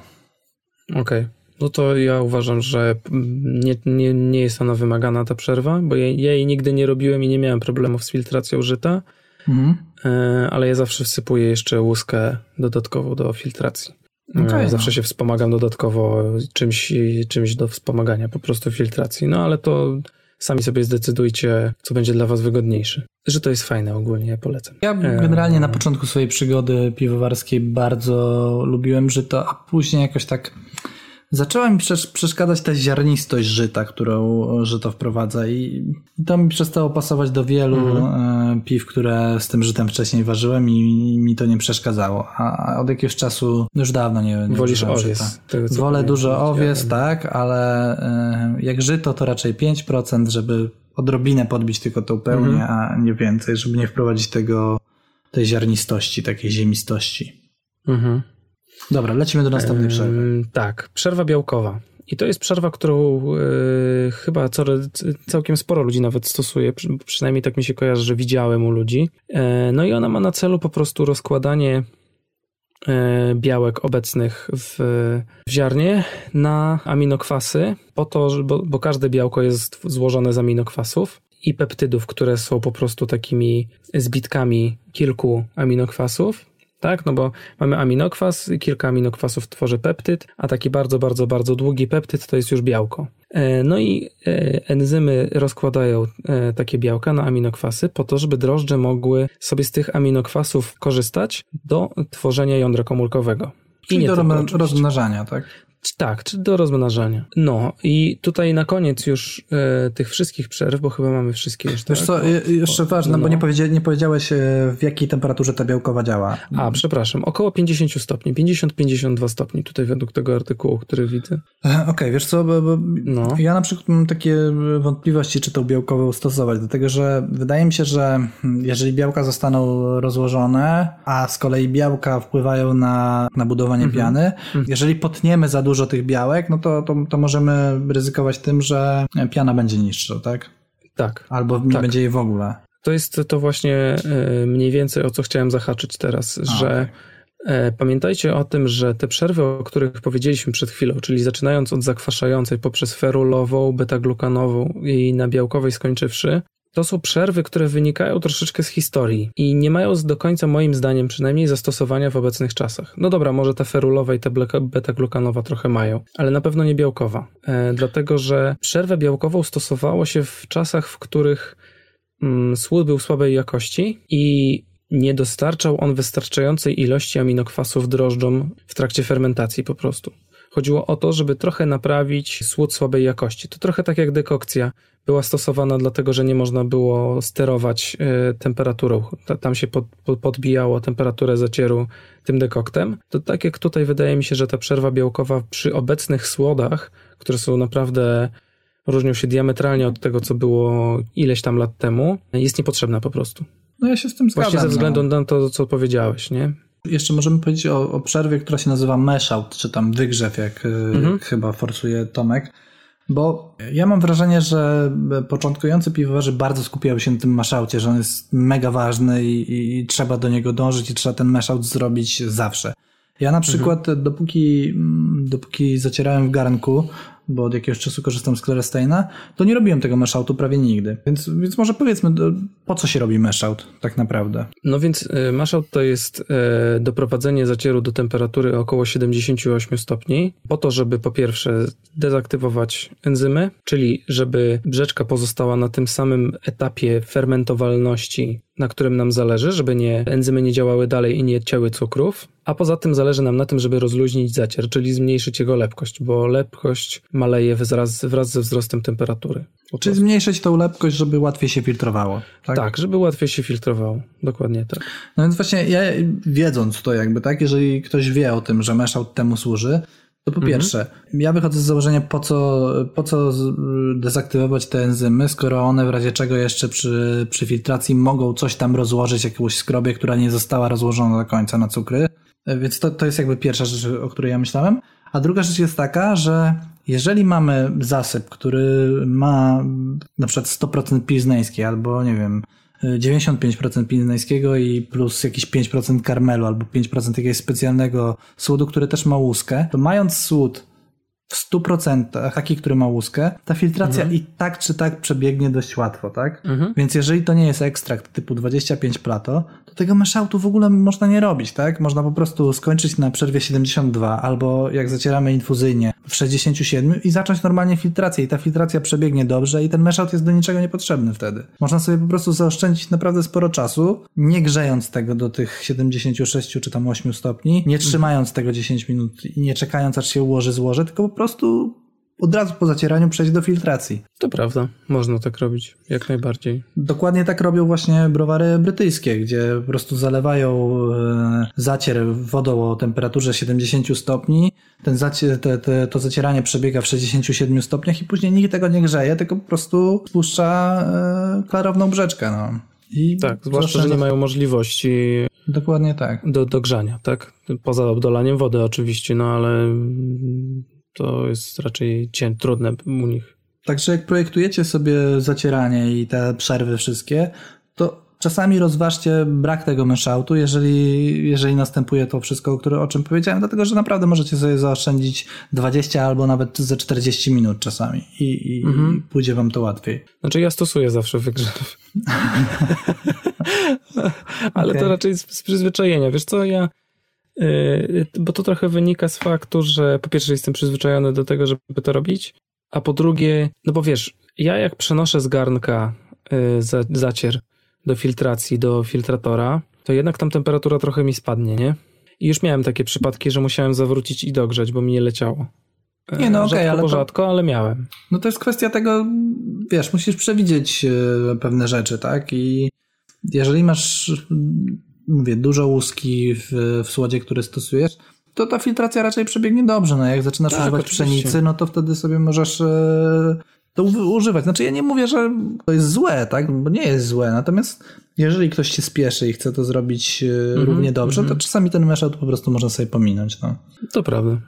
Okej. Okay. No to ja uważam, że nie, nie, nie jest ona wymagana ta przerwa, bo ja, ja jej nigdy nie robiłem i nie miałem problemów z filtracją żyta, mhm. E, ale ja zawsze wsypuję jeszcze łuskę dodatkową do filtracji. E, okay, no. zawsze no. się wspomagam dodatkowo czymś, czymś do wspomagania po prostu filtracji. No ale to Sami sobie zdecydujcie, co będzie dla was wygodniejsze. Że to jest fajne ogólnie, ja polecam. Ja generalnie na początku swojej przygody piwowarskiej bardzo lubiłem żyto, a później jakoś tak zaczęła mi przeszkadzać ta ziarnistość żyta, którą żyto wprowadza i to mi przestało pasować do wielu mhm. E, piw, które z tym żytem wcześniej ważyłem i mi to nie przeszkadzało. A od jakiegoś czasu, już dawno nie, nie Wolisz owies. Tego, Wolę dużo owies, tak, ale e, jak żyto to raczej 5%, żeby odrobinę podbić tylko tą pełnię, mhm. a nie więcej, żeby nie wprowadzić tego tej ziarnistości, takiej ziemistości. Mhm. Dobra, lecimy do następnej przerwy. tak, przerwa białkowa. I to jest przerwa, którą y, chyba całkiem sporo ludzi nawet stosuje, przy, przynajmniej tak mi się kojarzy, że widziałem u ludzi. E, no i ona ma na celu po prostu rozkładanie e, białek obecnych w, w ziarnie na aminokwasy, po to, że, bo, bo każde białko jest złożone z aminokwasów i peptydów, które są po prostu takimi zbitkami kilku aminokwasów tak? No bo mamy aminokwas, kilka aminokwasów tworzy peptyd, a taki bardzo, bardzo, bardzo długi peptyd to jest już białko. E, no i e, enzymy rozkładają e, takie białka na aminokwasy po to, żeby drożdże mogły sobie z tych aminokwasów korzystać do tworzenia jądra komórkowego. Czyli do rozmnażania, tak? Tak, czy do rozmnażania. No i tutaj na koniec już e, tych wszystkich przerw, bo chyba mamy wszystkie już. Wiesz tak? co, jeszcze ważne, no. bo nie, powiedzia nie powiedziałeś e, w jakiej temperaturze ta białkowa działa. A, przepraszam, około 50 stopni, 50-52 stopni tutaj według tego artykułu, który widzę. E, okej, okay, wiesz co, bo, bo no. ja na przykład mam takie wątpliwości, czy tą białkową stosować, dlatego że wydaje mi się, że jeżeli białka zostaną rozłożone, a z kolei białka wpływają na, na budowanie mhm. piany, mhm. jeżeli potniemy za dużo tych białek, no to, to, to możemy ryzykować tym, że piana będzie niższa, tak? Tak. Albo nie tak. będzie jej w ogóle. To jest to właśnie e, mniej więcej o co chciałem zahaczyć teraz, A, że E, pamiętajcie o tym, że te przerwy, o których powiedzieliśmy przed chwilą, czyli zaczynając od zakwaszającej poprzez ferulową, beta-glukanową i na białkowej skończywszy, to są przerwy, które wynikają troszeczkę z historii i nie mają do końca, moim zdaniem, przynajmniej zastosowania w obecnych czasach. No dobra, może ta ferulowa i ta beta-glukanowa trochę mają, ale na pewno nie białkowa. E, dlatego, że przerwę białkową stosowało się w czasach, w których mm, słód był słabej jakości i nie dostarczał on wystarczającej ilości aminokwasów drożdżom w trakcie fermentacji po prostu. Chodziło o to, żeby trochę naprawić słód słabej jakości. To trochę tak jak dekokcja była stosowana dlatego, że nie można było sterować y, temperaturą. Tam się pod, pod, podbijało temperaturę zacieru tym dekoktem. To tak jak tutaj wydaje mi się, że ta przerwa białkowa przy obecnych słodach, które są naprawdę różnią się diametralnie od tego, co było ileś tam lat temu, jest niepotrzebna po prostu. No ja się z tym zgadzam. Właśnie ze względu no. na to, co powiedziałeś, nie? Jeszcze możemy powiedzieć o, o przerwie, która się nazywa meshout, czy tam wygrzew, jak e, mhm. chyba forsuje Tomek. Bo ja mam wrażenie, że początkujący piwowarzy bardzo skupiają się na tym maszaucie, że on jest mega ważny i, i, i trzeba do niego dążyć i trzeba ten mashout zrobić zawsze. Ja na mhm. przykład, mhm. dopóki, dopóki zacierałem w garnku, bo od jakiegoś czasu korzystam z Claresteina, to nie robiłem tego meshoutu prawie nigdy. Więc, więc może powiedzmy, po co się robi meshout tak naprawdę? No więc y, meshout to jest y, doprowadzenie zacieru do temperatury około 78 stopni, po to, żeby po pierwsze dezaktywować enzymy, czyli żeby brzeczka pozostała na tym samym etapie fermentowalności na którym nam zależy, żeby nie, enzymy nie działały dalej i nie cięły cukrów, a poza tym zależy nam na tym, żeby rozluźnić zacier, czyli zmniejszyć jego lepkość, bo lepkość maleje wraz, wraz ze wzrostem temperatury. Czyli zmniejszyć tą lepkość, żeby łatwiej się filtrowało. Tak? tak, żeby łatwiej się filtrowało. Dokładnie tak. No więc właśnie ja wiedząc to jakby, tak, jeżeli ktoś wie o tym, że meshout temu służy, to po mhm. pierwsze, ja wychodzę z założenia, po co, po co dezaktywować te enzymy, skoro one w razie czego jeszcze przy, przy filtracji mogą coś tam rozłożyć, jakąś skrobie, która nie została rozłożona do końca na cukry. Więc to, to jest jakby pierwsza rzecz, o której ja myślałem. A druga rzecz jest taka, że jeżeli mamy zasyp, który ma na przykład 100% pilzneńskiej albo nie wiem, 95% pilzneńskiego i plus jakieś 5% karmelu albo 5% jakiegoś specjalnego słodu, który też ma łuskę, to mając słód w 100% taki, który ma łuskę, ta filtracja mhm. i tak czy tak przebiegnie dość łatwo, tak? Mhm. Więc jeżeli to nie jest ekstrakt typu 25 plato, to tego meszałtu w ogóle można nie robić, tak? Można po prostu skończyć na przerwie 72 albo jak zacieramy infuzyjnie w 67 i zacząć normalnie filtrację i ta filtracja przebiegnie dobrze i ten meszałt jest do niczego niepotrzebny wtedy. Można sobie po prostu zaoszczędzić naprawdę sporo czasu, nie grzejąc tego do tych 76 czy tam 8 stopni, nie trzymając tego 10 minut i nie czekając aż się ułoży, złoży, tylko po prostu od razu po zacieraniu przejść do filtracji. To prawda, można tak robić, jak najbardziej. Dokładnie tak robią właśnie browary brytyjskie, gdzie po prostu zalewają e, zacier wodą o temperaturze 70 stopni, ten zacier, te, te, to zacieranie przebiega w 67 stopniach i później nikt tego nie grzeje, tylko po prostu spuszcza e, klarowną brzeczkę. No. I tak, zwłaszcza, że nie mają możliwości Dokładnie tak. Do, do grzania, tak? Poza obdolaniem wody oczywiście, no ale to jest raczej cię, trudne u nich. Także jak projektujecie sobie zacieranie i te przerwy wszystkie, czasami rozważcie brak tego meszałtu, jeżeli, jeżeli następuje to wszystko, które, o czym powiedziałem, dlatego że naprawdę możecie sobie zaoszczędzić 20 albo nawet ze 40 minut czasami i, i, mhm. i pójdzie wam to łatwiej. Znaczy ja stosuję zawsze wygrzew. Ale okay. to raczej z, z przyzwyczajenia. Wiesz co, ja Yy, bo to trochę wynika z faktu, że po pierwsze jestem przyzwyczajony do tego, żeby to robić, a po drugie, no bo wiesz, ja jak przenoszę z garnka yy, zacier do filtracji, do filtratora, to jednak tam temperatura trochę mi spadnie, nie? I już miałem takie przypadki, że musiałem zawrócić i dogrzać, bo mi nie leciało. Nie, no okej, okay, ale. To, rzadko, ale miałem. No to jest kwestia tego, wiesz, musisz przewidzieć yy, pewne rzeczy, tak? I jeżeli masz mówię, dużo łuski w, w słodzie, który stosujesz, to ta filtracja raczej przebiegnie dobrze. No jak zaczynasz tak, używać oczywiście. pszenicy, no to wtedy sobie możesz e, to używać. Znaczy ja nie mówię, że to jest złe, tak? Bo nie jest złe. Natomiast jeżeli ktoś się spieszy i chce to zrobić mm -hmm, równie dobrze, mm -hmm. to czasami ten meshout po prostu można sobie pominąć. No. To prawda.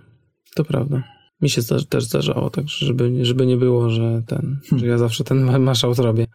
To prawda. Mi się też zdarzało, tak, żeby, żeby nie było, że ten, hmm. że ja zawsze ten mashout robię.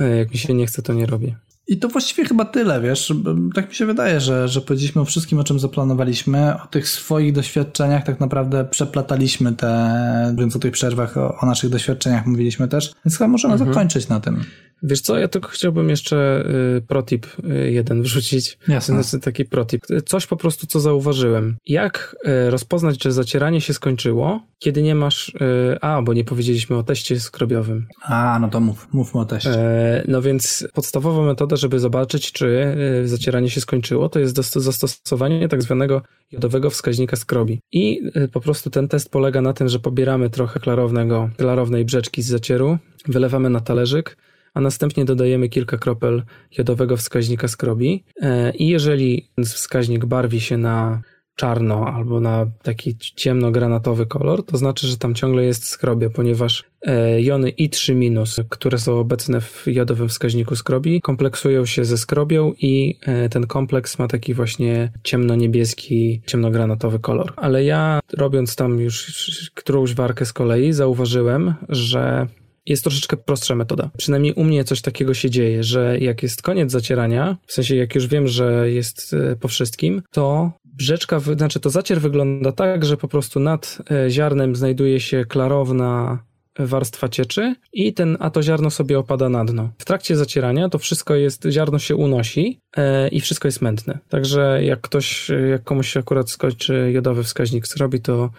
E, jak mi się nie chce, to nie robię. I to właściwie chyba tyle, wiesz. Tak mi się wydaje, że, że powiedzieliśmy o wszystkim, o czym zaplanowaliśmy. O tych swoich doświadczeniach tak naprawdę przeplataliśmy te, więc o tych przerwach, o, o naszych doświadczeniach mówiliśmy też. Więc chyba możemy mhm. zakończyć na tym. Wiesz co, ja tylko chciałbym jeszcze y, protip y, jeden wrzucić. Jasne. Znaczy taki protip. Coś po prostu, co zauważyłem. Jak y, rozpoznać, czy zacieranie się skończyło, kiedy nie masz... A, bo nie powiedzieliśmy o teście skrobiowym. A, no to mów, mówmy o teście. E, no więc podstawowa metoda, żeby zobaczyć, czy zacieranie się skończyło, to jest zastosowanie tak zwanego jodowego wskaźnika skrobi. I po prostu ten test polega na tym, że pobieramy trochę klarownego, klarownej brzeczki z zacieru, wylewamy na talerzyk, a następnie dodajemy kilka kropel jodowego wskaźnika skrobi. E, I jeżeli wskaźnik barwi się na czarno albo na taki ciemno-granatowy kolor, to znaczy, że tam ciągle jest skrobia, ponieważ e, jony I3-, które są obecne w jodowym wskaźniku skrobi, kompleksują się ze skrobią i e, ten kompleks ma taki właśnie ciemno-niebieski, ciemno-granatowy kolor. Ale ja robiąc tam już którąś warkę z kolei zauważyłem, że jest troszeczkę prostsza metoda. Przynajmniej u mnie coś takiego się dzieje, że jak jest koniec zacierania, w sensie jak już wiem, że jest e, po wszystkim, to brzeczka, znaczy to zacier wygląda tak, że po prostu nad e, ziarnem znajduje się klarowna warstwa cieczy i ten, a to ziarno sobie opada na dno. W trakcie zacierania to wszystko jest, ziarno się unosi e, i wszystko jest mętne. Także jak ktoś, jak komuś się akurat skończy jodowy wskaźnik zrobi, to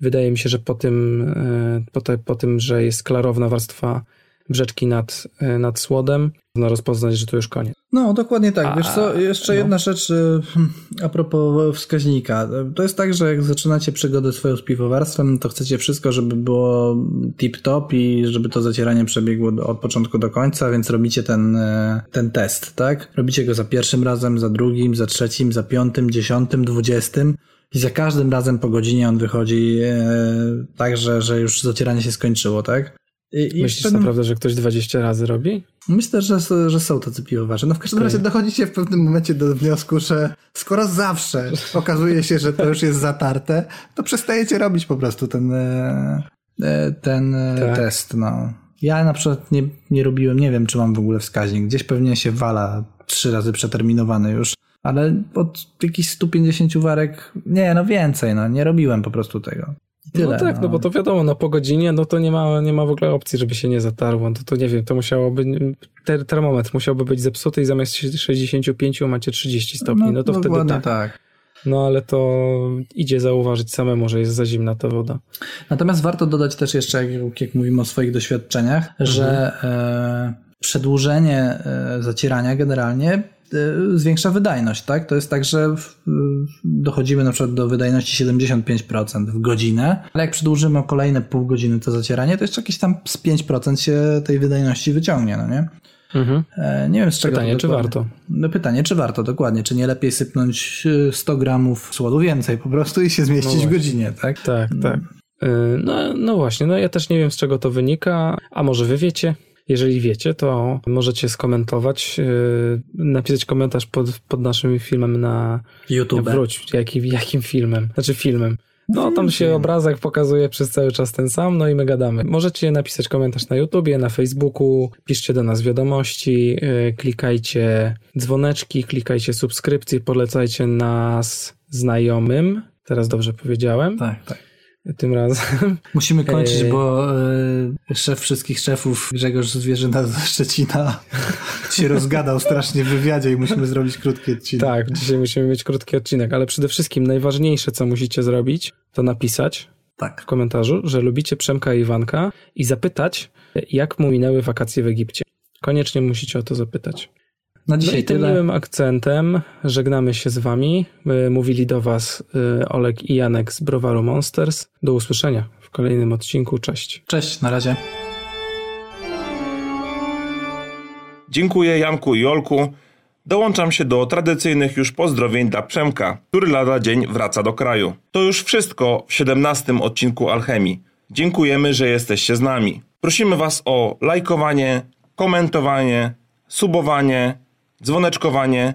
Wydaje mi się, że po tym, e, po, te, po tym że jest klarowna warstwa brzeczki nad, e, nad słodem, można rozpoznać, że to już koniec. No, dokładnie tak. Wiesz co, jeszcze no. jedna rzecz e, a propos wskaźnika. To jest tak, że jak zaczynacie przygodę swoją z piwowarstwem, to chcecie wszystko, żeby było tip-top i żeby to zacieranie przebiegło od początku do końca, więc robicie ten, ten test, tak? Robicie go za pierwszym razem, za drugim, za trzecim, za piątym, dziesiątym, dwudziestym i za każdym razem po godzinie on wychodzi e, tak, że, że już zacieranie się skończyło, tak? I, Myślisz pewnym... naprawdę, że ktoś 20 razy robi? Myślę, że, że są tacy piwowarze. No w każdym razie dochodzicie w pewnym momencie do wniosku, że skoro zawsze okazuje się, że to już jest zatarte, to przestajecie robić po prostu ten, e, e, ten tak. test. No. Ja na przykład nie, nie robiłem, nie wiem, czy mam w ogóle wskaźnik. Gdzieś pewnie się wala trzy razy przeterminowany już ale od jakichś 150 warek, nie, no więcej, no nie robiłem po prostu tego. Tyle, no tak, no. no. bo to wiadomo, no po godzinie, no to nie ma, nie ma w ogóle opcji, żeby się nie zatarło. To, to nie wiem, to musiałoby, ter, termometr musiałby być zepsuty i zamiast 65 macie 30 stopni, no, no to no, wtedy tak. tak. No ale to idzie zauważyć samemu, że jest za zimna ta woda. Natomiast warto dodać też jeszcze, jak, jak mówimy o swoich doświadczeniach, mhm. że e, przedłużenie e, zacierania generalnie zwiększa wydajność, tak? To jest tak, że dochodzimy na przykład do wydajności 75% w godzinę, ale jak przedłużymy o kolejne pół godziny to zacieranie, to jeszcze jakieś tam z 5% się tej wydajności wyciągnie, no nie? Mhm. E, nie wiem z czego. Pytanie, czy warto? No pytanie, czy warto, dokładnie. Czy nie lepiej sypnąć 100 gramów słodu więcej po prostu i się zmieścić no w godzinie, tak? Tak, tak. E, no, no właśnie, no ja też nie wiem z czego to wynika, a może wy wiecie? Jeżeli wiecie, to możecie skomentować, yy, napisać komentarz pod, pod naszym filmem na YouTube. Wróć, jakim, jakim filmem? Znaczy filmem. No, tam się obrazek pokazuje przez cały czas ten sam, no i my gadamy. Możecie napisać komentarz na YouTubie, na Facebooku, piszcie do nas wiadomości, yy, klikajcie dzwoneczki, klikajcie subskrypcje, polecajcie nas znajomym. Teraz dobrze powiedziałem. Tak, tak tym razem. Musimy kończyć, bo e, szef wszystkich szefów Grzegorz Zwierzyna ze Szczecina się rozgadał strasznie w wywiadzie i musimy zrobić krótki odcinek. Tak, dzisiaj musimy mieć krótki odcinek, ale przede wszystkim najważniejsze, co musicie zrobić, to napisać tak. w komentarzu, że lubicie Przemka i Iwanka i zapytać, jak mu minęły wakacje w Egipcie. Koniecznie musicie o to zapytać. Na dzisiaj no i tym miłym akcentem żegnamy się z wami. Mówili do was y, Olek i Janek z Browaru Monsters. Do usłyszenia w kolejnym odcinku. Cześć. Cześć, na razie. Dziękuję Janku i Olku. Dołączam się do tradycyjnych już pozdrowień dla Przemka, który lada dzień wraca do kraju. To już wszystko w 17 odcinku Alchemii. Dziękujemy, że jesteście z nami. Prosimy Was o lajkowanie, komentowanie, subowanie, dzwoneczkowanie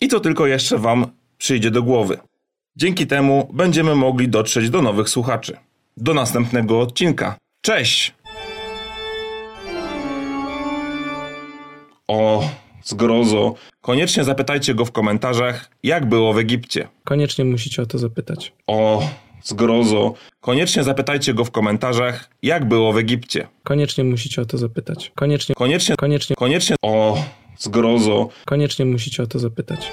i co tylko jeszcze Wam przyjdzie do głowy. Dzięki temu będziemy mogli dotrzeć do nowych słuchaczy. Do następnego odcinka. Cześć! O, zgrozo. Koniecznie zapytajcie go w komentarzach, jak było w Egipcie. Koniecznie musicie o to zapytać. O, zgrozo. Koniecznie zapytajcie go w komentarzach, jak było w Egipcie. Koniecznie musicie o to zapytać. Koniecznie, Koniecznie, koniecznie, koniecznie, o, zgrozo. koniecznie musicie o to zapytać.